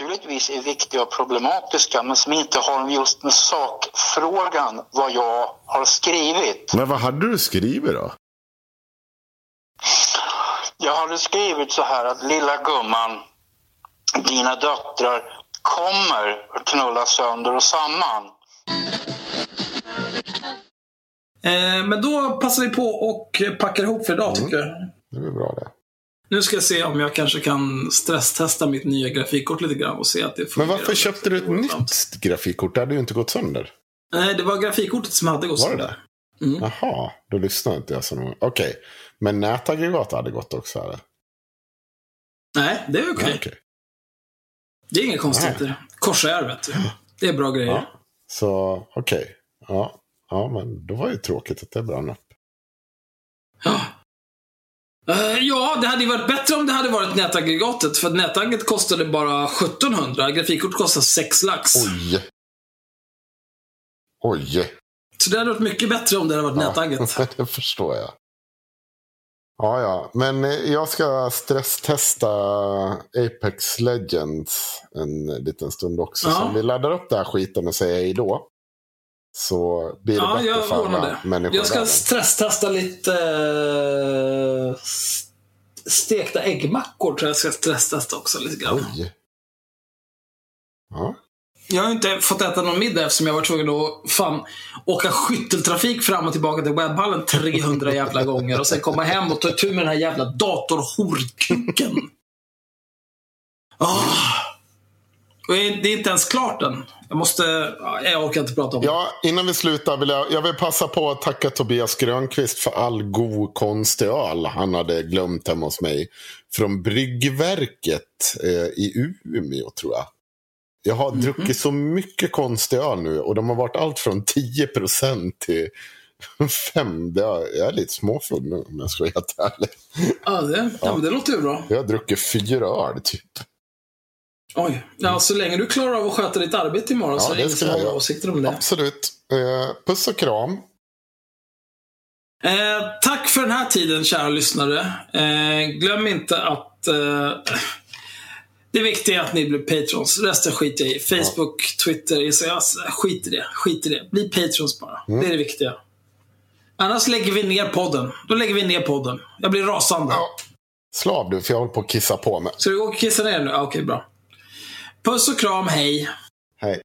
naturligtvis är viktiga och problematiska men som inte har just med sakfrågan vad jag har skrivit. Men vad hade du skrivit då? Jag hade skrivit så här att lilla gumman, dina döttrar kommer att knulla sönder och samman. Eh, men då passar vi på och packar ihop för idag tycker jag. Det väl bra det. Nu ska jag se om jag kanske kan stresstesta mitt nya grafikkort lite grann och se att det Men fungerar. varför köpte du ett nytt grafikkort? Det hade ju inte gått sönder. Nej, det var grafikkortet som hade gått Var sönder. det? Mm. Jaha, då lyssnade inte jag så noga. Okej, men nätaggregat hade gått också? Eller? Nej, det är okej. Ja, okej. Det är inga konstigheter. Korsar vet du. Det är bra grejer. Ja. Så okej. Ja. ja, men då var det ju tråkigt att det brann upp. Ja. Eh, ja, det hade ju varit bättre om det hade varit nätaggregatet. För nätagget kostade bara 1700. Grafikkort kostar 6 lax. Oj! Oj! Så det hade varit mycket bättre om det hade varit nätagget. Ja, det förstår jag. Ja, ja. Men eh, jag ska stresstesta Apex Legends en liten stund också. Ja. Så om vi laddar upp den här skiten och säger hej då. Så blir det Ja, bättre jag för alla det. människor Jag ska världen. stresstesta lite eh, stekta äggmackor. Tror jag ska stresstesta också lite grann. Oj. Ja. Jag har inte fått äta någon middag eftersom jag var tvungen att fan åka skytteltrafik fram och tillbaka till webbhallen 300 jävla gånger och sen komma hem och ta itu med den här jävla datorhorkuken. Oh. Ah. Och det är inte ens klart än. Jag måste... Ah, jag orkar inte prata om det. Ja, innan vi slutar vill jag, jag vill passa på att tacka Tobias Grönqvist för all god konstig öl han hade glömt hemma hos mig. Från Bryggverket eh, i Umeå, tror jag. Jag har Mhm. druckit så mycket konstig öl nu och de har varit allt från 10% till 5. Det är, jag är lite småfull nu om jag ska vara helt ärlig. Ja, det, ja. det låter ju bra. Jag har druckit fyra öl typ. Oj. Ja, så länge du klarar av att sköta ditt arbete imorgon Ja, så är det ingen ska som har åsikter om det. Absolut. Eh, puss och kram. Eh, tack för den här tiden, kära lyssnare. Eh, glöm inte att eh, det viktiga är att ni blir patrons. Resten skiter jag i. Facebook, Twitter, Instagram. Skit i det. Skit i det. Bli patrons bara. Mm. Det är det viktiga. Annars lägger vi ner podden. Då lägger vi ner podden. Jag blir rasande. Ja. Slav du, för jag håller på att kissa på mig. Så du går och kissa ner nu? Ja, Okej, bra. Puss och kram, hej. Hej.